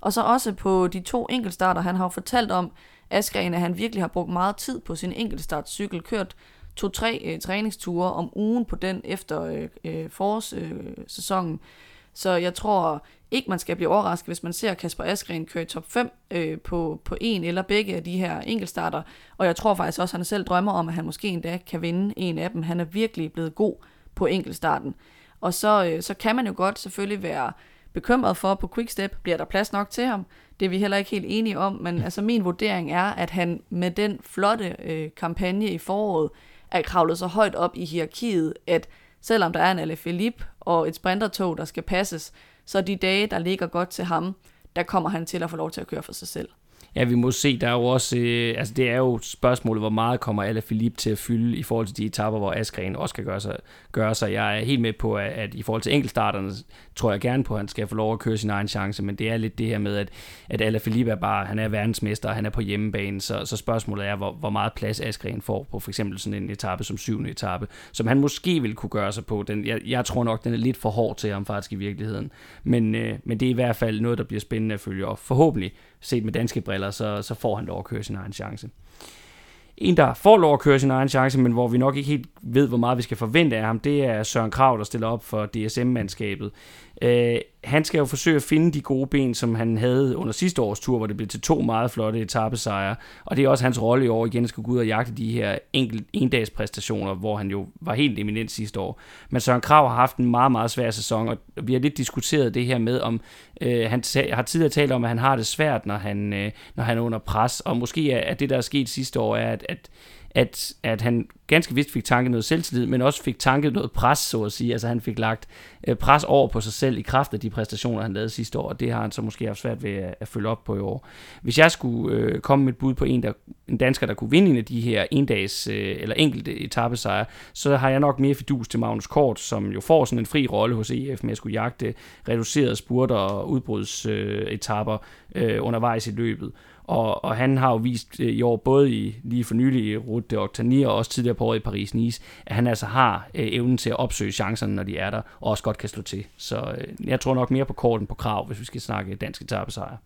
[SPEAKER 2] Og så også på de to enkeltstarter, han har fortalt om, Askren, at han virkelig har brugt meget tid på sin enkeltstartcykel, kørt to-tre øh, træningsture om ugen på den efter øh, øh forårssæsonen. Øh, så jeg tror ikke, man skal blive overrasket, hvis man ser Kasper Askren køre i top 5 øh, på, på en eller begge af de her enkeltstarter. Og jeg tror faktisk også, at han selv drømmer om, at han måske endda kan vinde en af dem. Han er virkelig blevet god på enkeltstarten. Og så, øh, så kan man jo godt selvfølgelig være bekymret for på Quickstep, bliver der plads nok til ham? Det er vi heller ikke helt enige om, men altså min vurdering er, at han med den flotte øh, kampagne i foråret er kravlet så højt op i hierarkiet, at selvom der er en Philippe og et sprintertog, der skal passes, så de dage, der ligger godt til ham, der kommer han til at få lov til at køre for sig selv.
[SPEAKER 1] Ja, vi må se, der er jo også, øh, altså det er jo spørgsmålet, hvor meget kommer Ala Philippe til at fylde i forhold til de etapper, hvor Askren også kan gøre sig, gøre sig. Jeg er helt med på, at, at i forhold til enkeltstarterne, tror jeg gerne på, at han skal få lov at køre sin egen chance, men det er lidt det her med, at, at Ala Philippe er bare, han er verdensmester, han er på hjemmebane, så, så spørgsmålet er, hvor, hvor meget plads Askren får på for eksempel sådan en etape som syvende etape, som han måske vil kunne gøre sig på. Den, jeg, jeg tror nok, den er lidt for hård til ham faktisk i virkeligheden, men, øh, men det er i hvert fald noget, der bliver spændende at følge op. Forhåbentlig set med danske briller, så, så får han lov at køre sin egen chance. En, der får lov at køre sin egen chance, men hvor vi nok ikke helt ved, hvor meget vi skal forvente af ham, det er Søren Krav, der stiller op for DSM-mandskabet. Øh, han skal jo forsøge at finde de gode ben, som han havde under sidste års tur, hvor det blev til to meget flotte etappesejre. Og det er også hans rolle i år igen at skulle gå ud og jagte de her enkelt endags præstationer, hvor han jo var helt eminent sidste år. Men Søren Krav har haft en meget, meget svær sæson, og vi har lidt diskuteret det her med, om øh, han har tidligere talt om, at han har det svært, når han, øh, når han er under pres. Og måske er, at det, der er sket sidste år, er, at, at at, at han ganske vist fik tanket noget selvtillid, men også fik tanket noget pres, så at sige. Altså han fik lagt øh, pres over på sig selv i kraft af de præstationer, han lavede sidste år, og det har han så måske haft svært ved at, at følge op på i år. Hvis jeg skulle øh, komme med et bud på en, der, en dansker, der kunne vinde en af de her endags øh, eller enkelte etappesejre, så har jeg nok mere fidus til Magnus Kort, som jo får sådan en fri rolle hos EF med at skulle jagte reducerede spurter og udbrudsetapper øh, øh, undervejs i løbet. Og, og han har jo vist øh, i år, både i, lige for nylig i Route de Octanier, og også tidligere på året i Paris-Nice, at han altså har øh, evnen til at opsøge chancerne, når de er der, og også godt kan slå til. Så øh, jeg tror nok mere på korten på krav, hvis vi skal snakke dansk etappesejr.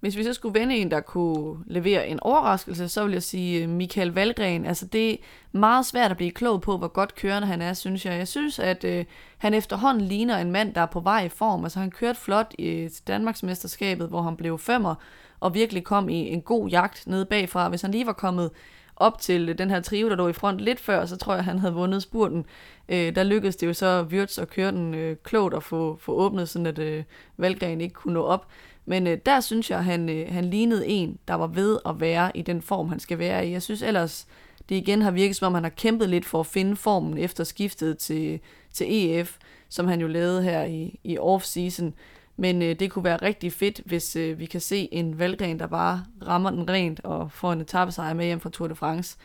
[SPEAKER 2] Hvis vi så skulle vende en, der kunne levere en overraskelse, så vil jeg sige øh, Michael Valgren. Altså det er meget svært at blive klog på, hvor godt kørende han er, synes jeg. Jeg synes, at øh, han efterhånden ligner en mand, der er på vej i form. Altså han kørte flot øh, i Danmarksmesterskabet, hvor han blev femmer, og virkelig kom i en god jagt nede bagfra. Hvis han lige var kommet op til den her trio, der lå i front lidt før, så tror jeg, han havde vundet spurten. Øh, der lykkedes det jo så Wirtz at køre den øh, klogt og få, få åbnet, sådan at øh, Valgren ikke kunne nå op. Men øh, der synes jeg, han, øh, han lignede en, der var ved at være i den form, han skal være i. Jeg synes ellers, det igen har virket som om, han har kæmpet lidt for at finde formen efter skiftet til, til EF, som han jo lavede her i, i off-season. Men øh, det kunne være rigtig fedt, hvis øh, vi kan se en valgren, der bare rammer den rent og får en etappesejr med hjem fra Tour de France.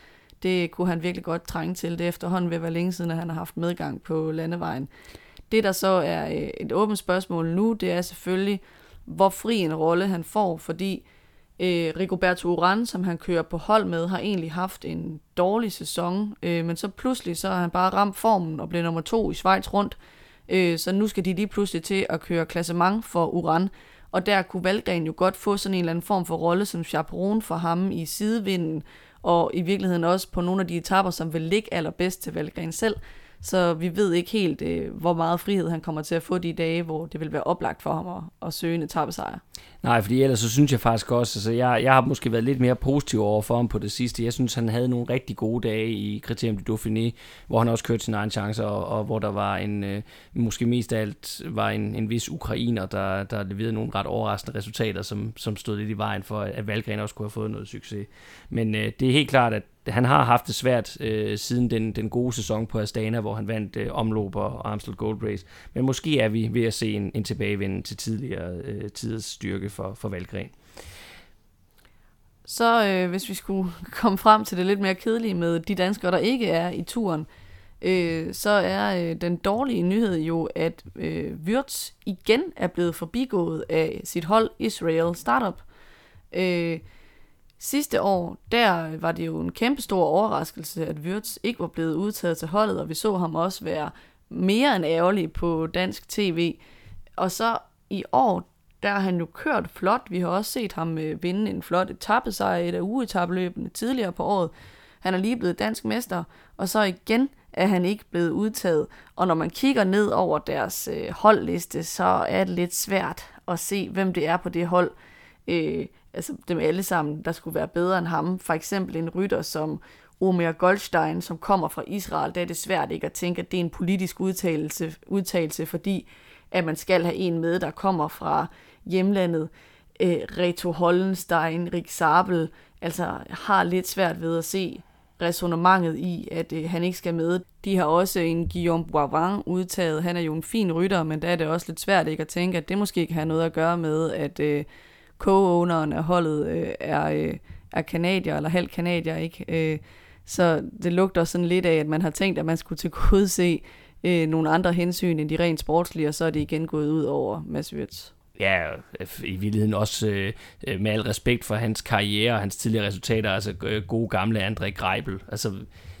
[SPEAKER 2] Det kunne han virkelig godt trænge til. Det efterhånden vil være længe siden, at han har haft medgang på landevejen. Det, der så er øh, et åbent spørgsmål nu, det er selvfølgelig, hvor fri en rolle han får, fordi øh, Rigoberto Uran, som han kører på hold med, har egentlig haft en dårlig sæson, øh, men så pludselig så har han bare ramt formen og blev nummer to i Schweiz rundt. Øh, Øh, så nu skal de lige pludselig til at køre klassement for Uran. Og der kunne Valgren jo godt få sådan en eller anden form for rolle som chaperon for ham i sidevinden, og i virkeligheden også på nogle af de etapper, som vil ligge allerbedst til Valgren selv. Så vi ved ikke helt, øh, hvor meget frihed han kommer til at få de dage, hvor det vil være oplagt for ham at, at søge en etappesejr.
[SPEAKER 1] Nej, fordi ellers så synes jeg faktisk også, altså jeg, jeg har måske været lidt mere positiv over for ham på det sidste. Jeg synes, han havde nogle rigtig gode dage i Criterium du Dauphiné, hvor han også kørte sin egen chance, og, og hvor der var en, øh, måske mest af alt var en, en vis ukrainer, der, der leverede nogle ret overraskende resultater, som, som stod lidt i vejen for, at Valgren også kunne have fået noget succes. Men øh, det er helt klart, at han har haft det svært øh, siden den, den gode sæson på Astana, hvor han vandt øh, omløb og Amstel Gold Race. Men måske er vi ved at se en, en tilbagevenden til tidligere øh, tiders styrke for, for Valgren.
[SPEAKER 2] Så øh, hvis vi skulle komme frem til det lidt mere kedelige med de danskere, der ikke er i turen, øh, så er øh, den dårlige nyhed jo, at øh, Wirtz igen er blevet forbigået af sit hold Israel Startup. Øh, Sidste år, der var det jo en kæmpe stor overraskelse, at Wirtz ikke var blevet udtaget til holdet, og vi så ham også være mere end ærgerlig på dansk tv. Og så i år, der har han jo kørt flot. Vi har også set ham øh, vinde en flot etappesejr i et af ugetabeløbene tidligere på året. Han er lige blevet dansk mester, og så igen er han ikke blevet udtaget. Og når man kigger ned over deres øh, holdliste, så er det lidt svært at se, hvem det er på det hold. Øh, altså dem alle sammen, der skulle være bedre end ham. For eksempel en rytter som Omer Goldstein, som kommer fra Israel, der er det svært ikke at tænke, at det er en politisk udtalelse, udtalelse fordi at man skal have en med, der kommer fra hjemlandet. Øh, Reto Hollenstein, Rik Sabel, altså har lidt svært ved at se resonemanget i, at øh, han ikke skal med. De har også en Guillaume Boivin udtaget. Han er jo en fin rytter, men der er det også lidt svært ikke at tænke, at det måske ikke har noget at gøre med, at øh, co-owneren af holdet øh, er, øh, er kanadier, eller halv kanadier, ikke? Øh, så det lugter sådan lidt af, at man har tænkt, at man skulle til gode se øh, nogle andre hensyn end de rent sportslige, og så er det igen gået ud over Mads Wirtz.
[SPEAKER 1] Ja, i virkeligheden også øh, med al respekt for hans karriere og hans tidligere resultater, altså øh, gode gamle André Greibel. Altså,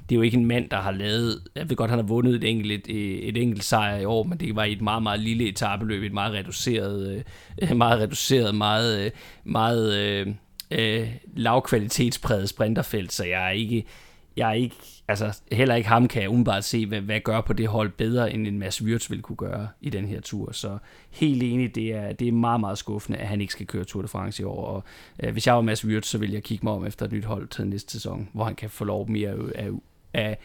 [SPEAKER 1] det er jo ikke en mand, der har lavet, jeg ved godt, han har vundet et enkelt, et, et enkelt sejr i år, men det var i et meget, meget lille etabeløb, et meget reduceret, øh, meget reduceret, meget, øh, meget øh, øh, lavkvalitetspræget sprinterfelt, så jeg er ikke, jeg er ikke, altså heller ikke ham kan jeg umiddelbart se, hvad, hvad gør på det hold bedre, end en masse Wirtz ville kunne gøre i den her tur. Så helt enig, det er, det er meget, meget skuffende, at han ikke skal køre Tour de France i år. Og, øh, hvis jeg var Mads Wirtz, så ville jeg kigge mig om efter et nyt hold til næste sæson, hvor han kan få lov mere af, af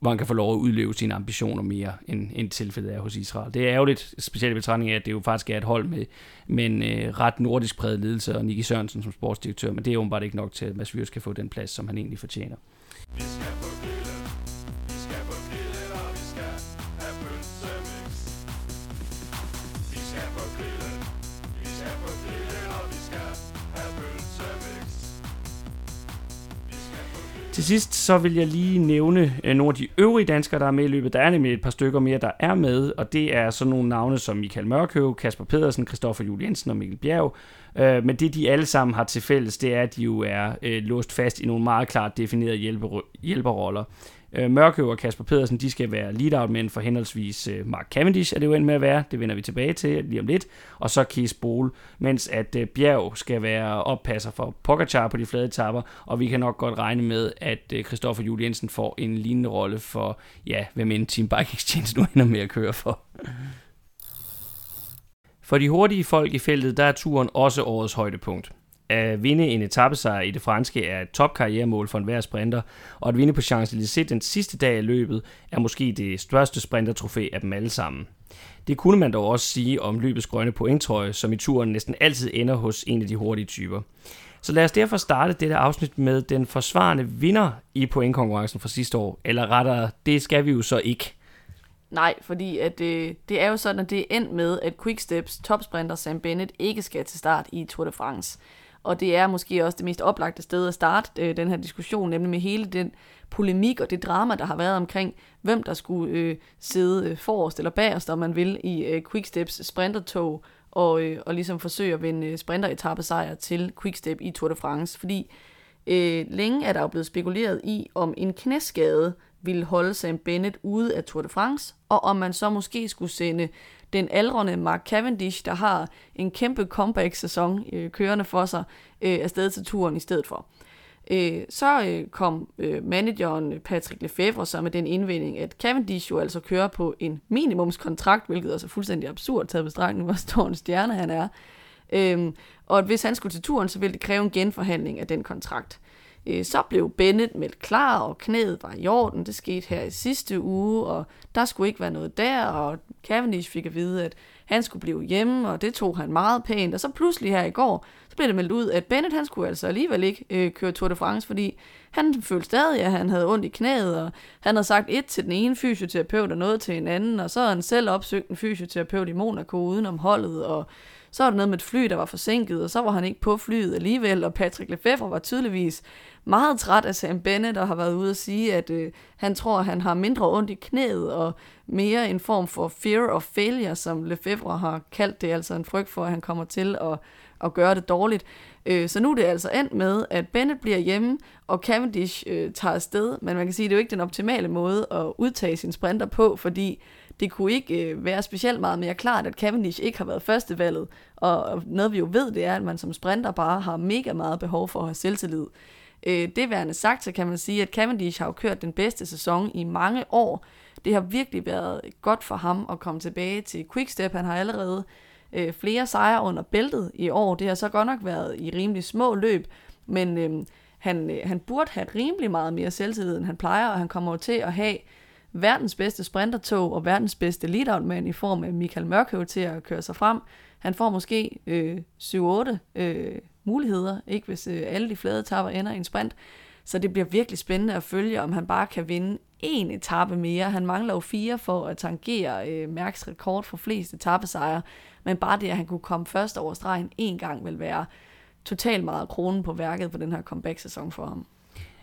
[SPEAKER 1] hvor han kan få lov at udleve sine ambitioner mere, end, end tilfældet er hos Israel. Det er ærgerligt, specielt i betragtning af, at det jo faktisk er et hold med, med en øh, ret nordisk præget ledelse og Nicky Sørensen som sportsdirektør, men det er åbenbart ikke nok til, at Mads Vyrs kan få den plads, som han egentlig fortjener. Vi skal Til sidst så vil jeg lige nævne øh, nogle af de øvrige danskere, der er med i løbet. Der er nemlig et par stykker mere, der er med, og det er sådan nogle navne som Michael Mørkøv, Kasper Pedersen, Christoffer Juliensen og Mikkel Bjerg. Øh, men det, de alle sammen har til fælles, det er, at de jo er øh, låst fast i nogle meget klart definerede hjælper, hjælperroller. Øh, Mørkøv og Kasper Pedersen, de skal være lead-out mænd for henholdsvis øh, Mark Cavendish, er det jo end med at være, det vender vi tilbage til lige om lidt, og så Kies Bol, mens at øh, Bjerg skal være oppasser for Pogacar på de flade etapper, og vi kan nok godt regne med, at øh, Christoffer Juliensen får en lignende rolle for, ja, hvem end Team Bike Exchange nu ender med at køre for. For de hurtige folk i feltet, der er turen også årets højdepunkt. At vinde en etappesejr i det franske er et topkarrieremål for enhver sprinter, og at vinde på Champs-Élysées den sidste dag af løbet er måske det største sprintertrofæ af dem alle sammen. Det kunne man dog også sige om løbets grønne pointtrøje, som i turen næsten altid ender hos en af de hurtige typer. Så lad os derfor starte dette afsnit med den forsvarende vinder i pointkonkurrencen fra sidste år, eller rettere, det skal vi jo så ikke.
[SPEAKER 2] Nej, fordi at, øh, det er jo sådan, at det er endt med, at Quicksteps topsprinter Sam Bennett ikke skal til start i Tour de France. Og det er måske også det mest oplagte sted at starte øh, den her diskussion, nemlig med hele den polemik og det drama, der har været omkring, hvem der skulle øh, sidde øh, forrest eller bagerst, om man vil, i øh, Quicksteps sprintertog, og, øh, og ligesom forsøge at vinde øh, sprinteretappesejr til Quickstep i Tour de France. Fordi øh, længe er der jo blevet spekuleret i, om en knæskade ville holde Sam Bennett ude af Tour de France, og om man så måske skulle sende den aldrende Mark Cavendish, der har en kæmpe comeback-sæson øh, kørende for sig, øh, afsted til turen i stedet for. Øh, så øh, kom øh, manageren Patrick Lefebvre så med den indvending, at Cavendish jo altså kører på en minimumskontrakt, hvilket er altså fuldstændig absurd taget bestragtning, hvor stor en stjerne han er. Øh, og at hvis han skulle til turen, så ville det kræve en genforhandling af den kontrakt. Øh, Øh, så blev Bennett meldt klar, og knæet var i orden. Det skete her i sidste uge, og der skulle ikke være noget der, og Cavendish fik at vide, at han skulle blive hjemme, og det tog han meget pænt. Og så pludselig her i går, så blev det meldt ud, at Bennett han skulle altså alligevel ikke øh, køre Tour de France, fordi han følte stadig, at han havde ondt i knæet, og han havde sagt et til den ene fysioterapeut og noget til en anden, og så havde han selv opsøgt en fysioterapeut i Monaco udenom holdet, og så var der noget med et fly, der var forsinket, og så var han ikke på flyet alligevel, og Patrick Lefebvre var tydeligvis meget træt af Sam Bennett og har været ude at sige, at øh, han tror, at han har mindre ondt i knæet og mere en form for fear of failure, som Lefebvre har kaldt det, altså en frygt for, at han kommer til at, at gøre det dårligt. Øh, så nu er det altså endt med, at Bennett bliver hjemme, og Cavendish øh, tager afsted, men man kan sige, at det er jo ikke den optimale måde at udtage sin sprinter på, fordi det kunne ikke øh, være specielt meget mere klart, at Cavendish ikke har været førstevalget, og, og noget vi jo ved, det er, at man som sprinter bare har mega meget behov for at have selvtillid. Øh, det værende sagt, så kan man sige, at Cavendish har jo kørt den bedste sæson i mange år. Det har virkelig været godt for ham at komme tilbage til Quickstep. Han har allerede øh, flere sejre under bæltet i år. Det har så godt nok været i rimelig små løb, men øh, han, øh, han burde have rimelig meget mere selvtillid, end han plejer, og han kommer jo til at have verdens bedste sprintertog og verdens bedste lead-out-mand i form af Michael Mørkøv til at køre sig frem. Han får måske øh, 7-8 øh, muligheder, ikke hvis øh, alle de flade etapper ender i en sprint. Så det bliver virkelig spændende at følge, om han bare kan vinde en etape mere. Han mangler jo fire for at tangere øh, Mærks rekord for flest etappesejre, men bare det, at han kunne komme først over stregen en gang, vil være totalt meget kronen på værket på den her comeback-sæson for ham.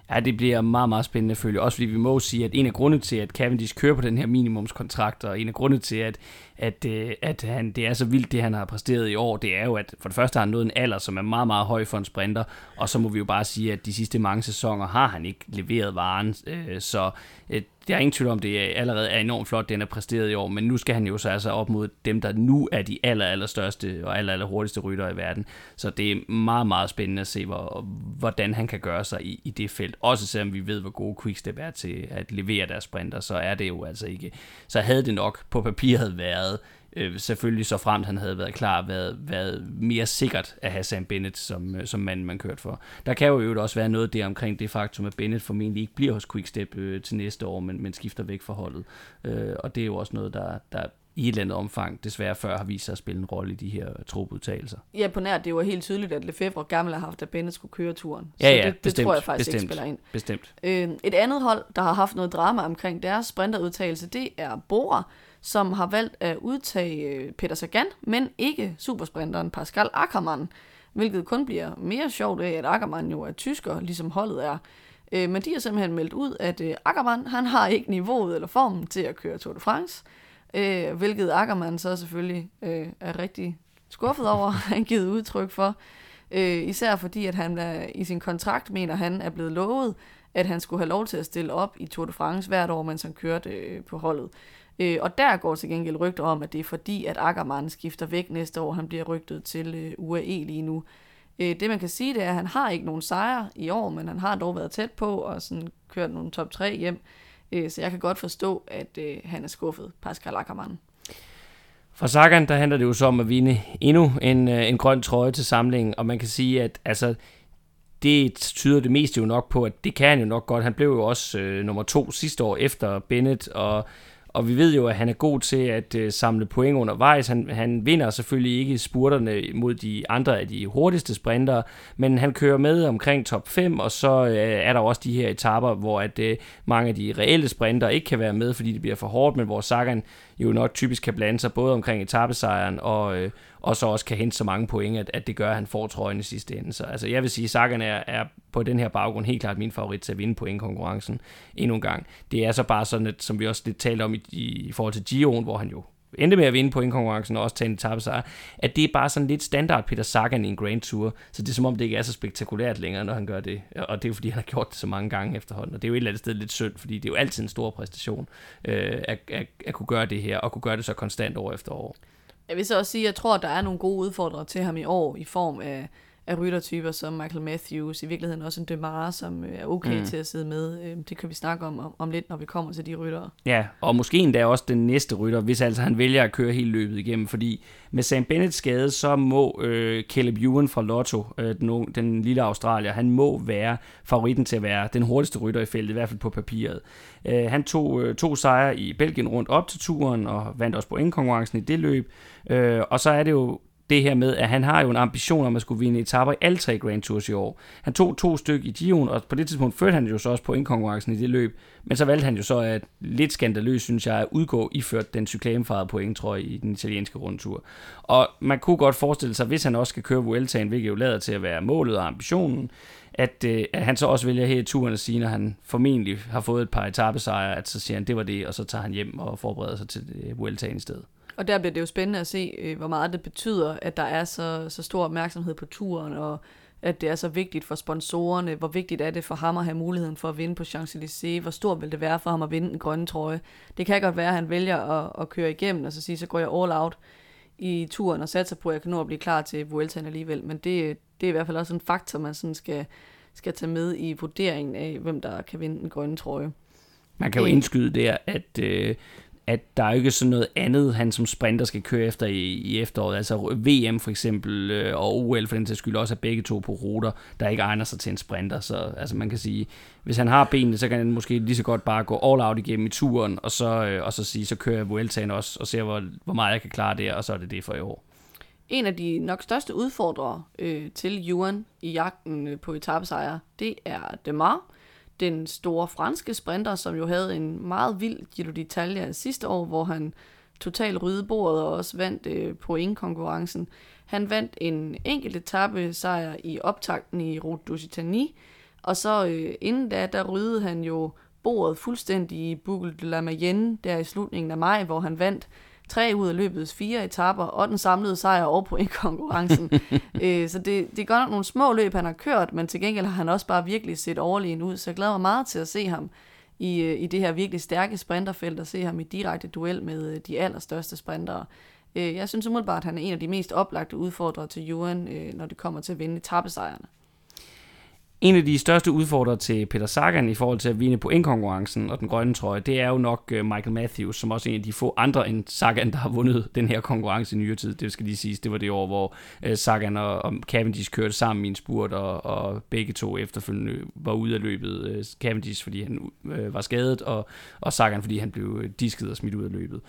[SPEAKER 1] Ja, det bliver meget, meget spændende at følge. Også fordi vi må sige, at en af grundene til, at Cavendish kører på den her minimumskontrakt, og en af grundene til, at, at, øh, at han, det er så vildt, det han har præsteret i år, det er jo, at for det første har han nået en alder, som er meget, meget høj for en sprinter, og så må vi jo bare sige, at de sidste mange sæsoner har han ikke leveret varen, øh, så øh, der er ingen tvivl om, det er allerede er enormt flot, den er præsteret i år, men nu skal han jo så altså op mod dem, der nu er de aller, aller største og aller, aller hurtigste rytter i verden. Så det er meget, meget spændende at se, hvor, hvordan han kan gøre sig i, i det felt. Også selvom vi ved, hvor gode Quickstep er til at levere deres sprinter, så er det jo altså ikke. Så havde det nok på papiret været øh, selvfølgelig så fremt han havde været klar, været, været mere sikkert at have Sam Bennett som, øh, som mand, man kørt for. Der kan jo også være noget der omkring det faktum, at Bennett formentlig ikke bliver hos Quickstep øh, til næste år, men, men skifter væk fra holdet. Øh, og det er jo også noget, der, der i et eller andet omfang desværre før har vist sig at spille en rolle i de her trupudtagelser.
[SPEAKER 2] Ja, på nær, det var helt tydeligt, at Lefebvre gammel har haft, at Bennett skulle køre turen.
[SPEAKER 1] Ja, ja,
[SPEAKER 2] så det,
[SPEAKER 1] bestemt,
[SPEAKER 2] det tror jeg faktisk
[SPEAKER 1] bestemt,
[SPEAKER 2] ikke spiller ind.
[SPEAKER 1] Bestemt.
[SPEAKER 2] Øh, et andet hold, der har haft noget drama omkring deres sprinterudtagelse, det er Bora, som har valgt at udtage øh, Peter Sagan, men ikke supersprinteren Pascal Ackermann, hvilket kun bliver mere sjovt af, at Ackermann jo er tysker, ligesom holdet er. Øh, men de har simpelthen meldt ud, at øh, Ackermann, han har ikke niveauet eller formen til at køre Tour de France, hvilket Ackermann så selvfølgelig er rigtig skuffet over, han givet udtryk for. især fordi, at han i sin kontrakt mener, han er blevet lovet, at han skulle have lov til at stille op i Tour de France hvert år, mens han kørte på holdet. Øh, og der går til gengæld rygter om, at det er fordi, at Ackermann skifter væk næste år. Han bliver rygtet til øh, UAE lige nu. Øh, det man kan sige, det er, at han har ikke nogen sejre i år, men han har dog været tæt på og sådan kørt nogle top 3 hjem. Øh, så jeg kan godt forstå, at øh, han er skuffet, Pascal Ackermann.
[SPEAKER 1] For Sagan, der handler det jo så om at vinde endnu en, øh, en grøn trøje til samlingen, og man kan sige, at altså, det tyder det meste jo nok på, at det kan han jo nok godt. Han blev jo også øh, nummer to sidste år efter Bennett, og og vi ved jo, at han er god til at øh, samle point undervejs. Han, han vinder selvfølgelig ikke spurterne mod de andre af de hurtigste sprintere, men han kører med omkring top 5, og så øh, er der også de her etaper, hvor at øh, mange af de reelle sprinter ikke kan være med, fordi det bliver for hårdt, men hvor Sagan jo nok typisk kan blande sig både omkring etappesejren og, øh, og så også kan hente så mange point, at, at det gør, at han får trøjen i sidste ende. Så altså, jeg vil sige, at Sagan er, er på den her baggrund helt klart min favorit til at vinde pointkonkurrencen endnu en gang. Det er så bare sådan, at, som vi også lidt talte om i, i forhold til Giroen, hvor han jo endte med at vinde pointkonkurrencen og også tage en etappesejr, at det er bare sådan lidt standard Peter Sagan i en Grand Tour, så det er som om det ikke er så spektakulært længere, når han gør det, og det er jo fordi, han har gjort det så mange gange efterhånden, og det er jo et eller andet sted lidt synd, fordi det er jo altid en stor præstation øh, at, at, at kunne gøre det her, og kunne gøre det så konstant år efter år.
[SPEAKER 2] Jeg vil så også sige, at jeg tror, at der er nogle gode udfordrere til ham i år, i form af af ryttertyper som Michael Matthews, i virkeligheden også en Demare, som øh, er okay mm. til at sidde med. Øh, det kan vi snakke om, om, lidt, når vi kommer til de ryttere.
[SPEAKER 1] Ja, og måske endda også den næste rytter, hvis altså han vælger at køre hele løbet igennem, fordi med Sam Bennett skade, så må øh, Caleb Ewan fra Lotto, øh, den, den lille australier, han må være favoritten til at være den hurtigste rytter i feltet, i hvert fald på papiret. Øh, han tog øh, to sejre i Belgien rundt op til turen, og vandt også pointkonkurrencen i det løb. Øh, og så er det jo det her med, at han har jo en ambition om at skulle vinde etaper i alle tre Grand Tours i år. Han tog to stykker i Gion, og på det tidspunkt førte han jo så også på indkonkurrencen i det løb, men så valgte han jo så at lidt skandaløst, synes jeg, at udgå iført den cyklamefarede point, tror jeg, i den italienske rundtur. Og man kunne godt forestille sig, hvis han også skal køre Vueltaen, hvilket jo lader til at være målet og ambitionen, at, øh, at han så også vælger her i turen at sige, når han formentlig har fået et par etappesejre, at så siger han, det var det, og så tager han hjem og forbereder sig til øh, Vueltaen i stedet.
[SPEAKER 2] Og der bliver det jo spændende at se, øh, hvor meget det betyder, at der er så, så stor opmærksomhed på turen, og at det er så vigtigt for sponsorerne. Hvor vigtigt er det for ham at have muligheden for at vinde på Champs-Élysées? Hvor stort vil det være for ham at vinde en grønne trøje? Det kan godt være, at han vælger at, at køre igennem, og så sige, så går jeg all out i turen og satser på, at jeg kan nå at blive klar til Vueltaen alligevel. Men det, det er i hvert fald også en faktor, man sådan skal, skal tage med i vurderingen af, hvem der kan vinde en grønne trøje.
[SPEAKER 1] Man kan jo indskyde der, at øh, at der er ikke sådan noget andet, han som sprinter skal køre efter i, i efteråret. Altså VM for eksempel, øh, og OL for den sags skyld også er begge to på ruter, der ikke egner sig til en sprinter. Så altså man kan sige, hvis han har benene, så kan han måske lige så godt bare gå all out igennem i turen, og så, øh, og så sige, så kører jeg Vueltaen også, og ser, hvor, hvor meget jeg kan klare det, og så er det det for i år.
[SPEAKER 2] En af de nok største udfordrere øh, til Juan i jagten øh, på etappesejre, det er Demar den store franske sprinter, som jo havde en meget vild Giro d'Italia sidste år, hvor han totalt rydde bordet og også vandt øh, pointkonkurrencen. Han vandt en enkelt etape sejr i optakten i Route d'Occitanie, og så øh, inden da, der ryddede han jo bordet fuldstændig i Boucle de la Mayenne, der i slutningen af maj, hvor han vandt tre ud af løbets fire etaper, og den samlede sejr over på konkurrencen. øh, så det, det er godt nok nogle små løb, han har kørt, men til gengæld har han også bare virkelig set overlegen ud, så jeg glæder mig meget til at se ham i, øh, i det her virkelig stærke sprinterfelt, og se ham i direkte duel med øh, de allerstørste sprintere. Øh, jeg synes umiddelbart, at han er en af de mest oplagte udfordrere til Juan, når det kommer til at vinde etappesejrene.
[SPEAKER 1] En af de største udfordrere til Peter Sagan i forhold til at vinde pointkonkurrencen og den grønne trøje, det er jo nok øh, Michael Matthews, som også er en af de få andre end Sagan, der har vundet den her konkurrence i nyere tid. Det skal lige siges, det var det år, hvor øh, Sagan og Cavendish kørte sammen i en spurt, og, og begge to efterfølgende var ude af løbet. Øh, Cavendish, fordi han var skadet, og, og Sagan, fordi han blev disket og smidt ud af løbet.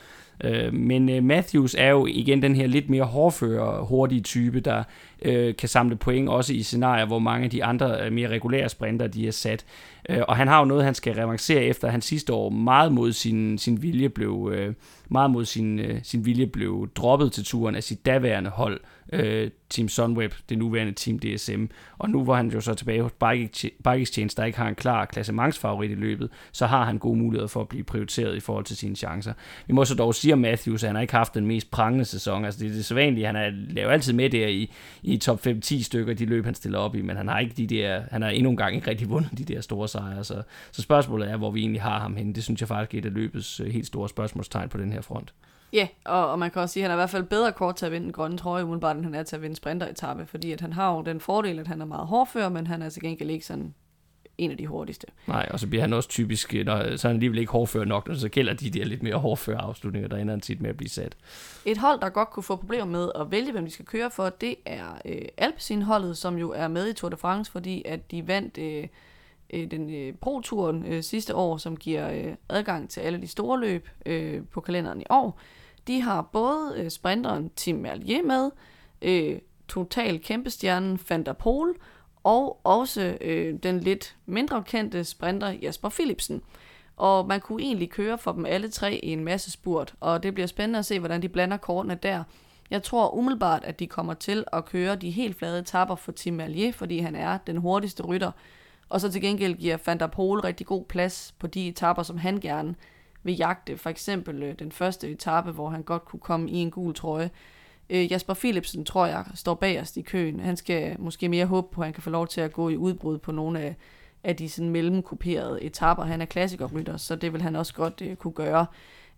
[SPEAKER 1] Øh, men øh, Matthews er jo igen den her lidt mere hårdfører, hurtige type, der øh, kan samle point også i scenarier, hvor mange af de andre øh, mere regulære sprinter, de er sat. Øh, og han har jo noget, han skal revancere efter, han sidste år meget mod sin, sin vilje blev, øh, meget mod sin, øh, sin vilje blev droppet til turen af sit daværende hold, øh, Team Sunweb, det nuværende Team DSM. Og nu hvor han jo så tilbage hos Bike, Exchange, der ikke har en klar klassementsfavorit i løbet, så har han gode muligheder for at blive prioriteret i forhold til sine chancer. Vi må så dog sige om Matthews, at han har ikke haft den mest prangende sæson. Altså det er det sædvanlige, han er, laver altid med der i, i top 5-10 stykker, de løb han stiller op i, men han har ikke de der, han har endnu engang ikke rigtig vundet de der store sejre. Så, så spørgsmålet er, hvor vi egentlig har ham henne. Det synes jeg faktisk er et af løbets øh, helt store spørgsmålstegn på den her front.
[SPEAKER 2] Ja, og, og man kan også sige, at han er i hvert fald bedre kort til at vinde den grønne trøje, umiddelbart, end han er til at vinde sprinteretappe, fordi at han har jo den fordel, at han er meget hårdfør, men han er til gengæld ikke sådan en af de hurtigste.
[SPEAKER 1] Nej, og så bliver han også typisk, når, så er han alligevel ikke hårdfør nok, når så gælder de der lidt mere hårdføre afslutninger, der ender han tit med at blive sat.
[SPEAKER 2] Et hold, der godt kunne få problemer med at vælge, hvem de skal køre for, det er øh, Alpecin-holdet, som jo er med i Tour de France, fordi at de vandt øh, øh, den øh, Pro-turen øh, sidste år, som giver øh, adgang til alle de store løb øh, på kalenderen i år. De har både øh, sprinteren Tim Merlier med, øh, total kæmpestjernen Van der Pol, og også øh, den lidt mindre kendte sprinter Jasper Philipsen. Og man kunne egentlig køre for dem alle tre i en masse spurt, og det bliver spændende at se, hvordan de blander kortene der. Jeg tror umiddelbart, at de kommer til at køre de helt flade etapper for Tim Merlier, fordi han er den hurtigste rytter. Og så til gengæld giver Van der Pol rigtig god plads på de etapper, som han gerne vil jagte. For eksempel øh, den første etape, hvor han godt kunne komme i en gul trøje. Øh, Jasper Philipsen, tror jeg, står bagerst i køen. Han skal måske mere håbe på, at han kan få lov til at gå i udbrud på nogle af, af de sådan mellemkuperede etapper. Han er klassikerrytter, så det vil han også godt øh, kunne gøre.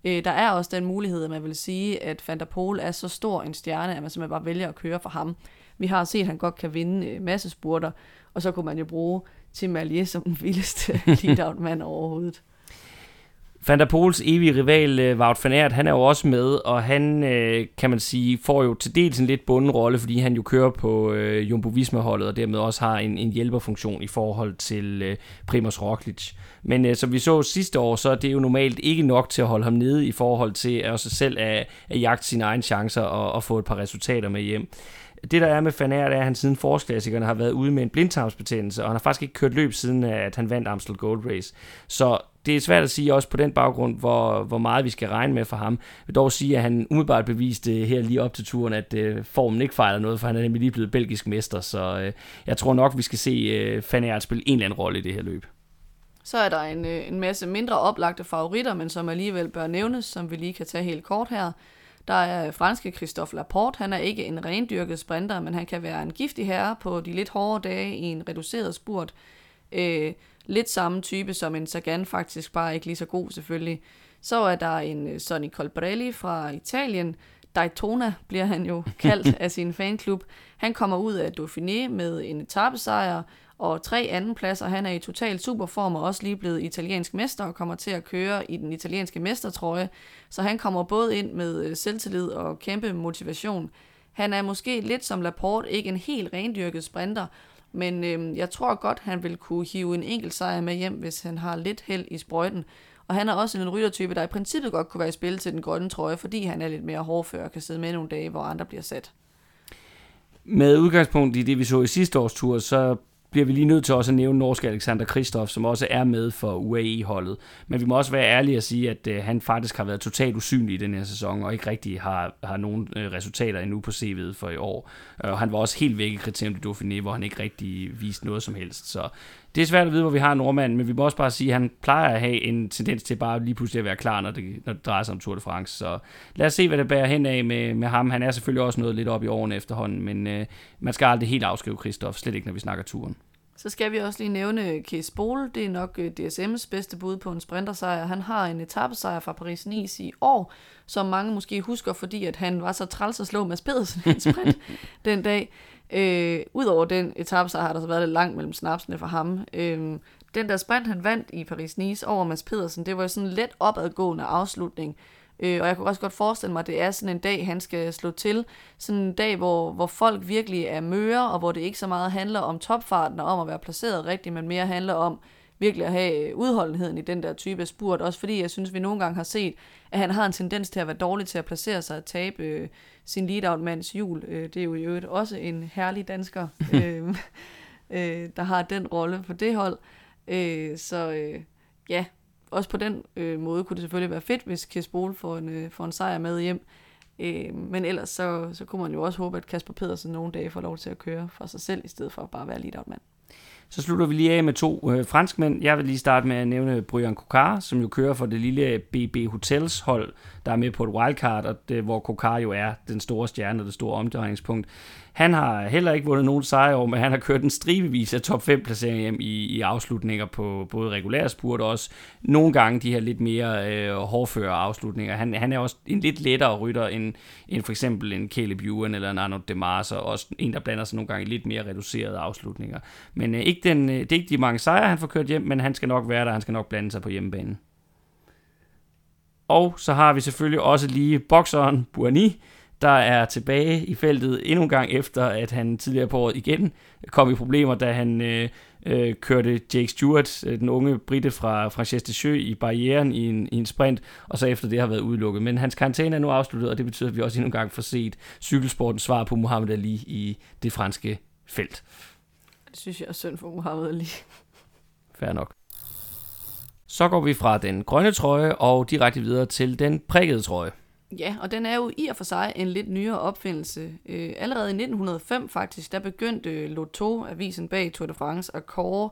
[SPEAKER 2] Øh, der er også den mulighed, at man vil sige, at Van der Pol er så stor en stjerne, at man simpelthen bare vælger at køre for ham. Vi har set, at han godt kan vinde øh, masse spurter, og så kunne man jo bruge Tim Allier som den vildeste lead-out-mand overhovedet.
[SPEAKER 1] Van der Poels evige rival, øh, Wout van Aert, han er jo også med, og han, øh, kan man sige, får jo til dels en lidt bunden rolle, fordi han jo kører på øh, Jumbo Visma-holdet, og dermed også har en, en hjælperfunktion i forhold til øh, Primoz Roglic. Men øh, som vi så sidste år, så er det jo normalt ikke nok til at holde ham nede i forhold til at også selv at, at jagte sine egne chancer og, og få et par resultater med hjem. Det der er med Van det er, at han siden forårsklassikerne har været ude med en blindtarmsbetændelse, og han har faktisk ikke kørt løb siden, at han vandt Amstel Gold Race. Så det er svært at sige også på den baggrund, hvor, hvor meget vi skal regne med for ham. Jeg vil dog sige, at han umiddelbart beviste her lige op til turen, at øh, formen ikke fejler noget, for han er nemlig lige blevet belgisk mester, så øh, jeg tror nok, vi skal se øh, Van spille en eller anden rolle i det her løb.
[SPEAKER 2] Så er der en, øh, en masse mindre oplagte favoritter, men som alligevel bør nævnes, som vi lige kan tage helt kort her. Der er franske Christophe Laporte. Han er ikke en rendyrket sprinter, men han kan være en giftig herre på de lidt hårde dage i en reduceret spurt. Øh, lidt samme type som en Sagan, faktisk bare ikke lige så god selvfølgelig. Så er der en øh, Sonny Colbrelli fra Italien. Daytona bliver han jo kaldt af sin fanklub. Han kommer ud af Dauphiné med en etappesejr og tre andenpladser. Han er i total superform og også lige blevet italiensk mester og kommer til at køre i den italienske mestertrøje. Så han kommer både ind med øh, selvtillid og kæmpe motivation. Han er måske lidt som Laporte, ikke en helt rendyrket sprinter, men øh, jeg tror godt, han vil kunne hive en enkelt sejr med hjem, hvis han har lidt held i sprøjten. Og han er også en ryttertype, der i princippet godt kunne være i spil til den grønne trøje, fordi han er lidt mere hårdfør og kan sidde med nogle dage, hvor andre bliver sat.
[SPEAKER 1] Med udgangspunkt i det, vi så i sidste års tur, så bliver vi lige nødt til også at nævne norske Alexander Kristoff, som også er med for UAE-holdet. Men vi må også være ærlige og sige, at øh, han faktisk har været totalt usynlig i den her sæson, og ikke rigtig har, har nogen øh, resultater endnu på CV'et for i år. Øh, og han var også helt væk i Kriterium de Dauphiné, hvor han ikke rigtig viste noget som helst. Så det er svært at vide, hvor vi har nordmanden, men vi må også bare sige, at han plejer at have en tendens til bare lige pludselig at være klar, når det, når det drejer sig om Tour de France. Så lad os se, hvad det bærer hen af med, med ham. Han er selvfølgelig også noget lidt op i årene efterhånden, men øh, man skal aldrig helt afskrive Kristoff, slet ikke når vi snakker turen.
[SPEAKER 2] Så skal vi også lige nævne Kees Bol. Det er nok øh, DSM's bedste bud på en sprintersejr. Han har en etappesejr fra Paris-Nice i år, som mange måske husker, fordi at han var så træls at slå Mads Pedersen i en sprint den dag. Øh, Udover den etappesejr har der så været lidt langt mellem snapsene for ham. Øh, den der sprint, han vandt i Paris-Nice over Mads Pedersen, det var sådan en let opadgående afslutning. Øh, og jeg kunne også godt forestille mig, at det er sådan en dag, han skal slå til. Sådan en dag, hvor, hvor folk virkelig er møre, og hvor det ikke så meget handler om topfarten og om at være placeret rigtigt, men mere handler om virkelig at have udholdenheden i den der type spurt. Også fordi jeg synes, vi nogle gange har set, at han har en tendens til at være dårlig til at placere sig og tabe øh, sin lead-out-mands jul. Øh, det er jo i øvrigt også en herlig dansker, øh, øh, der har den rolle på det hold. Øh, så øh, ja, også på den øh, måde kunne det selvfølgelig være fedt, hvis Kies Bol får en, øh, får en sejr med hjem. Øh, men ellers så, så kunne man jo også håbe, at Kasper Pedersen nogle dage får lov til at køre for sig selv, i stedet for at bare være lead mand.
[SPEAKER 1] Så slutter vi lige af med to øh, franskmænd. Jeg vil lige starte med at nævne Brian Kokar, som jo kører for det lille øh, BB Hotels hold, der er med på et wildcard, og det, hvor Kokar jo er den store stjerne og det store omdrejningspunkt. Han har heller ikke vundet nogen sejr over, men han har kørt en stribevis af top 5 placeringer hjem i, i afslutninger på både regulære spurt og også nogle gange de her lidt mere øh, hårdføre afslutninger. Han, han er også en lidt lettere rytter end, end for eksempel en Caleb Ewan eller en Arnold Demars, og også en, der blander sig nogle gange i lidt mere reducerede afslutninger. Men øh, ikke den, øh, det er ikke de mange sejre, han får kørt hjem, men han skal nok være der, han skal nok blande sig på hjemmebanen. Og så har vi selvfølgelig også lige bokseren Buani, der er tilbage i feltet endnu en gang efter, at han tidligere på året igen kom i problemer, da han øh, øh, kørte Jake Stewart, øh, den unge britte fra de Sjø, i barrieren i en, i en sprint, og så efter det har været udelukket. Men hans karantæne er nu afsluttet, og det betyder, at vi også endnu en gang får set cykelsportens svar på Muhammad Ali i det franske felt.
[SPEAKER 2] Det synes jeg er synd for Muhammad Ali.
[SPEAKER 1] Fair nok. Så går vi fra den grønne trøje og direkte videre til den prikkede trøje.
[SPEAKER 2] Ja, og den er jo i og for sig en lidt nyere opfindelse. Øh, allerede i 1905 faktisk, der begyndte øh, Lotto, avisen bag Tour de France, at kåre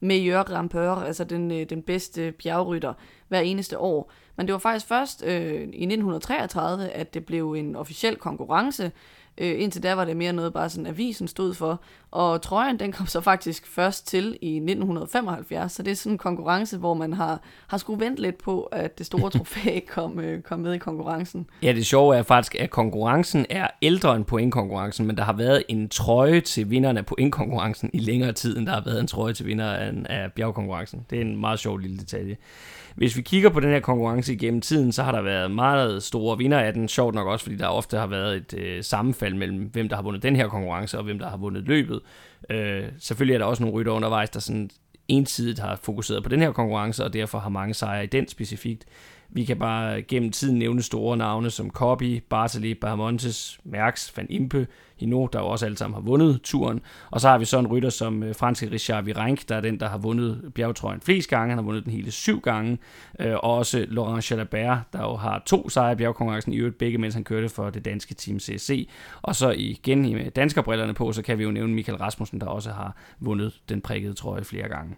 [SPEAKER 2] meilleur rampeur, altså den, øh, den bedste bjergrytter, hver eneste år. Men det var faktisk først øh, i 1933, at det blev en officiel konkurrence, Øh, indtil da var det mere noget, bare sådan avisen stod for. Og trøjen, den kom så faktisk først til i 1975, så det er sådan en konkurrence, hvor man har, har skulle vente lidt på, at det store trofæ kom, øh, kom med i konkurrencen.
[SPEAKER 1] Ja, det sjove er faktisk, at konkurrencen er ældre end pointkonkurrencen, men der har været en trøje til vinderne af pointkonkurrencen i længere tid, end der har været en trøje til vinder af, af bjergkonkurrencen. Det er en meget sjov lille detalje. Hvis vi kigger på den her konkurrence igennem tiden, så har der været meget store vinder af den. Sjovt nok også, fordi der ofte har været et øh, sammenfald mellem, hvem der har vundet den her konkurrence, og hvem der har vundet løbet. Øh, selvfølgelig er der også nogle rytter undervejs, der sådan ensidigt har fokuseret på den her konkurrence, og derfor har mange sejre i den specifikt. Vi kan bare gennem tiden nævne store navne som Copy, Bartali, Bahamontes, Merckx, Van Impe, Hino, der jo også alle sammen har vundet turen. Og så har vi så en rytter som øh, franske Richard Virenque, der er den, der har vundet bjergtrøjen flest gange. Han har vundet den hele syv gange. Øh, og også Laurent Jalabert, der jo har to sejre i bjergkonkurrencen i øvrigt, begge mens han kørte for det danske team CSC. Og så igen med danskerbrillerne på, så kan vi jo nævne Michael Rasmussen, der også har vundet den prikkede trøje flere gange.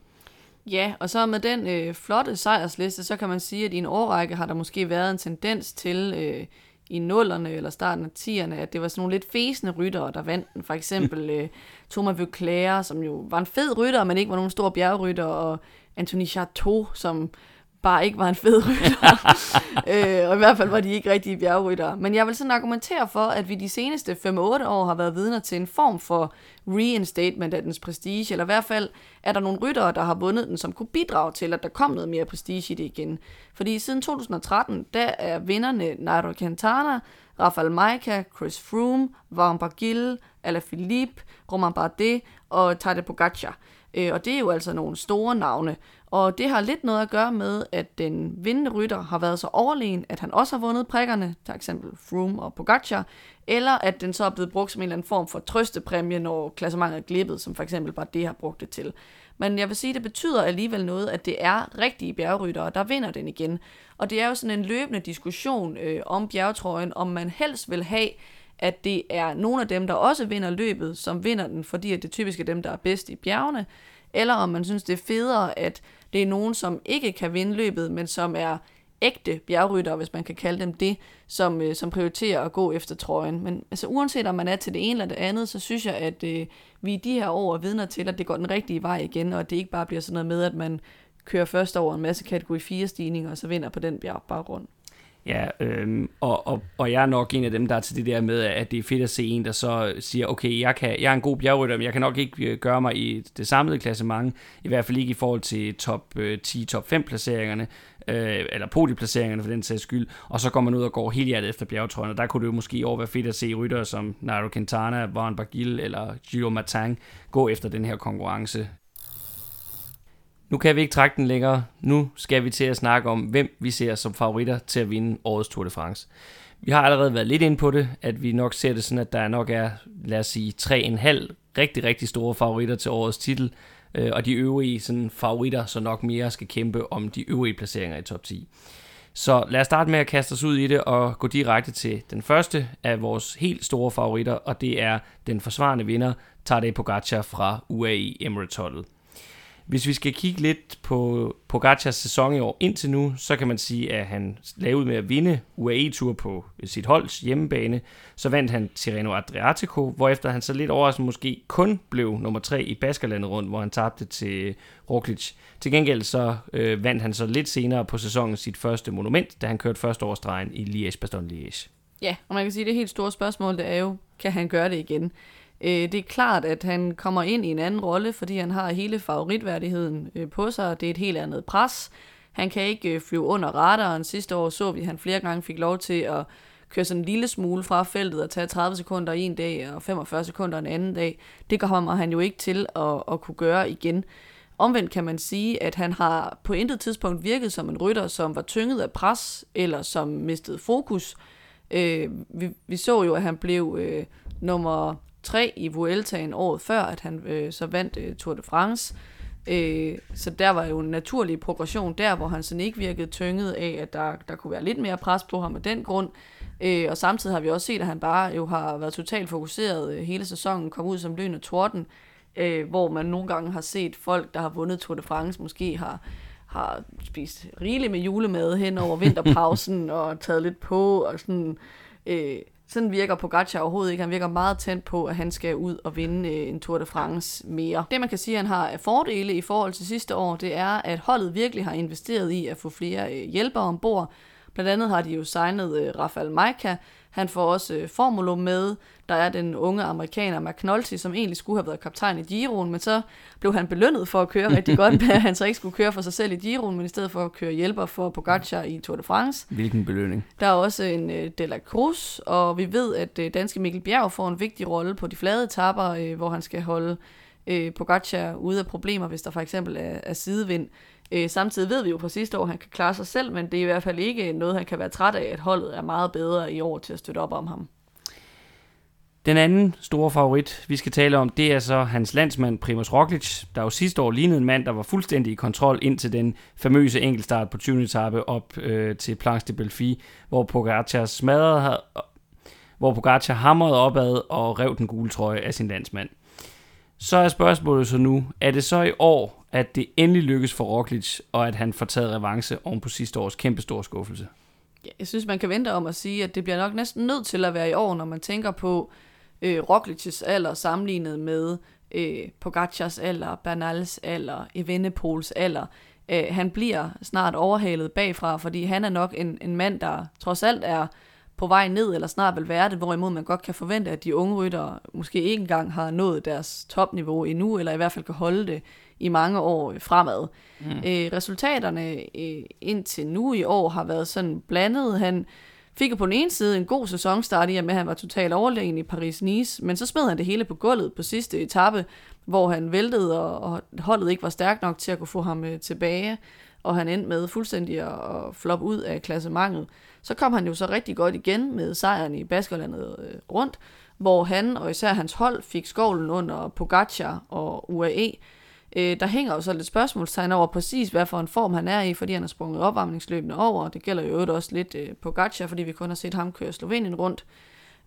[SPEAKER 2] Ja, og så med den øh, flotte sejrsliste, så kan man sige, at i en årrække har der måske været en tendens til øh, i nullerne eller starten af 10'erne, at det var sådan nogle lidt fæsende ryttere, der vandt den. For eksempel øh, Thomas Veuclair, som jo var en fed rytter, men ikke var nogen stor bjergrytter, og Anthony Chateau, som bare ikke var en fed rytter. øh, og i hvert fald var de ikke rigtige bjergryttere. Men jeg vil sådan argumentere for, at vi de seneste 5-8 år har været vidner til en form for reinstatement af dens prestige, eller i hvert fald er der nogle ryttere, der har vundet den, som kunne bidrage til, at der kom noget mere prestige i det igen. Fordi siden 2013, der er vinderne Nairo Quintana, Rafael Maika, Chris Froome, Warren Barguil, Alaphilippe, Romain Bardet og Tadej Pogacar. Øh, og det er jo altså nogle store navne. Og det har lidt noget at gøre med, at den vindende rytter har været så overlegen, at han også har vundet prikkerne, for eksempel Froome og Pogacar, eller at den så er blevet brugt som en eller anden form for trøstepræmie, når klassementet er glippet, som for eksempel bare det har brugt det til. Men jeg vil sige, det betyder alligevel noget, at det er rigtige bjergryttere, der vinder den igen. Og det er jo sådan en løbende diskussion øh, om bjergtrøjen, om man helst vil have, at det er nogle af dem, der også vinder løbet, som vinder den, fordi det typisk er dem, der er bedst i bjergene, eller om man synes, det er federe, at det er nogen, som ikke kan vinde løbet, men som er ægte bjergrytter, hvis man kan kalde dem det, som, øh, som prioriterer at gå efter trøjen. Men altså, uanset om man er til det ene eller det andet, så synes jeg, at øh, vi i de her år er vidner til, at det går den rigtige vej igen, og at det ikke bare bliver sådan noget med, at man kører først over en masse kategori 4 stigninger, og så vinder på den bjergbaggrund.
[SPEAKER 1] Ja, øhm, og, og, og jeg er nok en af dem, der er til det der med, at det er fedt at se en, der så siger, okay, jeg, kan, jeg er en god bjergrytter, men jeg kan nok ikke øh, gøre mig i det samlede klassement, i hvert fald ikke i forhold til top øh, 10, top 5 placeringerne, øh, eller podieplaceringerne for den sags skyld, og så går man ud og går helt hjertet efter bjergetrøjen, og der kunne det jo måske år være fedt at se ryttere som Nairo Quintana, Warren Barguil eller Giro Martin gå efter den her konkurrence. Nu kan vi ikke trække den længere. Nu skal vi til at snakke om, hvem vi ser som favoritter til at vinde årets Tour de France. Vi har allerede været lidt ind på det, at vi nok ser det sådan, at der nok er, lad os sige, 3,5 rigtig, rigtig store favoritter til årets titel, øh, og de øvrige sådan, favoritter så nok mere skal kæmpe om de øvrige placeringer i top 10. Så lad os starte med at kaste os ud i det og gå direkte til den første af vores helt store favoritter, og det er den forsvarende vinder, Tadej Pogacar fra UAE Emirates-holdet. Hvis vi skal kigge lidt på Pogacars sæson i år indtil nu, så kan man sige, at han lavede med at vinde UAE-tur på sit holds hjemmebane. Så vandt han Tirreno Adriatico, hvorefter han så lidt overraskende måske kun blev nummer 3 i Baskerlandet rundt, hvor han tabte til Roglic. Til gengæld så øh, vandt han så lidt senere på sæsonen sit første monument, da han kørte første årsdrejen i Liège-Bastogne-Liège.
[SPEAKER 2] Ja, og man kan sige, at det helt store spørgsmål, det er jo, kan han gøre det igen? Øh, det er klart, at han kommer ind i en anden rolle, fordi han har hele favoritværdigheden øh, på sig. Det er et helt andet pres. Han kan ikke øh, flyve under radaren. Sidste år så vi, at han flere gange fik lov til at køre sådan en lille smule fra feltet og tage 30 sekunder en dag og 45 sekunder en anden dag. Det kommer han jo ikke til at, at kunne gøre igen. Omvendt kan man sige, at han har på intet tidspunkt virket som en rytter, som var tynget af pres eller som mistede fokus. Øh, vi, vi så jo, at han blev øh, nummer 3 i Vueltaen året før, at han øh, så vandt øh, Tour de France. Øh, så der var jo en naturlig progression der, hvor han sådan ikke virkede tynget af, at der, der kunne være lidt mere pres på ham af den grund. Øh, og samtidig har vi også set, at han bare jo har været totalt fokuseret øh, hele sæsonen, kom ud som lyn og torden, øh, hvor man nogle gange har set folk, der har vundet Tour de France, måske har har spist rigeligt med julemad hen over vinterpausen og taget lidt på og sådan øh, sådan virker Pogacar overhovedet ikke. Han virker meget tændt på, at han skal ud og vinde øh, en Tour de France mere. Det man kan sige, at han har af fordele i forhold til sidste år, det er, at holdet virkelig har investeret i at få flere øh, hjælpere ombord. Blandt andet har de jo signet øh, Rafael Maika, han får også øh, Formulo med. Der er den unge amerikaner McNulty, som egentlig skulle have været kaptajn i Giroen, men så blev han belønnet for at køre rigtig godt, med at han så ikke skulle køre for sig selv i Giroen, men i stedet for at køre hjælper for Pogacar i Tour de France.
[SPEAKER 1] Hvilken belønning.
[SPEAKER 2] Der er også en øh, De La Cruz, og vi ved, at øh, danske Mikkel Bjerg får en vigtig rolle på de flade etapper, øh, hvor han skal holde øh, Pogacar ude af problemer, hvis der for eksempel er, er sidevind. Øh, samtidig ved vi jo fra sidste år, at han kan klare sig selv, men det er i hvert fald ikke noget, han kan være træt af, at holdet er meget bedre i år til at støtte op om ham.
[SPEAKER 1] Den anden store favorit, vi skal tale om, det er så hans landsmand Primoz Roglic, der jo sidste år lignede en mand, der var fuldstændig i kontrol indtil den famøse enkeltstart på 20. etape op øh, til Planche de Belfi, hvor Pogacar smadrede, hvor Pogacar hamrede opad og rev den gule trøje af sin landsmand. Så er spørgsmålet så nu, er det så i år, at det endelig lykkes for Roglic, og at han får taget revanche oven på sidste års kæmpe store skuffelse?
[SPEAKER 2] Ja, jeg synes, man kan vente om at sige, at det bliver nok næsten nødt til at være i år, når man tænker på øh, Roglic's alder sammenlignet med øh, Pogacars alder, Bernals alder, Evenepoels alder. Øh, han bliver snart overhalet bagfra, fordi han er nok en, en mand, der trods alt er på vej ned, eller snart vil være det, hvorimod man godt kan forvente, at de unge ryttere måske ikke engang har nået deres topniveau endnu, eller i hvert fald kan holde det i mange år fremad. Mm. Øh, resultaterne øh, indtil nu i år har været sådan blandet. Han fik på den ene side en god sæsonstart i, at han var totalt overlegen i Paris-Nice, men så smed han det hele på gulvet på sidste etape, hvor han væltede, og holdet ikke var stærkt nok til at kunne få ham øh, tilbage, og han endte med fuldstændig at floppe ud af klassementet. Så kom han jo så rigtig godt igen med sejren i Baskerlandet øh, rundt, hvor han og især hans hold fik skovlen under Pogacar og UAE. Øh, der hænger jo så lidt spørgsmålstegn over præcis, hvad for en form han er i, fordi han har sprunget opvarmningsløbende over. Det gælder jo også lidt øh, Gacha fordi vi kun har set ham køre Slovenien rundt.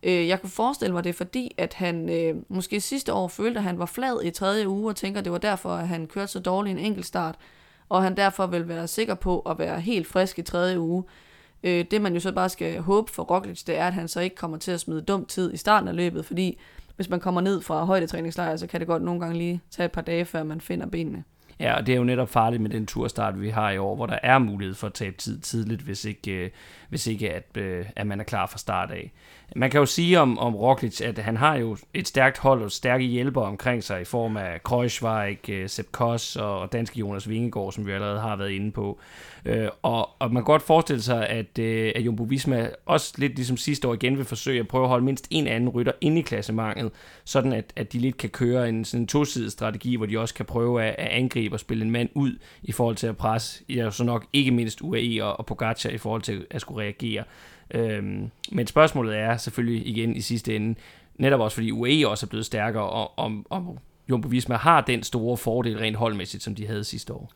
[SPEAKER 2] Øh, jeg kunne forestille mig det, fordi at han øh, måske sidste år følte, at han var flad i tredje uge, og tænker, at det var derfor, at han kørte så dårligt en enkelt start, og han derfor vil være sikker på at være helt frisk i tredje uge. Øh, det man jo så bare skal håbe for Roglic, det er, at han så ikke kommer til at smide dum tid i starten af løbet, fordi hvis man kommer ned fra højdetræningslejr, så kan det godt nogle gange lige tage et par dage, før man finder benene.
[SPEAKER 1] Ja, og det er jo netop farligt med den turstart, vi har i år, hvor der er mulighed for at tabe tid tidligt, hvis ikke, øh, hvis ikke at, øh, at man er klar fra start af. Man kan jo sige om, om Roglic, at han har jo et stærkt hold og stærke hjælpere omkring sig i form af Kreuzweig, øh, Sepp Koss og danske Jonas Vingegaard, som vi allerede har været inde på. Øh, og, og man kan godt forestille sig, at, øh, at Jumbo Visma også lidt ligesom sidste år igen vil forsøge at prøve at holde mindst en anden rytter inde i klassemanget, sådan at, at de lidt kan køre en sådan tosidig strategi, hvor de også kan prøve at, at angribe og spille en mand ud i forhold til at presse, ja, så nok ikke mindst UAE og, og Pogacar i forhold til at skulle reagere. Øhm, men spørgsmålet er selvfølgelig igen i sidste ende, netop også fordi UAE også er blevet stærkere, og om, om Jumbo Visma har den store fordel rent holdmæssigt, som de havde sidste år.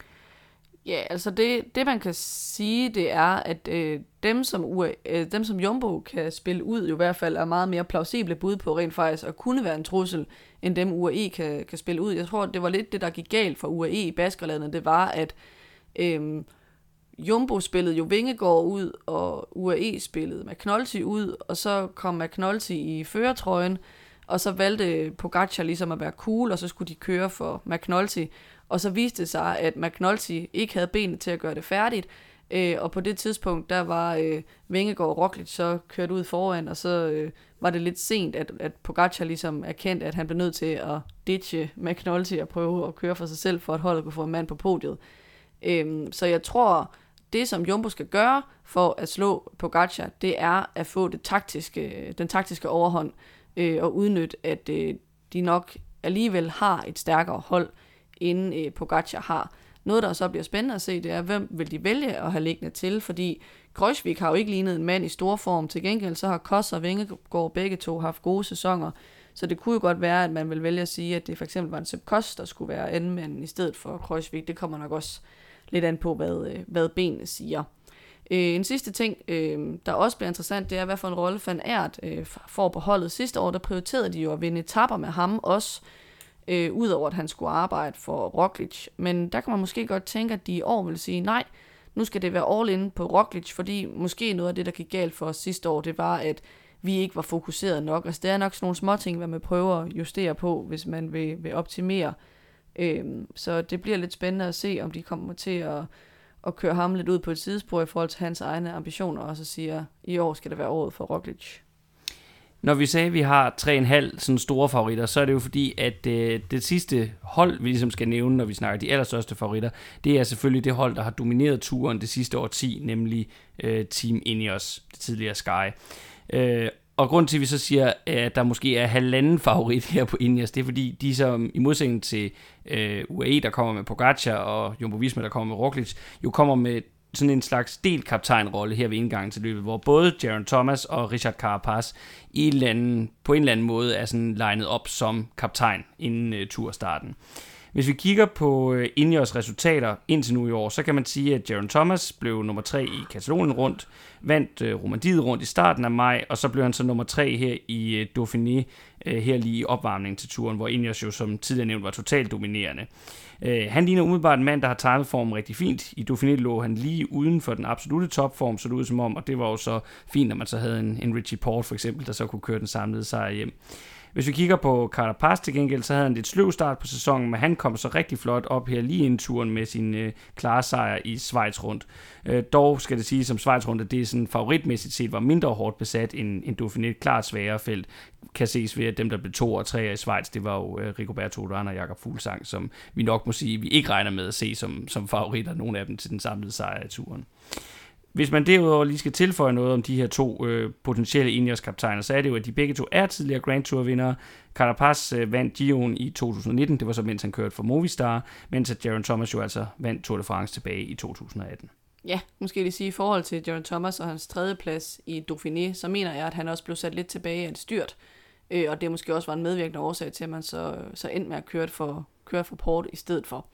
[SPEAKER 2] Ja, altså det, det man kan sige, det er, at øh, dem, som UA, øh, dem som Jumbo kan spille ud, jo i hvert fald er meget mere plausible bud på rent faktisk at kunne være en trussel, end dem UAE kan, kan spille ud. Jeg tror, det var lidt det, der gik galt for UAE i Baskerlandet, det var, at øh, Jumbo spillede jo Vingegård ud, og UAE spillede McNulty ud, og så kom McNulty i føretrøjen, og så valgte Pogacar ligesom at være cool, og så skulle de køre for McNulty. Og så viste det sig, at McNulty ikke havde benene til at gøre det færdigt, øh, og på det tidspunkt, der var øh, Vingegaard og Roglic så kørt ud foran, og så øh, var det lidt sent, at, at Pogacar ligesom erkendte, at han blev nødt til at ditche McNulty og prøve at køre for sig selv, for at holdet kunne få en mand på podiet. Øh, så jeg tror, det, som Jumbo skal gøre for at slå Pogacar, det er at få det taktiske, den taktiske overhånd øh, og udnytte, at øh, de nok alligevel har et stærkere hold, end øh, Pogacar har. Noget, der så bliver spændende at se, det er, hvem vil de vælge at have liggende til, fordi Grøsvik har jo ikke lignet en mand i stor form. Til gengæld så har Koss og Vingegaard begge to haft gode sæsoner, så det kunne jo godt være, at man vil vælge at sige, at det for eksempel var en Sepp Koss, der skulle være anden i stedet for Grøsvik. Det kommer nok også lidt an på, hvad, øh, hvad benene siger. Øh, en sidste ting, øh, der også bliver interessant, det er, hvad for en rolle Van Aert øh, får på holdet. Sidste år, der prioriterede de jo at vinde etapper med ham også, øh, udover at han skulle arbejde for Roglic. Men der kan man måske godt tænke, at de i år vil sige, nej, nu skal det være all in på Roglic, fordi måske noget af det, der gik galt for os sidste år, det var, at vi ikke var fokuseret nok. Altså, det er nok sådan nogle små ting, hvad man prøver at justere på, hvis man vil, vil optimere øh, Øhm, så det bliver lidt spændende at se, om de kommer til at, at køre ham lidt ud på et sidespor i forhold til hans egne ambitioner, og så siger, i år skal det være året for Roglic.
[SPEAKER 1] Når vi sagde, at vi har 3,5 sådan store favoritter, så er det jo fordi, at øh, det sidste hold, vi ligesom skal nævne, når vi snakker de allerstørste favoritter, det er selvfølgelig det hold, der har domineret turen det sidste år 10, nemlig øh, Team Ineos, det tidligere Sky. Øh, og grund til, at vi så siger, at der måske er halvanden favorit her på Ineos, det er fordi, de som i modsætning til øh, UAE, der kommer med Pogacar, og Jumbo Visma, der kommer med Roglic, jo kommer med sådan en slags delt kaptajnrolle her ved indgangen til løbet, hvor både Jaron Thomas og Richard Carapaz i en eller anden, på en eller anden måde er sådan legnet op som kaptajn inden øh, turstarten. Hvis vi kigger på øh, Ineos resultater indtil nu i år, så kan man sige, at Jaron Thomas blev nummer 3 i Katalonien rundt, vandt øh, Romandiet rundt i starten af maj, og så blev han så nummer 3 her i øh, Dauphiné, øh, her lige i opvarmningen til turen, hvor Ineos jo som tidligere nævnt var totalt dominerende. Øh, han ligner umiddelbart en mand, der har timet formen rigtig fint. I Dauphiné lå han lige uden for den absolute topform, så det ud som om, og det var jo så fint, når man så havde en, en Richie Port for eksempel, der så kunne køre den samlede sejr hjem. Hvis vi kigger på Carapaz til gengæld, så havde han lidt sløv start på sæsonen, men han kom så rigtig flot op her lige inden turen med sin øh, klare sejr i Schweiz rundt. Øh, dog skal det sige, som Schweiz rundt, at det er sådan favoritmæssigt set var mindre hårdt besat end, end Dauphiné, klart sværere felt, kan ses ved, at dem, der blev to og tre i Schweiz, det var jo øh, Rigoberto Urán og Jakob Fuglsang, som vi nok må sige, vi ikke regner med at se som, som favoritter, nogle af dem til den samlede sejr i turen. Hvis man derudover lige skal tilføje noget om de her to øh, potentielle Ineos-kaptajner, så er det jo, at de begge to er tidligere Grand Tour-vindere. Carapaz øh, vandt Giroen i 2019, det var så mens han kørte for Movistar, mens at Jaron Thomas jo altså vandt Tour de France tilbage i 2018.
[SPEAKER 2] Ja, måske lige sige i forhold til Jaron Thomas og hans tredje plads i Dauphiné, så mener jeg, at han også blev sat lidt tilbage af et styrt. Øh, og det måske også var en medvirkende årsag til, at man så, så endte med at køre for, køre for Port i stedet for.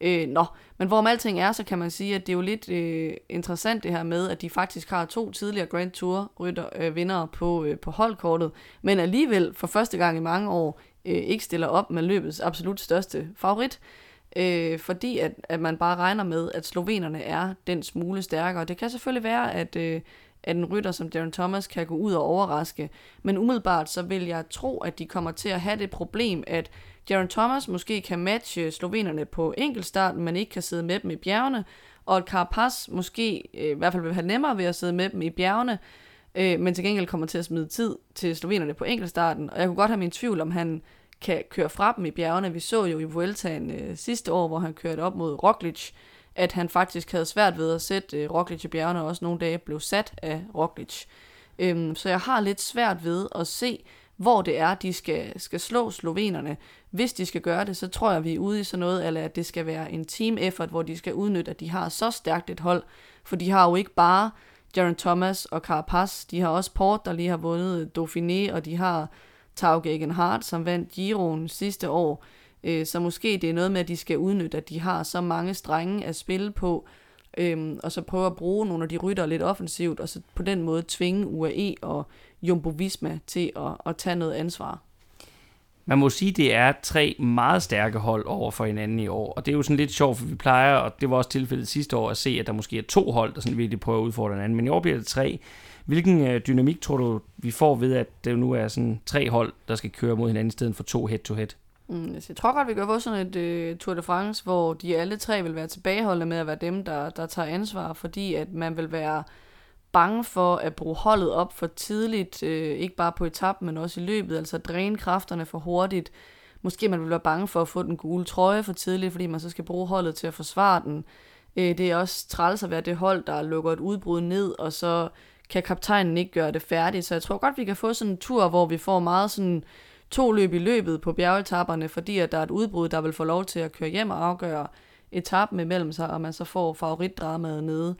[SPEAKER 2] Øh, nå, men hvorom alting er, så kan man sige, at det er jo lidt øh, interessant det her med, at de faktisk har to tidligere Grand Tour rytter, øh, vindere på, øh, på holdkortet, men alligevel for første gang i mange år øh, ikke stiller op med løbets absolut største favorit, øh, fordi at, at man bare regner med, at slovenerne er den smule stærkere. Det kan selvfølgelig være, at, øh, at en rytter som Darren Thomas kan gå ud og overraske, men umiddelbart så vil jeg tro, at de kommer til at have det problem, at Jaron Thomas måske kan matche slovenerne på enkeltstarten, men ikke kan sidde med dem i bjergene, og at Carapaz måske øh, i hvert fald vil have nemmere ved at sidde med dem i bjergene, øh, men til gengæld kommer til at smide tid til slovenerne på enkeltstarten. Og jeg kunne godt have min tvivl, om han kan køre fra dem i bjergene. Vi så jo i Vueltaen øh, sidste år, hvor han kørte op mod Roglic, at han faktisk havde svært ved at sætte øh, Roglic i bjergene, og også nogle dage blev sat af Roglic. Øhm, så jeg har lidt svært ved at se, hvor det er, de skal, skal slå slovenerne. Hvis de skal gøre det, så tror jeg, vi er ude i sådan noget, eller at det skal være en team effort, hvor de skal udnytte, at de har så stærkt et hold. For de har jo ikke bare Jaron Thomas og Carapaz, de har også Port, der lige har vundet Dauphiné, og de har Tau Gegenhardt, som vandt Giroen sidste år. Øh, så måske det er noget med, at de skal udnytte, at de har så mange strenge at spille på, øhm, og så prøve at bruge nogle af de rytter lidt offensivt, og så på den måde tvinge UAE og Jumbo Visma til at, at tage noget ansvar.
[SPEAKER 1] Man må sige, at det er tre meget stærke hold over for hinanden i år, og det er jo sådan lidt sjovt, for vi plejer, og det var også tilfældet sidste år, at se, at der måske er to hold, der sådan virkelig prøver at udfordre hinanden, men i år bliver det tre. Hvilken øh, dynamik tror du, vi får ved, at det nu er sådan tre hold, der skal køre mod hinanden i stedet for to head-to-head?
[SPEAKER 2] Mm, altså, jeg tror godt, vi kan få sådan et uh, Tour de France, hvor de alle tre vil være tilbageholdende med at være dem, der, der tager ansvar, fordi at man vil være bange for at bruge holdet op for tidligt, øh, ikke bare på etappen, men også i løbet, altså dræne kræfterne for hurtigt. Måske man vil være bange for at få den gule trøje for tidligt, fordi man så skal bruge holdet til at forsvare den. Øh, det er også træls at være det hold, der lukker et udbrud ned, og så kan kaptajnen ikke gøre det færdigt. Så jeg tror godt, vi kan få sådan en tur, hvor vi får meget sådan to løb i løbet på bjergetapperne, fordi at der er et udbrud, der vil få lov til at køre hjem og afgøre etappen imellem sig, og man så får favoritdramaet nede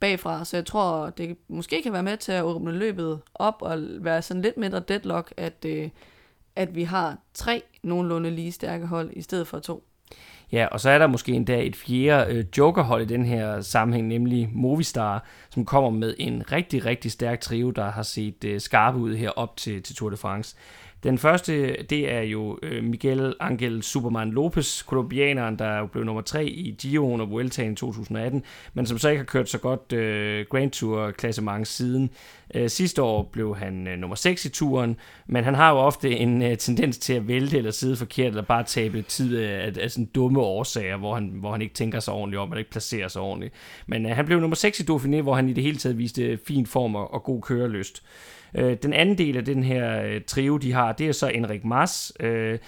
[SPEAKER 2] bagfra. Så jeg tror, det måske kan være med til at åbne løbet op og være sådan lidt mindre deadlock, at, øh, at vi har tre nogenlunde lige stærke hold i stedet for to.
[SPEAKER 1] Ja, og så er der måske endda et fjerde øh, jokerhold i den her sammenhæng, nemlig Movistar, som kommer med en rigtig, rigtig stærk trio, der har set øh, skarpe ud her op til, til Tour de France. Den første, det er jo øh, Miguel Angel Superman Lopez, kolumbianeren, der jo blev nummer 3 i Giro og Vueltaen i 2018, men som så ikke har kørt så godt øh, Grand Tour klassement siden. Øh, sidste år blev han øh, nummer 6 i turen, men han har jo ofte en øh, tendens til at vælte eller sidde forkert, eller bare tabe tid af, af sådan dumme årsager, hvor han, hvor han ikke tænker sig ordentligt om, eller ikke placerer sig ordentligt. Men øh, han blev nummer 6 i Dauphiné, hvor han i det hele taget viste fin form og, og god kørelyst. Øh, den anden del af den her øh, trio, de har, det er så Enrik Mas, øh,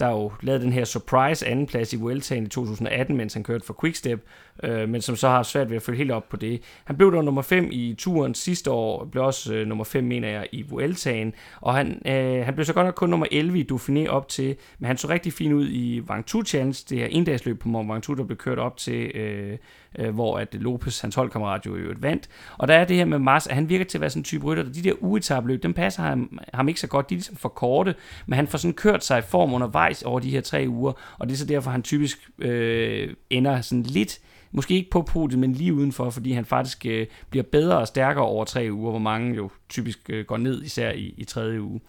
[SPEAKER 1] der jo lavede den her surprise andenplads i Vueltaen i 2018, mens han kørte for Quickstep, øh, men som så har svært ved at følge helt op på det. Han blev dog nummer 5 i turen sidste år, blev også øh, nummer 5, mener jeg, i Vueltaen, og han, øh, han blev så godt nok kun nummer 11 i Dauphiné op til, men han så rigtig fin ud i Ventoux Challenge, det her endagsløb på Mont Ventoux, der blev kørt op til, øh, øh, hvor at Lopez, hans holdkammerat, jo øvrigt vandt. Og der er det her med Mars, at han virker til at være sådan en type rytter, der de der uetabløb, dem passer ham, ham ikke så godt, de er ligesom for korte, men han får sådan kørt sig i form undervejs over de her tre uger, og det er så derfor, han typisk øh, ender sådan lidt måske ikke på podiet, men lige udenfor, fordi han faktisk øh, bliver bedre og stærkere over tre uger, hvor mange jo typisk øh, går ned, især i, i tredje uge.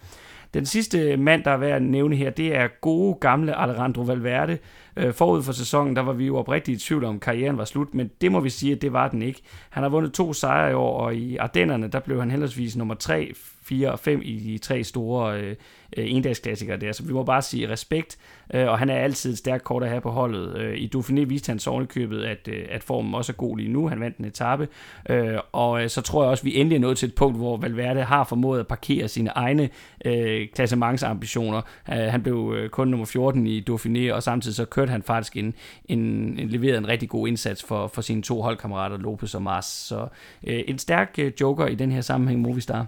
[SPEAKER 1] Den sidste mand, der er værd at nævne her, det er gode gamle Alejandro Valverde. Øh, forud for sæsonen, der var vi jo oprigtigt i tvivl om, karrieren var slut, men det må vi sige, at det var den ikke. Han har vundet to sejre i år, og i Ardennerne, der blev han heldigvis nummer 3, 4 og 5 i de tre store øh, øh, endagsklassikere der, så vi må bare sige respekt, øh, og han er altid et stærkt kort at have på holdet. Øh, I Dauphiné viste han sovnekøbet, at, øh, at formen også er god lige nu, han vandt en etape, øh, og øh, så tror jeg også, at vi endelig er nået til et punkt, hvor Valverde har formået at parkere sine egne øh, klassementsambitioner. Øh, han blev øh, kun nummer 14 i Dauphiné, og samtidig så kørte han faktisk en, en, en leveret en rigtig god indsats for, for sine to holdkammerater, Lopez og Mars. Så øh, en stærk øh, joker i den her sammenhæng, Movistar.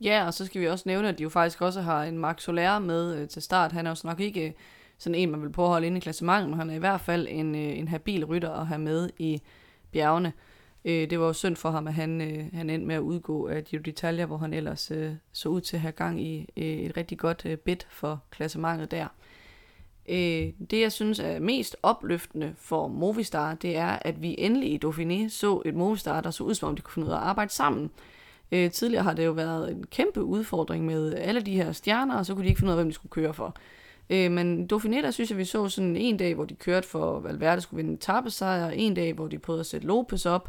[SPEAKER 2] Ja, og så skal vi også nævne, at de jo faktisk også har en Max Soler med øh, til start. Han er jo nok ikke øh, sådan en, man vil påholde inde i klassementet, men han er i hvert fald en, øh, en habil rytter at have med i bjergene. Øh, det var jo synd for ham, at han, øh, han endte med at udgå af Giro d'Italia, hvor han ellers øh, så ud til at have gang i øh, et rigtig godt øh, bid for klassementet der. Øh, det, jeg synes er mest opløftende for Movistar, det er, at vi endelig i Dauphiné så et Movistar, der så ud som om de kunne finde ud af at arbejde sammen. Øh, Øh, tidligere har det jo været en kæmpe udfordring med alle de her stjerner, og så kunne de ikke finde ud af, hvem de skulle køre for. Øh, men Dauphiné, der synes jeg, vi så sådan en dag, hvor de kørte for Valverde skulle vinde en tabesejr, en dag, hvor de prøvede at sætte Lopez op,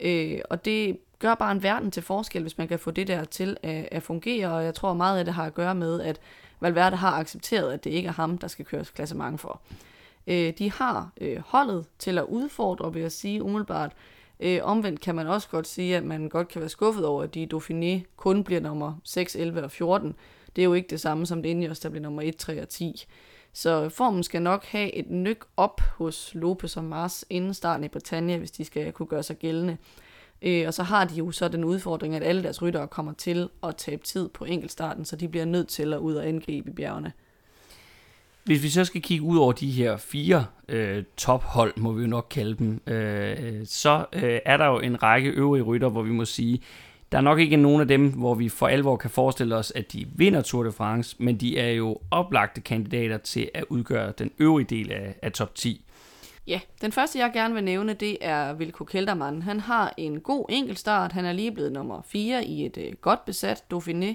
[SPEAKER 2] øh, og det gør bare en verden til forskel, hvis man kan få det der til at, at fungere, og jeg tror meget af det har at gøre med, at Valverde har accepteret, at det ikke er ham, der skal køres klassement for. Øh, de har øh, holdet til at udfordre, vil jeg sige umiddelbart. Øh, omvendt kan man også godt sige, at man godt kan være skuffet over, at de Dauphiné kun bliver nummer 6, 11 og 14. Det er jo ikke det samme som det Ineos, der bliver nummer 1, 3 og 10. Så formen skal nok have et nyk op hos Lopez og Mars inden starten i Britannia, hvis de skal kunne gøre sig gældende. Øh, og så har de jo så den udfordring, at alle deres ryttere kommer til at tabe tid på enkeltstarten, så de bliver nødt til at ud og angribe i bjergene.
[SPEAKER 1] Hvis vi så skal kigge ud over de her fire øh, tophold, må vi jo nok kalde dem, øh, øh så øh, er der jo en række øvrige rytter, hvor vi må sige, der er nok ikke nogen af dem, hvor vi for alvor kan forestille os, at de vinder Tour de France, men de er jo oplagte kandidater til at udgøre den øvrige del af, af top 10.
[SPEAKER 2] Ja, den første jeg gerne vil nævne, det er Vilko Kelderman. Han har en god enkeltstart. Han er lige blevet nummer 4 i et øh, godt besat Dauphiné.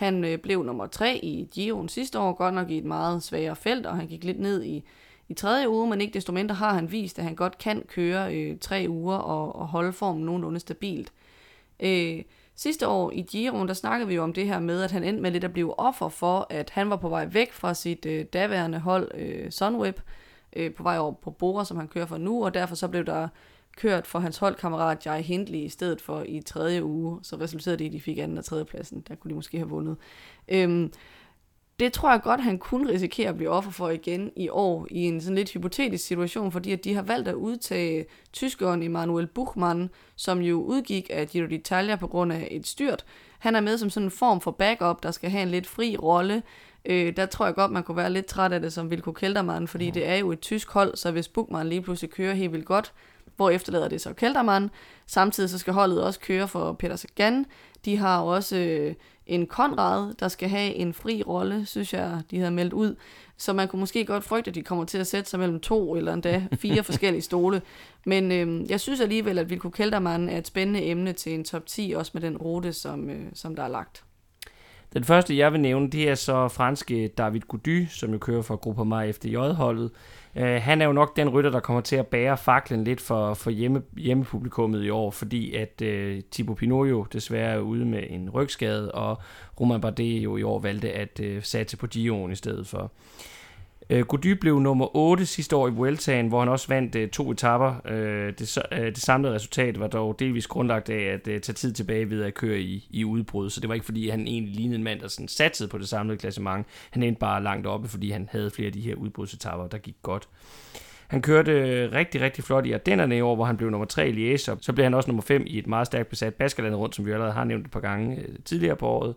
[SPEAKER 2] Han øh, blev nummer 3 i Giroen sidste år, godt nok i et meget svagere felt, og han gik lidt ned i, i tredje uge, men ikke desto mindre har han vist, at han godt kan køre øh, tre uger og, og holde formen nogenlunde stabilt. Øh, sidste år i Giroen, der snakkede vi jo om det her med, at han endte med lidt at blive offer for, at han var på vej væk fra sit øh, daværende hold øh, Sunweb, øh, på vej over på Bora, som han kører for nu, og derfor så blev der kørt for hans holdkammerat Jai Hindley i stedet for i tredje uge, så resulterede det i, at de fik anden og tredje pladsen. Der kunne de måske have vundet. Øhm, det tror jeg godt, han kunne risikere at blive offer for igen i år, i en sådan lidt hypotetisk situation, fordi at de har valgt at udtage tyskeren Emanuel Buchmann, som jo udgik af Giro d'Italia på grund af et styrt. Han er med som sådan en form for backup, der skal have en lidt fri rolle, Øh, der tror jeg godt, man kunne være lidt træt af det som Vilko Keltermann, fordi ja. det er jo et tysk hold, så hvis Bukman lige pludselig kører helt vildt godt, hvor efterlader det så Keltermann. Samtidig så skal holdet også køre for Peter Sagan. De har også øh, en Konrad, der skal have en fri rolle, synes jeg, de havde meldt ud. Så man kunne måske godt frygte, at de kommer til at sætte sig mellem to eller endda fire forskellige stole. Men øh, jeg synes alligevel, at Vilko Keltermann er et spændende emne til en top 10, også med den rute, som, øh, som der er lagt.
[SPEAKER 1] Den første, jeg vil nævne, det er så franske David Gody, som jo kører for Gruppe efter FDJ-holdet. Øh, han er jo nok den rytter, der kommer til at bære faklen lidt for, for hjemme, hjemmepublikummet i år, fordi at øh, Thibaut Pinot jo desværre er ude med en rygskade, og Romain Bardet jo i år valgte at øh, satse på Gio'en i stedet for. Øh, Øh, Gody blev nummer 8 sidste år i Vueltaen, hvor han også vandt øh, to etapper. Øh, det, øh, det samlede resultat var dog delvis grundlagt af at øh, tage tid tilbage ved at køre i, i udbrud, så det var ikke fordi, han egentlig lignede en mand, der sådan satsede på det samlede klassement. Han endte bare langt oppe, fordi han havde flere af de her udbrudsetapper, der gik godt. Han kørte øh, rigtig, rigtig flot i Ardennerne i år, hvor han blev nummer 3 i Liège, så blev han også nummer 5 i et meget stærkt besat Baskerland rundt, som vi allerede har nævnt et par gange øh, tidligere på året.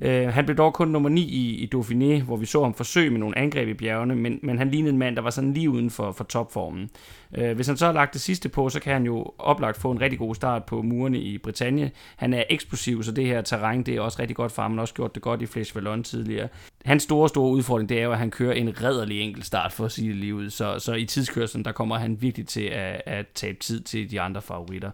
[SPEAKER 1] Øh, han blev dog kun nummer 9 i, i Dauphiné, hvor vi så ham forsøge med nogle angreb i bjergene, men, men han lignede en mand, der var sådan lige uden for, for topformen. Øh, hvis han så har lagt det sidste på, så kan han jo oplagt få en rigtig god start på murene i Bretagne. Han er eksplosiv, så det her terræn, det er også rigtig godt for ham. Han har også gjort det godt i Flesh Vallon tidligere. Hans store, store udfordring, det er jo, at han kører en redderlig enkelt start, for at sige det lige ud. Så, så i tidskørselen, der kommer han virkelig til at, at tabe tid til de andre favoritter.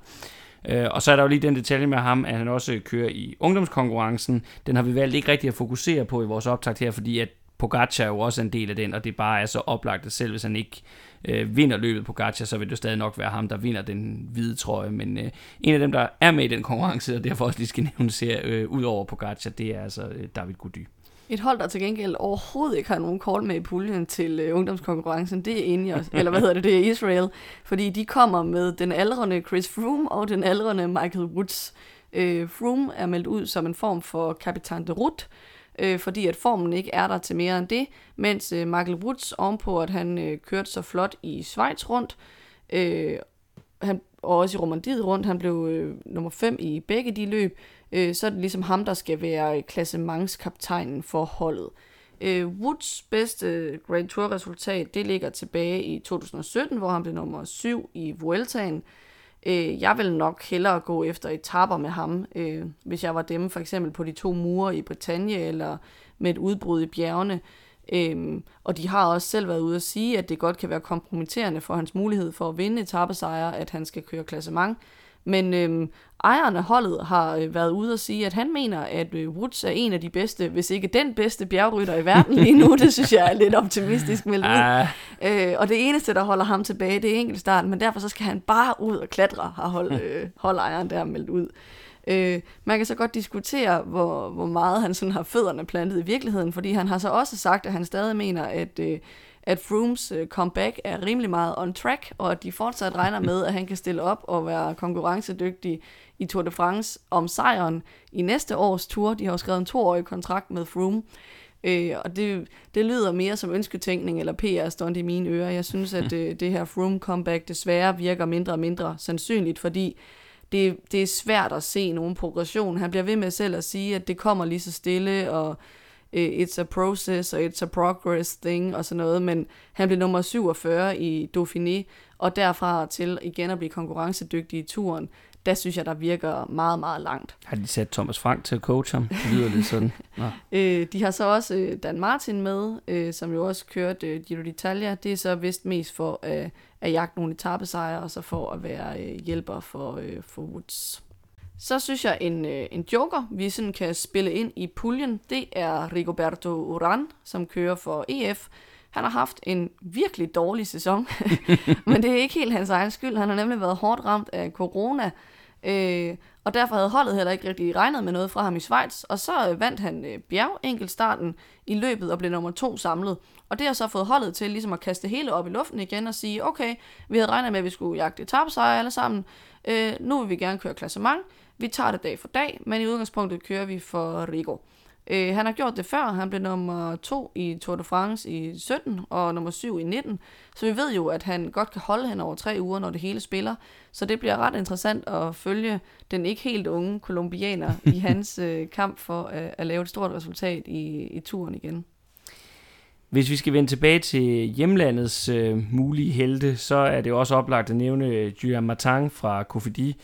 [SPEAKER 1] Øh, og så er der jo lige den detalje med ham, at han også kører i ungdomskonkurrencen. Den har vi valgt ikke rigtig at fokusere på i vores optakt her, fordi at Pogacar er jo også en del af den, og det bare er så oplagt, at selv hvis han ikke øh, vinder løbet på Pogacar, så vil det stadig nok være ham, der vinder den hvide trøje. Men øh, en af dem, der er med i den konkurrence, og derfor også lige skal nævnes her, øh, ud over Pogacar, det er altså øh, David Gody.
[SPEAKER 2] Et hold, der til gengæld overhovedet ikke har nogen kort med i puljen til øh, ungdomskonkurrencen, det er Ineos, eller hvad hedder det, det er Israel, fordi de kommer med den aldrende Chris Froome og den aldrende Michael Woods. Øh, Froome er meldt ud som en form for kapitan de Route, øh, fordi at formen ikke er der til mere end det, mens øh, Michael Woods ovenpå, at han øh, kørte så flot i Schweiz rundt, øh, han, og også i Romandiet rundt, han blev øh, nummer 5 i begge de løb, øh, så er det ligesom ham, der skal være klassementskaptajnen for holdet. Øh, Woods bedste Grand Tour resultat, det ligger tilbage i 2017, hvor han blev nummer 7 i Vueltaen. Øh, jeg vil nok hellere gå efter etapper med ham, øh, hvis jeg var dem, for eksempel på de to mure i Bretagne, eller med et udbrud i bjergene. Øhm, og de har også selv været ude at sige, at det godt kan være kompromitterende for hans mulighed for at vinde etappesejre, at han skal køre klassement. Men øhm, ejeren af holdet har øh, været ude og sige, at han mener, at øh, Woods er en af de bedste, hvis ikke den bedste bjergrytter i verden lige nu. Det synes jeg er lidt optimistisk meldt ud. Ah. Øh, og det eneste, der holder ham tilbage, det er enkeltstart, men derfor så skal han bare ud og klatre, har hold, øh, holdejeren der meldt ud. Øh, man kan så godt diskutere, hvor, hvor meget han sådan har fødderne plantet i virkeligheden, fordi han har så også sagt, at han stadig mener, at, øh, at Frooms øh, comeback er rimelig meget on track, og at de fortsat regner med, at han kan stille op og være konkurrencedygtig i Tour de France om sejren i næste års tour. De har jo skrevet en toårig kontrakt med Froome. Øh, og det, det lyder mere som ønsketænkning eller PR-stunt i mine ører. Jeg synes, at det, øh, det her Froome comeback desværre virker mindre og mindre sandsynligt, fordi det, det er svært at se nogen progression. Han bliver ved med selv at sige, at det kommer lige så stille, og it's a process, og it's a progress thing, og sådan noget, men han blev nummer 47 i Dauphiné, og derfra til igen at blive konkurrencedygtig i turen, der synes jeg, der virker meget, meget langt.
[SPEAKER 1] Har de sat Thomas Frank til at coach ham? Det lyder lidt sådan.
[SPEAKER 2] Øh, de har så også øh, Dan Martin med, øh, som jo også kørte øh, Giro d'Italia. Det er så vist mest for øh, at jagte nogle etappesejre, og så for at være øh, hjælper for, øh, for Woods. Så synes jeg, en, øh, en joker, vi sådan kan spille ind i puljen, det er Rigoberto Uran, som kører for EF. Han har haft en virkelig dårlig sæson, men det er ikke helt hans egen skyld. Han har nemlig været hårdt ramt af corona, Øh, og derfor havde holdet heller ikke rigtig regnet med noget fra ham i Schweiz. Og så øh, vandt han øh, bjergenkeltstarten i løbet og blev nummer to samlet. Og det har så fået holdet til ligesom at kaste hele op i luften igen og sige, okay, vi havde regnet med, at vi skulle jagte tabsejre alle sammen. Øh, nu vil vi gerne køre klassement. Vi tager det dag for dag, men i udgangspunktet kører vi for Rigo. Øh, han har gjort det før. Han blev nummer to i Tour de France i 17 og nummer 7 i 19. Så vi ved jo, at han godt kan holde hen over tre uger, når det hele spiller. Så det bliver ret interessant at følge den ikke helt unge kolumbianer i hans øh, kamp for at, at lave et stort resultat i, i turen igen.
[SPEAKER 1] Hvis vi skal vende tilbage til hjemlandets øh, mulige helte, så er det også oplagt at nævne Julian Martin fra Kofidi,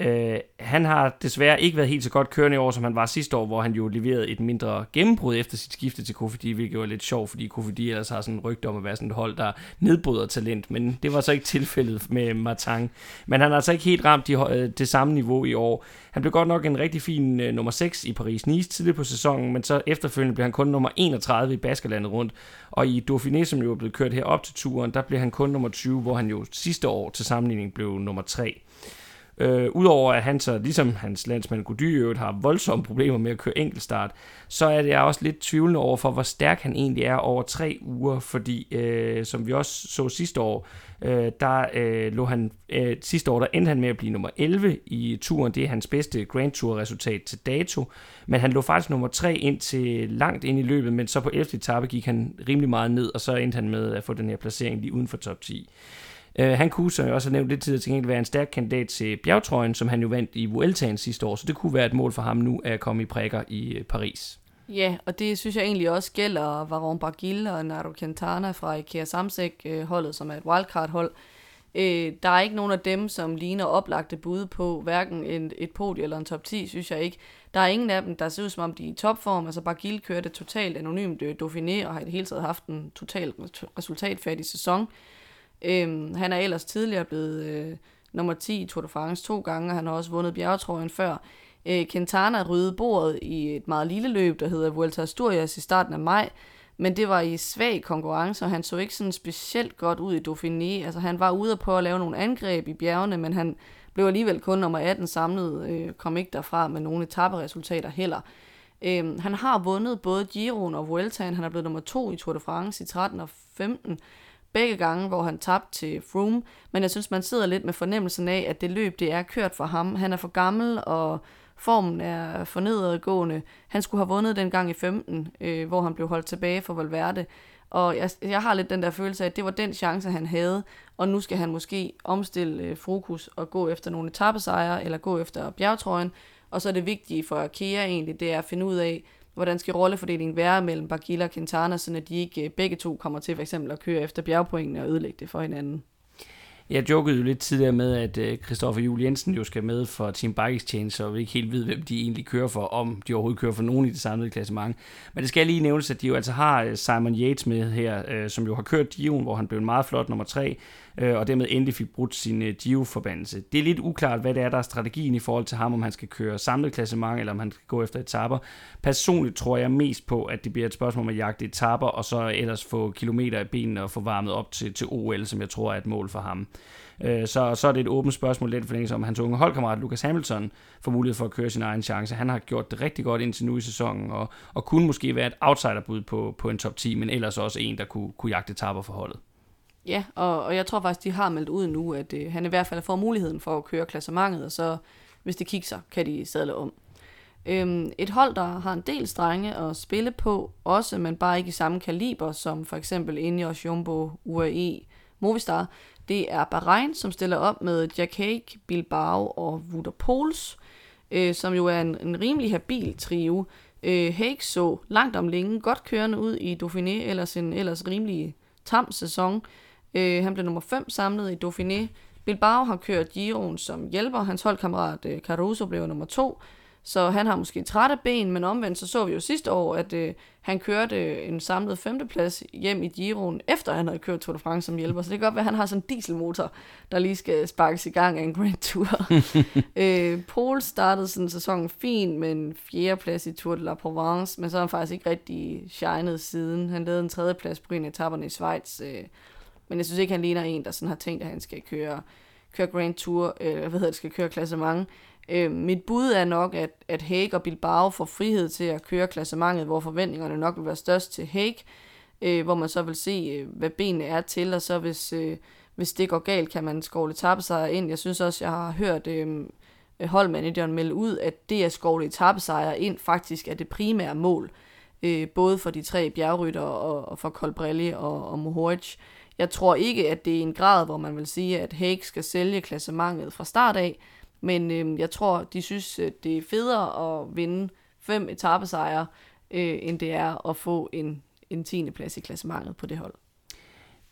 [SPEAKER 1] Øh, han har desværre ikke været helt så godt kørende i år, som han var sidste år, hvor han jo leverede et mindre gennembrud efter sit skifte til Kofidi, hvilket var lidt sjovt, fordi Kofidi ellers har sådan en rygte om at være sådan et hold, der nedbryder talent, men det var så ikke tilfældet med Martang. Men han har altså ikke helt ramt de, øh, det samme niveau i år. Han blev godt nok en rigtig fin øh, nummer 6 i Paris-Nice tidligt på sæsonen, men så efterfølgende blev han kun nummer 31 i Baskerlandet rundt, og i Dauphiné, som jo er blevet kørt her op til turen, der blev han kun nummer 20, hvor han jo sidste år til sammenligning blev nummer 3. Øh, Udover at han så, ligesom hans landsmand Gody har voldsomme problemer med at køre enkeltstart, så er det også lidt tvivlende over for, hvor stærk han egentlig er over tre uger, fordi øh, som vi også så sidste år, øh, der øh, lå han, øh, sidste år der endte han med at blive nummer 11 i turen, det er hans bedste Grand Tour resultat til dato, men han lå faktisk nummer 3 ind til langt ind i løbet, men så på 11. etape gik han rimelig meget ned, og så endte han med at få den her placering lige uden for top 10. Øh, han kunne, som jeg også har nævnt lidt tidligere, til gengæld være en stærk kandidat til bjergtrøjen, som han jo vandt i Vueltaen sidste år, så det kunne være et mål for ham nu at komme i prikker i øh, Paris.
[SPEAKER 2] Ja, og det synes jeg egentlig også gælder Varon Bargil og Nairo Quintana fra IKEA Samsek-holdet, øh, som er et wildcard-hold. Øh, der er ikke nogen af dem, som ligner oplagte bud på hverken en, et podium eller en top 10, synes jeg ikke. Der er ingen af dem, der ser ud som om, de er i topform. Altså Bargil kørte totalt anonymt Dauphiné og har i det hele taget haft en totalt resultatfattig sæson. Øhm, han er ellers tidligere blevet øh, nummer 10 i Tour de France to gange, og han har også vundet bjergetrøjen før. Øh, Quintana rydde bordet i et meget lille løb, der hedder Vuelta Asturias i starten af maj, men det var i svag konkurrence, og han så ikke sådan specielt godt ud i Dauphiné. Altså han var ude på at lave nogle angreb i bjergene, men han blev alligevel kun nummer 18 samlet, øh, kom ikke derfra med nogle etaperesultater heller. Øh, han har vundet både Giroen og Vueltaen, han er blevet nummer 2 i Tour de France i 13 og 15, begge gange, hvor han tabte til Froome, men jeg synes, man sidder lidt med fornemmelsen af, at det løb, det er kørt for ham. Han er for gammel, og formen er for nedadgående. Han skulle have vundet den gang i 15, øh, hvor han blev holdt tilbage for Valverde. Og jeg, jeg har lidt den der følelse af, at det var den chance, han havde, og nu skal han måske omstille øh, fokus og gå efter nogle etappesejre, eller gå efter bjergtrøjen. Og så er det vigtige for Kea egentlig, det er at finde ud af, hvordan skal rollefordelingen være mellem Bagila og Quintana, så de ikke øh, begge to kommer til for eksempel at køre efter bjergpoengene og ødelægge det for hinanden.
[SPEAKER 1] Jeg jokede jo lidt tidligere med, at øh, Kristoffer Jul Jensen jo skal med for Team Bike Exchange, så vi ikke helt ved, hvem de egentlig kører for, om de overhovedet kører for nogen i det samlede klassement. Men det skal lige nævnes, at de jo altså har øh, Simon Yates med her, som jo har kørt Dion, hvor han blev en meget flot nummer tre, øh, og dermed endelig fik brudt sin øh, Gio-forbandelse. Det er lidt uklart, hvad det er, der er strategien i forhold til ham, om han skal køre samlet klassement, eller om han skal gå efter etaper. Personligt tror jeg mest på, at det bliver et spørgsmål om at jagte etaper, og så ellers få kilometer i benene og få varmet op til, til OL, som jeg tror er et mål for ham. Øh, så, så er det et åbent spørgsmål lidt forlængelse om hans unge holdkammerat Lucas Hamilton får mulighed for at køre sin egen chance. Han har gjort det rigtig godt indtil nu i sæsonen, og, og kunne måske være et outsiderbud på, på en top 10, men ellers også en, der kunne, kunne jagte etaper for holdet.
[SPEAKER 2] Ja, og, og jeg tror faktisk, de har meldt ud nu, at øh, han i hvert fald får muligheden for at køre klassementet, og så hvis det kigger, kan de sadle om. Øhm, et hold, der har en del strenge at spille på, også, men bare ikke i samme kaliber, som for eksempel Ineos, Jumbo, UAE, Movistar, det er Bahrain, som stiller op med Jack Hake, Bilbao og Wouter Pols, øh, som jo er en, en rimelig habil trio. Øh, Hake så langt om længe godt kørende ud i Dauphiné, ellers en ellers rimelig tam sæson. Øh, han blev nummer 5 samlet i Dauphiné. Bilbao har kørt Giroen som hjælper. Hans holdkammerat øh, Caruso blev nummer 2. Så han har måske trætte ben, men omvendt så så vi jo sidste år, at øh, han kørte en samlet femteplads hjem i Giroen, efter han havde kørt Tour de France som hjælper. Så det kan godt være, at han har sådan en dieselmotor, der lige skal sparkes i gang af en Grand Tour. øh, Paul startede sådan sæsonen fin med en fjerdeplads i Tour de la Provence, men så har han faktisk ikke rigtig shined siden. Han lavede en tredjeplads på en af i Schweiz. Øh, men jeg synes ikke, han ligner en, der sådan har tænkt, at han skal køre, køre Grand Tour, øh, hvad hedder det, skal køre klassement. Øh, mit bud er nok, at, at Haig og Bilbao får frihed til at køre klassementet, hvor forventningerne nok vil være størst til Haig, øh, hvor man så vil se, øh, hvad benene er til, og så hvis, øh, hvis det går galt, kan man skovle sig ind. Jeg synes også, jeg har hørt øh, øh, holdmanageren melde ud, at det at skovle etappesejre ind faktisk er det primære mål, øh, både for de tre bjergrytter og, og for Colbrelli og, og Mohoric. Jeg tror ikke, at det er en grad, hvor man vil sige, at Hake skal sælge klassementet fra start af, men øh, jeg tror, de synes, at det er federe at vinde fem etappesejre, øh, end det er at få en, en 10. plads i klassementet på det hold.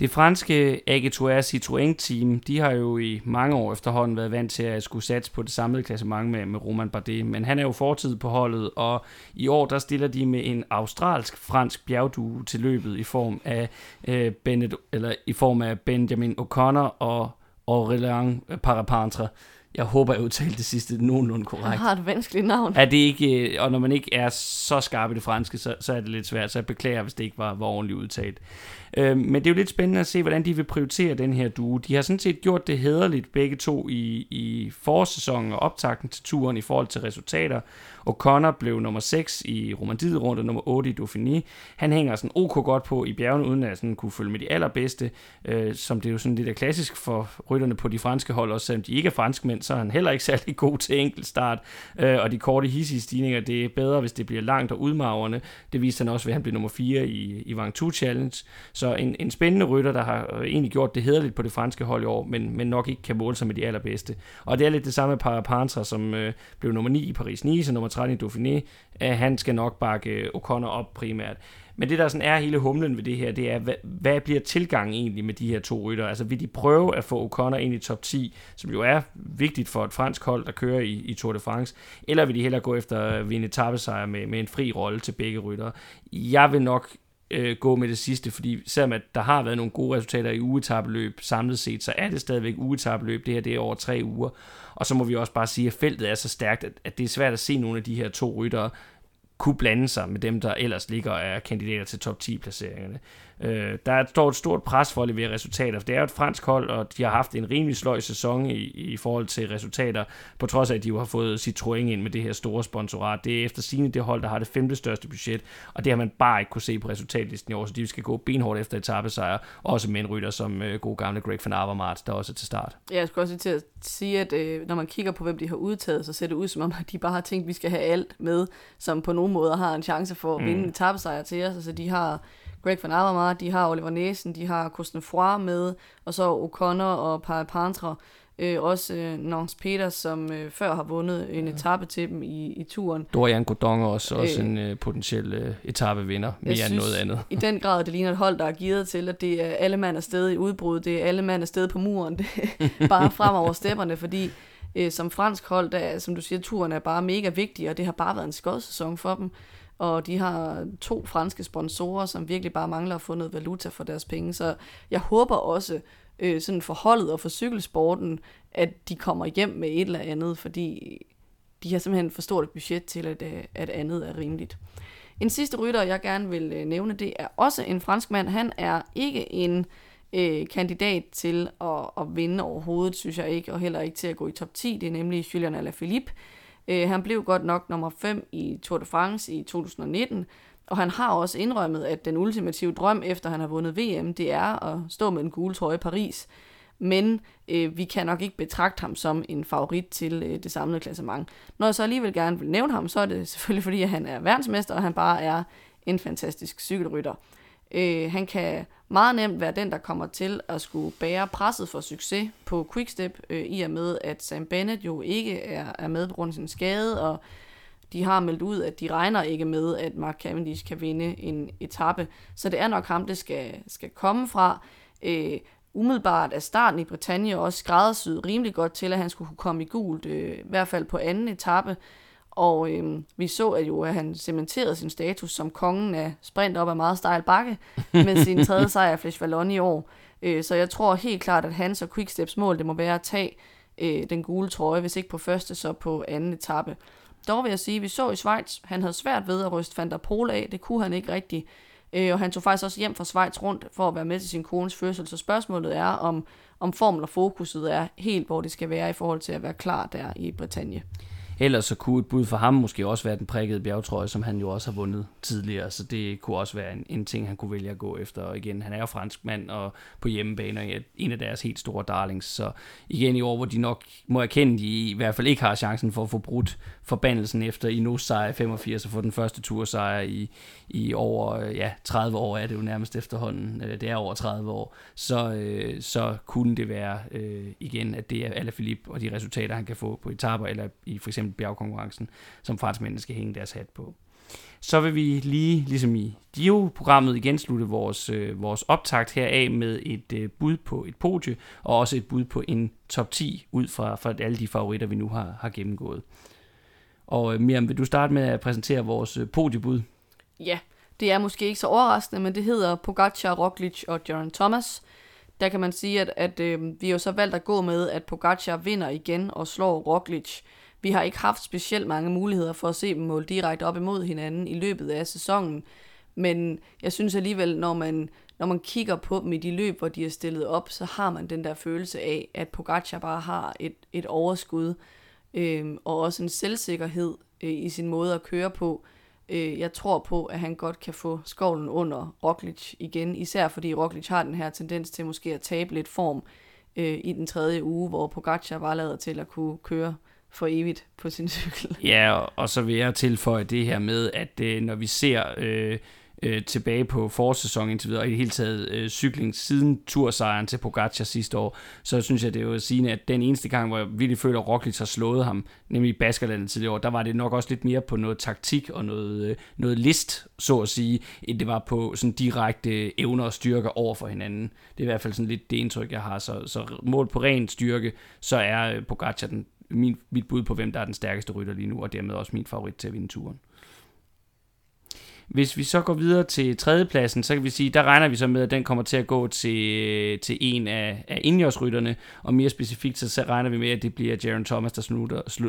[SPEAKER 1] Det franske AG2R Citroën Team, de har jo i mange år efterhånden været vant til at skulle satse på det samlede klassement med, med Roman Bardet, men han er jo fortid på holdet, og i år der stiller de med en australsk-fransk bjergdue til løbet i form af øh, Bennett, eller i form af Benjamin O'Connor og Aurélien Parapantre. Jeg håber, jeg udtalte det sidste nogenlunde korrekt. Han
[SPEAKER 2] har et vanskeligt navn.
[SPEAKER 1] Er det ikke, øh, og når man ikke er så skarp i det franske, så, så er det lidt svært, så jeg beklager, hvis det ikke var, var ordentligt udtalt. Øh, men det er jo lidt spændende at se, hvordan de vil prioritere den her duo. De har sådan set gjort det hederligt begge to i, i forsæsonen og optakten til turen i forhold til resultater. O'Connor blev nummer 6 i Romandiet rundt og nummer 8 i Dauphiné. Han hænger sådan ok godt på i bjergene, uden at sådan kunne følge med de allerbedste, øh, som det er jo sådan lidt er klassisk for rytterne på de franske hold, også selvom de ikke er franskmænd, så er han heller ikke særlig god til enkeltstart. Øh, og de korte hissige stigninger, det er bedre, hvis det bliver langt og udmagrende. Det viste han også ved, at han blev nummer 4 i, i Vang 2 Challenge. Så en, en spændende rytter, der har øh, egentlig gjort det hederligt på det franske hold i år, men, men nok ikke kan måle sig med de allerbedste. Og det er lidt det samme med Parapantra, som øh, blev nummer 9 i Paris-Nice og nummer 13 i Dauphiné. Øh, han skal nok bakke O'Connor op primært. Men det, der sådan er hele humlen ved det her, det er, hvad, hvad bliver tilgangen egentlig med de her to rytter? Altså vil de prøve at få O'Connor ind i top 10, som jo er vigtigt for et fransk hold, der kører i, i Tour de France, eller vil de hellere gå efter at vinde etappesejr med, med en fri rolle til begge rytter? Jeg vil nok øh, gå med det sidste, fordi selvom at der har været nogle gode resultater i ugetabeløb samlet set, så er det stadigvæk ugetabeløb. Det her det er over tre uger. Og så må vi også bare sige, at feltet er så stærkt, at, at det er svært at se nogle af de her to ryttere kunne blande sig med dem, der ellers ligger og er kandidater til top 10 placeringerne. Øh, der er står et stort pres for at levere resultater. Det er jo et fransk hold, og de har haft en rimelig sløj sæson i, i forhold til resultater, på trods af, at de jo har fået Citroën ind med det her store sponsorat. Det er efter sigende det hold, der har det femte største budget, og det har man bare ikke kunne se på resultatlisten i år, så de skal gå benhårdt efter etappesejre, også med en rytter som øh, god gamle Greg van Avermaet, der også er til start.
[SPEAKER 2] Ja, jeg skulle også til at sige, at øh, når man kigger på, hvem de har udtaget, så ser det ud som om, at de bare har tænkt, at vi skal have alt med, som på nogle måder har en chance for at vinde mm. en etappesejr til os. Altså de har Greg van Avermaet, de har Oliver Næsen, de har Cosnefroy med, og så O'Connor og Parapantra. Øh, også øh, Nance Peters, som øh, før har vundet en etape til dem i, i turen.
[SPEAKER 1] Dorian Godong også, også øh, en øh, potentiel øh, etapevinder, mere synes, end noget andet.
[SPEAKER 2] i den grad, det ligner et hold, der er givet til, at det er alle mand afsted i udbrud, det er alle mand afsted på muren, det er bare frem over stepperne, fordi øh, som fransk hold, der, som du siger, turen er bare mega vigtig, og det har bare været en skodsæson for dem og de har to franske sponsorer, som virkelig bare mangler at få noget valuta for deres penge. Så jeg håber også, øh, sådan for holdet og for cykelsporten, at de kommer hjem med et eller andet, fordi de har simpelthen for stort et budget til, at, øh, at andet er rimeligt. En sidste rytter, jeg gerne vil øh, nævne, det er også en fransk mand. Han er ikke en øh, kandidat til at, at vinde overhovedet, synes jeg ikke, og heller ikke til at gå i top 10. Det er nemlig Julian Alaphilippe, Øh, han blev godt nok nummer 5 i Tour de France i 2019, og han har også indrømmet, at den ultimative drøm, efter han har vundet VM, det er at stå med en gule trøje i Paris. Men øh, vi kan nok ikke betragte ham som en favorit til øh, det samlede klassement. Når jeg så alligevel gerne vil nævne ham, så er det selvfølgelig fordi, at han er verdensmester, og han bare er en fantastisk cykelrytter. Øh, han kan meget nemt være den, der kommer til at skulle bære presset for succes på Quickstep, øh, i og med, at Sam Bennett jo ikke er, er med på grund af sin skade, og de har meldt ud, at de regner ikke med, at Mark Cavendish kan vinde en etape. Så det er nok ham, det skal, skal komme fra. Øh, umiddelbart er starten i Britannia også skræddersyet rimelig godt til, at han skulle kunne komme i gult, øh, i hvert fald på anden etape. Og øhm, vi så at jo, at han cementerede sin status som kongen af sprint op ad meget stejl bakke med sin tredje sejr Flesh Vallon i år. Øh, så jeg tror helt klart, at hans og Quicksteps mål, det må være at tage øh, den gule trøje, hvis ikke på første, så på anden etape. Dog vil jeg sige, at vi så i Schweiz, han havde svært ved at ryste Van der Pol af, det kunne han ikke rigtigt. Øh, og han tog faktisk også hjem fra Schweiz rundt for at være med til sin kones fødsel, så spørgsmålet er, om, om formel og fokuset er helt, hvor det skal være i forhold til at være klar der i Bretagne.
[SPEAKER 1] Ellers så kunne et bud for ham måske også være den prikkede bjergtrøje, som han jo også har vundet tidligere, så det kunne også være en, en ting, han kunne vælge at gå efter. Og igen, han er jo fransk mand, og på hjemmebane er en af deres helt store darlings, så igen i år, hvor de nok må erkende, de i hvert fald ikke har chancen for at få brudt forbandelsen efter Inos sejr 85 og få den første tursejr i, i over ja, 30 år, er det jo nærmest efterhånden, det er over 30 år, så, øh, så kunne det være øh, igen, at det er Alaphilippe og de resultater, han kan få på etaper, eller i for eksempel bjergkonkurrencen, som franskmændene skal hænge deres hat på. Så vil vi lige, ligesom i Dio-programmet, igen slutte vores, øh, vores optakt heraf med et øh, bud på et podie, og også et bud på en top 10 ud fra, fra alle de favoritter, vi nu har, har gennemgået. Og øh, Miriam, vil du starte med at præsentere vores øh, podiebud?
[SPEAKER 2] Ja, det er måske ikke så overraskende, men det hedder Pogacar, Roglic og Jaron Thomas. Der kan man sige, at, at øh, vi har jo så valgt at gå med, at Pogacar vinder igen og slår Roglic. Vi har ikke haft specielt mange muligheder for at se dem måle direkte op imod hinanden i løbet af sæsonen, men jeg synes alligevel, når man, når man kigger på dem i de løb, hvor de er stillet op, så har man den der følelse af, at Pogacar bare har et, et overskud, øh, og også en selvsikkerhed øh, i sin måde at køre på. Øh, jeg tror på, at han godt kan få skovlen under Roglic igen, især fordi Roglic har den her tendens til måske at tabe lidt form øh, i den tredje uge, hvor Pogacar var lader til at kunne køre for evigt på sin cykel.
[SPEAKER 1] Ja, og, og så vil jeg tilføje det her med, at øh, når vi ser øh, øh, tilbage på forsæsonen indtil videre, og i det hele taget øh, cykling siden tursejren til Pogacar sidste år, så synes jeg, det er jo at sige, at den eneste gang, hvor jeg virkelig føler, at Roglic har slået ham, nemlig i Baskerlandet tidligere år, der var det nok også lidt mere på noget taktik og noget, øh, noget list, så at sige, end det var på sådan direkte evner og styrker over for hinanden. Det er i hvert fald sådan lidt det indtryk, jeg har. Så, så mål på ren styrke, så er øh, Pogacar den, min, mit bud på, hvem der er den stærkeste rytter lige nu, og dermed også min favorit til at vinde turen. Hvis vi så går videre til tredjepladsen, så kan vi sige, der regner vi så med, at den kommer til at gå til, til en af, af indjørsrytterne, og mere specifikt så, så regner vi med, at det bliver Jaron Thomas, der slutter, slu,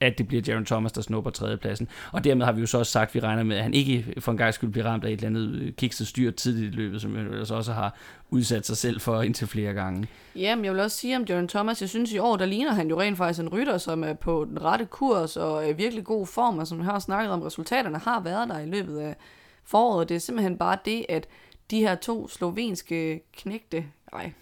[SPEAKER 1] at det bliver Jaron Thomas, der snupper tredjepladsen. Og dermed har vi jo så også sagt, at vi regner med, at han ikke for en gang skulle blive ramt af et eller andet øh, kikset styr tidligt i løbet, som han også har udsat sig selv for indtil flere gange.
[SPEAKER 2] Jamen, jeg vil også sige om Jaron Thomas, jeg synes i år, der ligner han jo rent faktisk en rytter, som er på den rette kurs og er virkelig god form, og som har snakket om, resultaterne har været der i løbet af foråret. Det er simpelthen bare det, at de her to slovenske knægte, nej,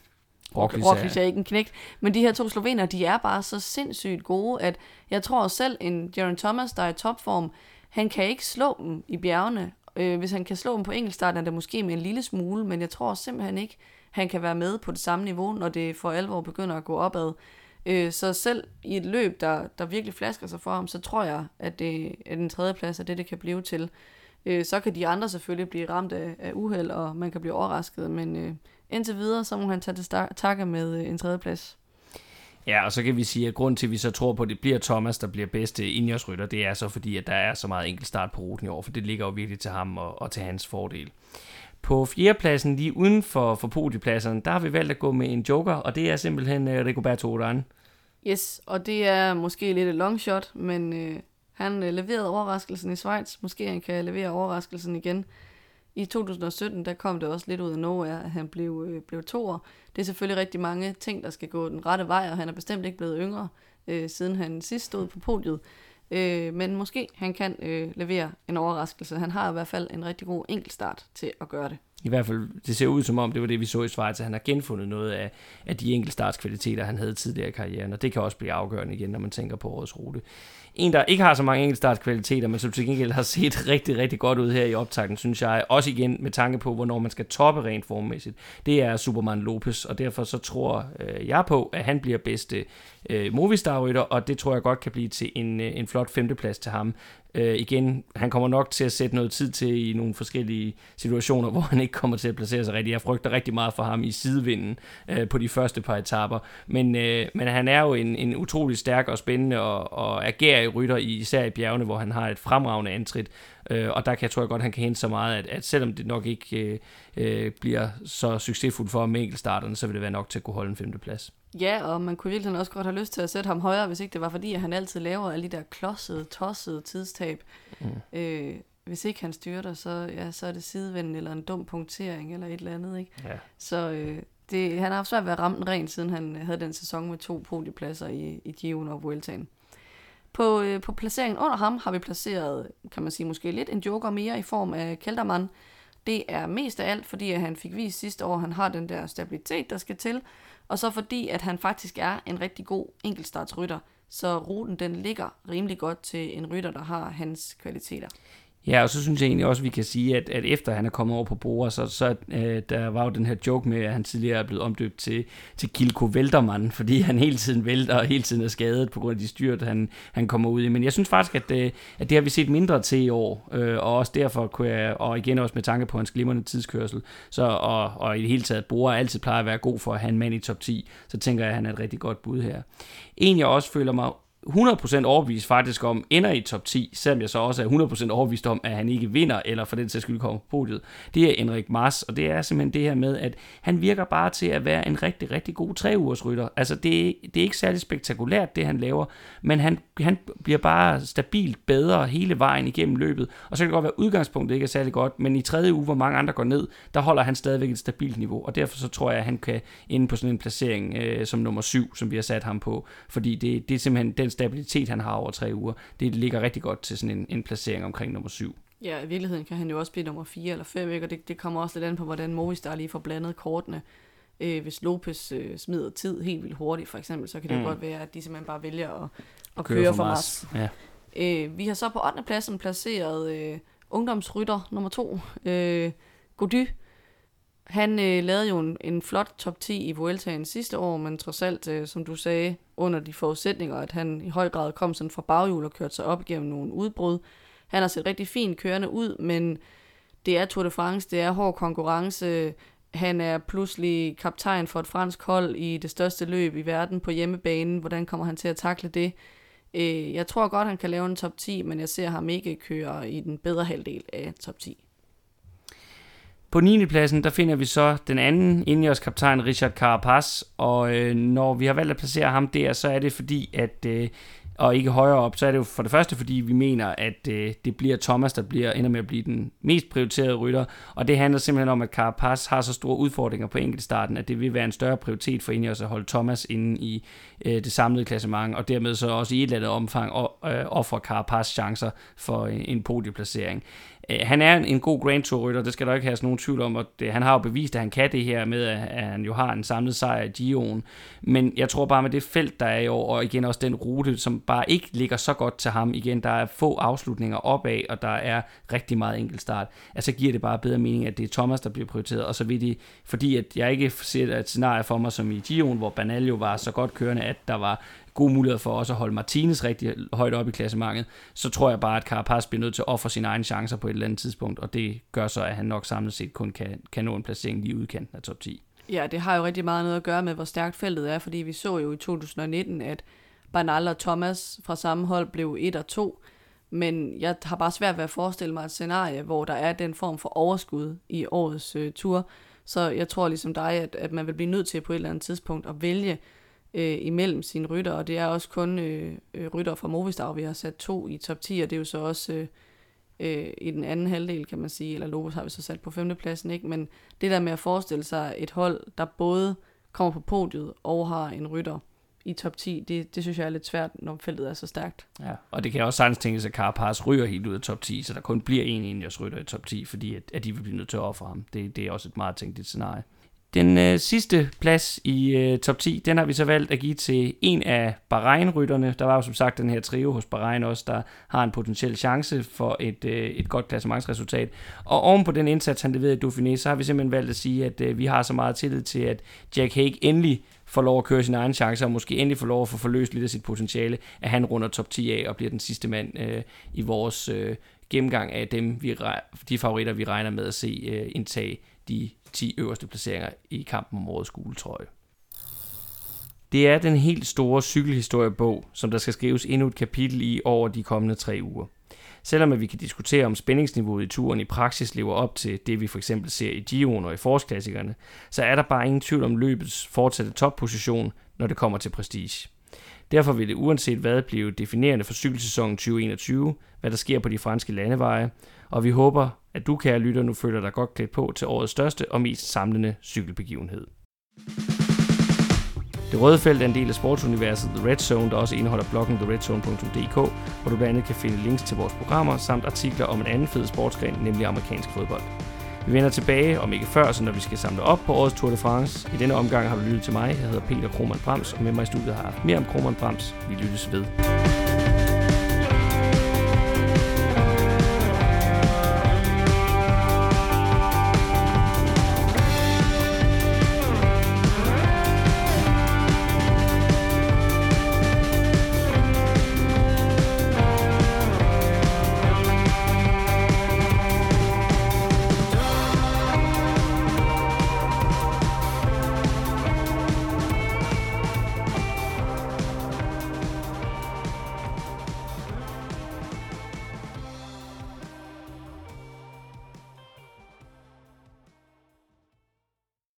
[SPEAKER 2] Roglic er ikke en knægt, men de her to slovener, de er bare så sindssygt gode, at jeg tror selv, en Jaron Thomas, der er i topform, han kan ikke slå dem i bjergene. Øh, hvis han kan slå dem på enkeltstart, er det måske med en lille smule, men jeg tror simpelthen ikke, han kan være med på det samme niveau, når det for alvor begynder at gå opad. Øh, så selv i et løb, der, der virkelig flasker sig for ham, så tror jeg, at, det, at den tredje plads er det, det kan blive til. Øh, så kan de andre selvfølgelig blive ramt af, af uheld, og man kan blive overrasket, men øh, indtil videre, så må han tage til takke med øh, en tredjeplads.
[SPEAKER 1] Ja, og så kan vi sige, at grund til, at vi så tror på, at det bliver Thomas, der bliver bedste indjørsrytter, det er så fordi, at der er så meget enkelt start på ruten i år, for det ligger jo virkelig til ham og, og til hans fordel. På fjerdepladsen, lige uden for, for podiepladserne, der har vi valgt at gå med en joker, og det er simpelthen uh, Rigoberto Urán.
[SPEAKER 2] Yes, og det er måske lidt et long shot, men uh, han uh, leverede overraskelsen i Schweiz. Måske han kan levere overraskelsen igen. I 2017, der kom det også lidt ud af nowhere, at han blev, øh, blev toer. Det er selvfølgelig rigtig mange ting, der skal gå den rette vej, og han er bestemt ikke blevet yngre, øh, siden han sidst stod på podiet. Øh, men måske han kan øh, levere en overraskelse. Han har i hvert fald en rigtig god enkeltstart til at gøre det.
[SPEAKER 1] I hvert fald, det ser ud som om, det var det, vi så i Schweiz, at han har genfundet noget af, af de enkeltstartskvaliteter, han havde tidligere i karrieren, og det kan også blive afgørende igen, når man tænker på årets rute. En, der ikke har så mange enkeltstartskvaliteter, men som til gengæld har set rigtig, rigtig godt ud her i optakten, synes jeg, også igen med tanke på, hvornår man skal toppe rent formmæssigt, det er Superman Lopez, og derfor så tror øh, jeg på, at han bliver bedste øh, Movistar-rytter, og det tror jeg godt kan blive til en, øh, en flot femteplads til ham. Øh, igen, han kommer nok til at sætte noget tid til i nogle forskellige situationer, hvor han ikke kommer til at placere sig rigtigt. Jeg frygter rigtig meget for ham i sidevinden øh, på de første par etaper. Men, øh, men han er jo en, en utrolig stærk og spændende og, og agerer rytter, især i bjergene, hvor han har et fremragende antrit. Øh, og der kan jeg tror jeg godt, han kan hente så meget, at, at selvom det nok ikke øh, øh, bliver så succesfuldt for ham enkeltstarterne, så vil det være nok til at kunne holde en femteplads.
[SPEAKER 2] Ja, og man kunne virkelig også godt have lyst til at sætte ham højere, hvis ikke det var fordi, at han altid laver alle de der klodsede, tossede tidstab. Mm. Øh, hvis ikke han styrter, så, ja, så er det sidevinden eller en dum punktering eller et eller andet. Ikke? Ja. Så øh, det, han har haft svært ved at ramme den ren, siden han havde den sæson med to podiepladser i, i Gion og Vueltaen. På, øh, på placeringen under ham har vi placeret, kan man sige, måske lidt en joker mere i form af Kelterman. Det er mest af alt, fordi at han fik vist sidste år, at han har den der stabilitet, der skal til, og så fordi, at han faktisk er en rigtig god enkeltstartsrytter, så ruten den ligger rimelig godt til en rytter, der har hans kvaliteter.
[SPEAKER 1] Ja, og så synes jeg egentlig også, at vi kan sige, at, at efter han er kommet over på bordet, så, så øh, der var jo den her joke med, at han tidligere er blevet omdøbt til, til Kilko Veltermann, fordi han hele tiden vælter og hele tiden er skadet på grund af de styrt, han, han kommer ud i. Men jeg synes faktisk, at, øh, at det har vi set mindre til i år, øh, og også derfor kunne jeg, og igen også med tanke på hans glimrende tidskørsel, så, og, og i det hele taget, Bora altid plejer at være god for at have en mand i top 10, så tænker jeg, at han er et rigtig godt bud her. En, jeg også føler mig 100% overbevist faktisk om, ender i top 10, selvom jeg så også er 100% overbevist om, at han ikke vinder, eller for den sags skyld kommer på podiet, det er Enrik Mars, og det er simpelthen det her med, at han virker bare til at være en rigtig, rigtig god tre ugers rytter. Altså, det, det er ikke særlig spektakulært, det han laver, men han, han bliver bare stabilt bedre hele vejen igennem løbet, og så kan det godt være, at udgangspunktet ikke er særlig godt, men i tredje uge, hvor mange andre går ned, der holder han stadigvæk et stabilt niveau, og derfor så tror jeg, at han kan inde på sådan en placering øh, som nummer syv, som vi har sat ham på, fordi det, det er simpelthen den stabilitet, han har over tre uger, det ligger rigtig godt til sådan en, en placering omkring nummer syv.
[SPEAKER 2] Ja, i virkeligheden kan han jo også blive nummer 4 eller 5, ikke? og det, det kommer også lidt an på, hvordan Movistar lige får blandet kortene. Øh, hvis Lopez øh, smider tid helt vildt hurtigt, for eksempel, så kan det mm. godt være, at de simpelthen bare vælger at, at køre, køre for Mars. Ja. Øh, vi har så på 8. pladsen placeret øh, ungdomsrytter nummer 2, øh, Gody, han øh, lavede jo en, en flot top 10 i Vueltaen sidste år, men trods alt, øh, som du sagde, under de forudsætninger, at han i høj grad kom sådan fra baghjul og kørte sig op gennem nogle udbrud. Han har set rigtig fint kørende ud, men det er Tour de France, det er hård konkurrence. Han er pludselig kaptajn for et fransk hold i det største løb i verden på hjemmebanen. Hvordan kommer han til at takle det? Øh, jeg tror godt, han kan lave en top 10, men jeg ser ham ikke køre i den bedre halvdel af top 10.
[SPEAKER 1] På 9. pladsen, der finder vi så den anden Ineos kaptajn Richard Carapaz, og øh, når vi har valgt at placere ham der, så er det fordi, at øh, og ikke højere op, så er det jo for det første, fordi vi mener, at øh, det bliver Thomas, der bliver ender med at blive den mest prioriterede rytter, og det handler simpelthen om, at Carapaz har så store udfordringer på enkeltstarten, at det vil være en større prioritet for Ineos at holde Thomas inde i øh, det samlede klassement, og dermed så også i et eller andet omfang øh, ofre Carapaz chancer for øh, en, en podieplacering. Øh, han er en god Grand Tour-rytter, det skal der ikke have nogen tvivl om, og det, han har jo bevist, at han kan det her med, at han jo har en samlet sejr i Gio'en. Men jeg tror bare med det felt, der er i år, og igen også den rute, som bare ikke ligger så godt til ham, igen, der er få afslutninger opad, og der er rigtig meget enkeltstart, altså giver det bare bedre mening, at det er Thomas, der bliver prioriteret, og så vil de, fordi at jeg ikke ser et scenarie for mig som i Gio'en, hvor Banal jo var så godt kørende, at der var gode muligheder for også at holde Martinez rigtig højt op i klassementet, så tror jeg bare, at Carapaz bliver nødt til at ofre sine egne chancer på et eller andet tidspunkt, og det gør så, at han nok samlet set kun kan, kan nå en placering lige udkanten af top 10.
[SPEAKER 2] Ja, det har jo rigtig meget noget at gøre med, hvor stærkt feltet er, fordi vi så jo i 2019, at Bernal og Thomas fra samme hold blev 1 og 2, men jeg har bare svært ved at forestille mig et scenarie, hvor der er den form for overskud i årets øh, tur. Så jeg tror ligesom dig, at, at man vil blive nødt til på et eller andet tidspunkt at vælge øh, imellem sine rytter, og det er også kun øh, øh rytter fra Movistar, vi har sat to i top 10, og det er jo så også øh, øh, i den anden halvdel, kan man sige, eller Lobos har vi så sat på femtepladsen, ikke? men det der med at forestille sig et hold, der både kommer på podiet og har en rytter i top 10, det, det synes jeg er lidt svært, når feltet er så stærkt.
[SPEAKER 1] Ja, og det kan også sagtens tænkes, at Carapaz ryger helt ud af top 10, så der kun bliver en Indias rytter i top 10, fordi at, at de vil blive nødt til at ofre ham. Det, det er også et meget tænkeligt scenarie. Den øh, sidste plads i øh, top 10, den har vi så valgt at give til en af Bahrein-rytterne. Der var jo som sagt den her trio hos Bahrein også, der har en potentiel chance for et, øh, et godt klassementsresultat. Og oven på den indsats, han leverede i Dauphiné, så har vi simpelthen valgt at sige, at øh, vi har så meget tillid til, at Jack Hague endelig får lov at køre sin egen chance, og måske endelig får lov at få forløst lidt af sit potentiale, at han runder top 10 af og bliver den sidste mand øh, i vores øh, gennemgang af dem, vi, de favoritter, vi regner med at se øh, indtage de 10 øverste placeringer i kampen om årets skuletrøje. Det er den helt store cykelhistoriebog, som der skal skrives endnu et kapitel i over de kommende tre uger. Selvom vi kan diskutere, om spændingsniveauet i turen i praksis lever op til det, vi for eksempel ser i Gio'en og i forårsklassikerne, så er der bare ingen tvivl om løbets fortsatte topposition, når det kommer til prestige. Derfor vil det uanset hvad blive definerende for cykelsæsonen 2021, hvad der sker på de franske landeveje, og vi håber, at du, kære lytter, nu føler dig godt klædt på til årets største og mest samlende cykelbegivenhed. Det røde felt er en del af sportsuniverset The Red Zone, der også indeholder bloggen theredzone.dk, hvor du blandt andet kan finde links til vores programmer samt artikler om en anden fed sportsgren, nemlig amerikansk fodbold. Vi vender tilbage, om ikke før, så når vi skal samle op på årets Tour de France. I denne omgang har du lyttet til mig. Jeg hedder Peter Krohmann Brams, og med mig i studiet har jeg mere om Krohmann Brams. Vi lyttes ved.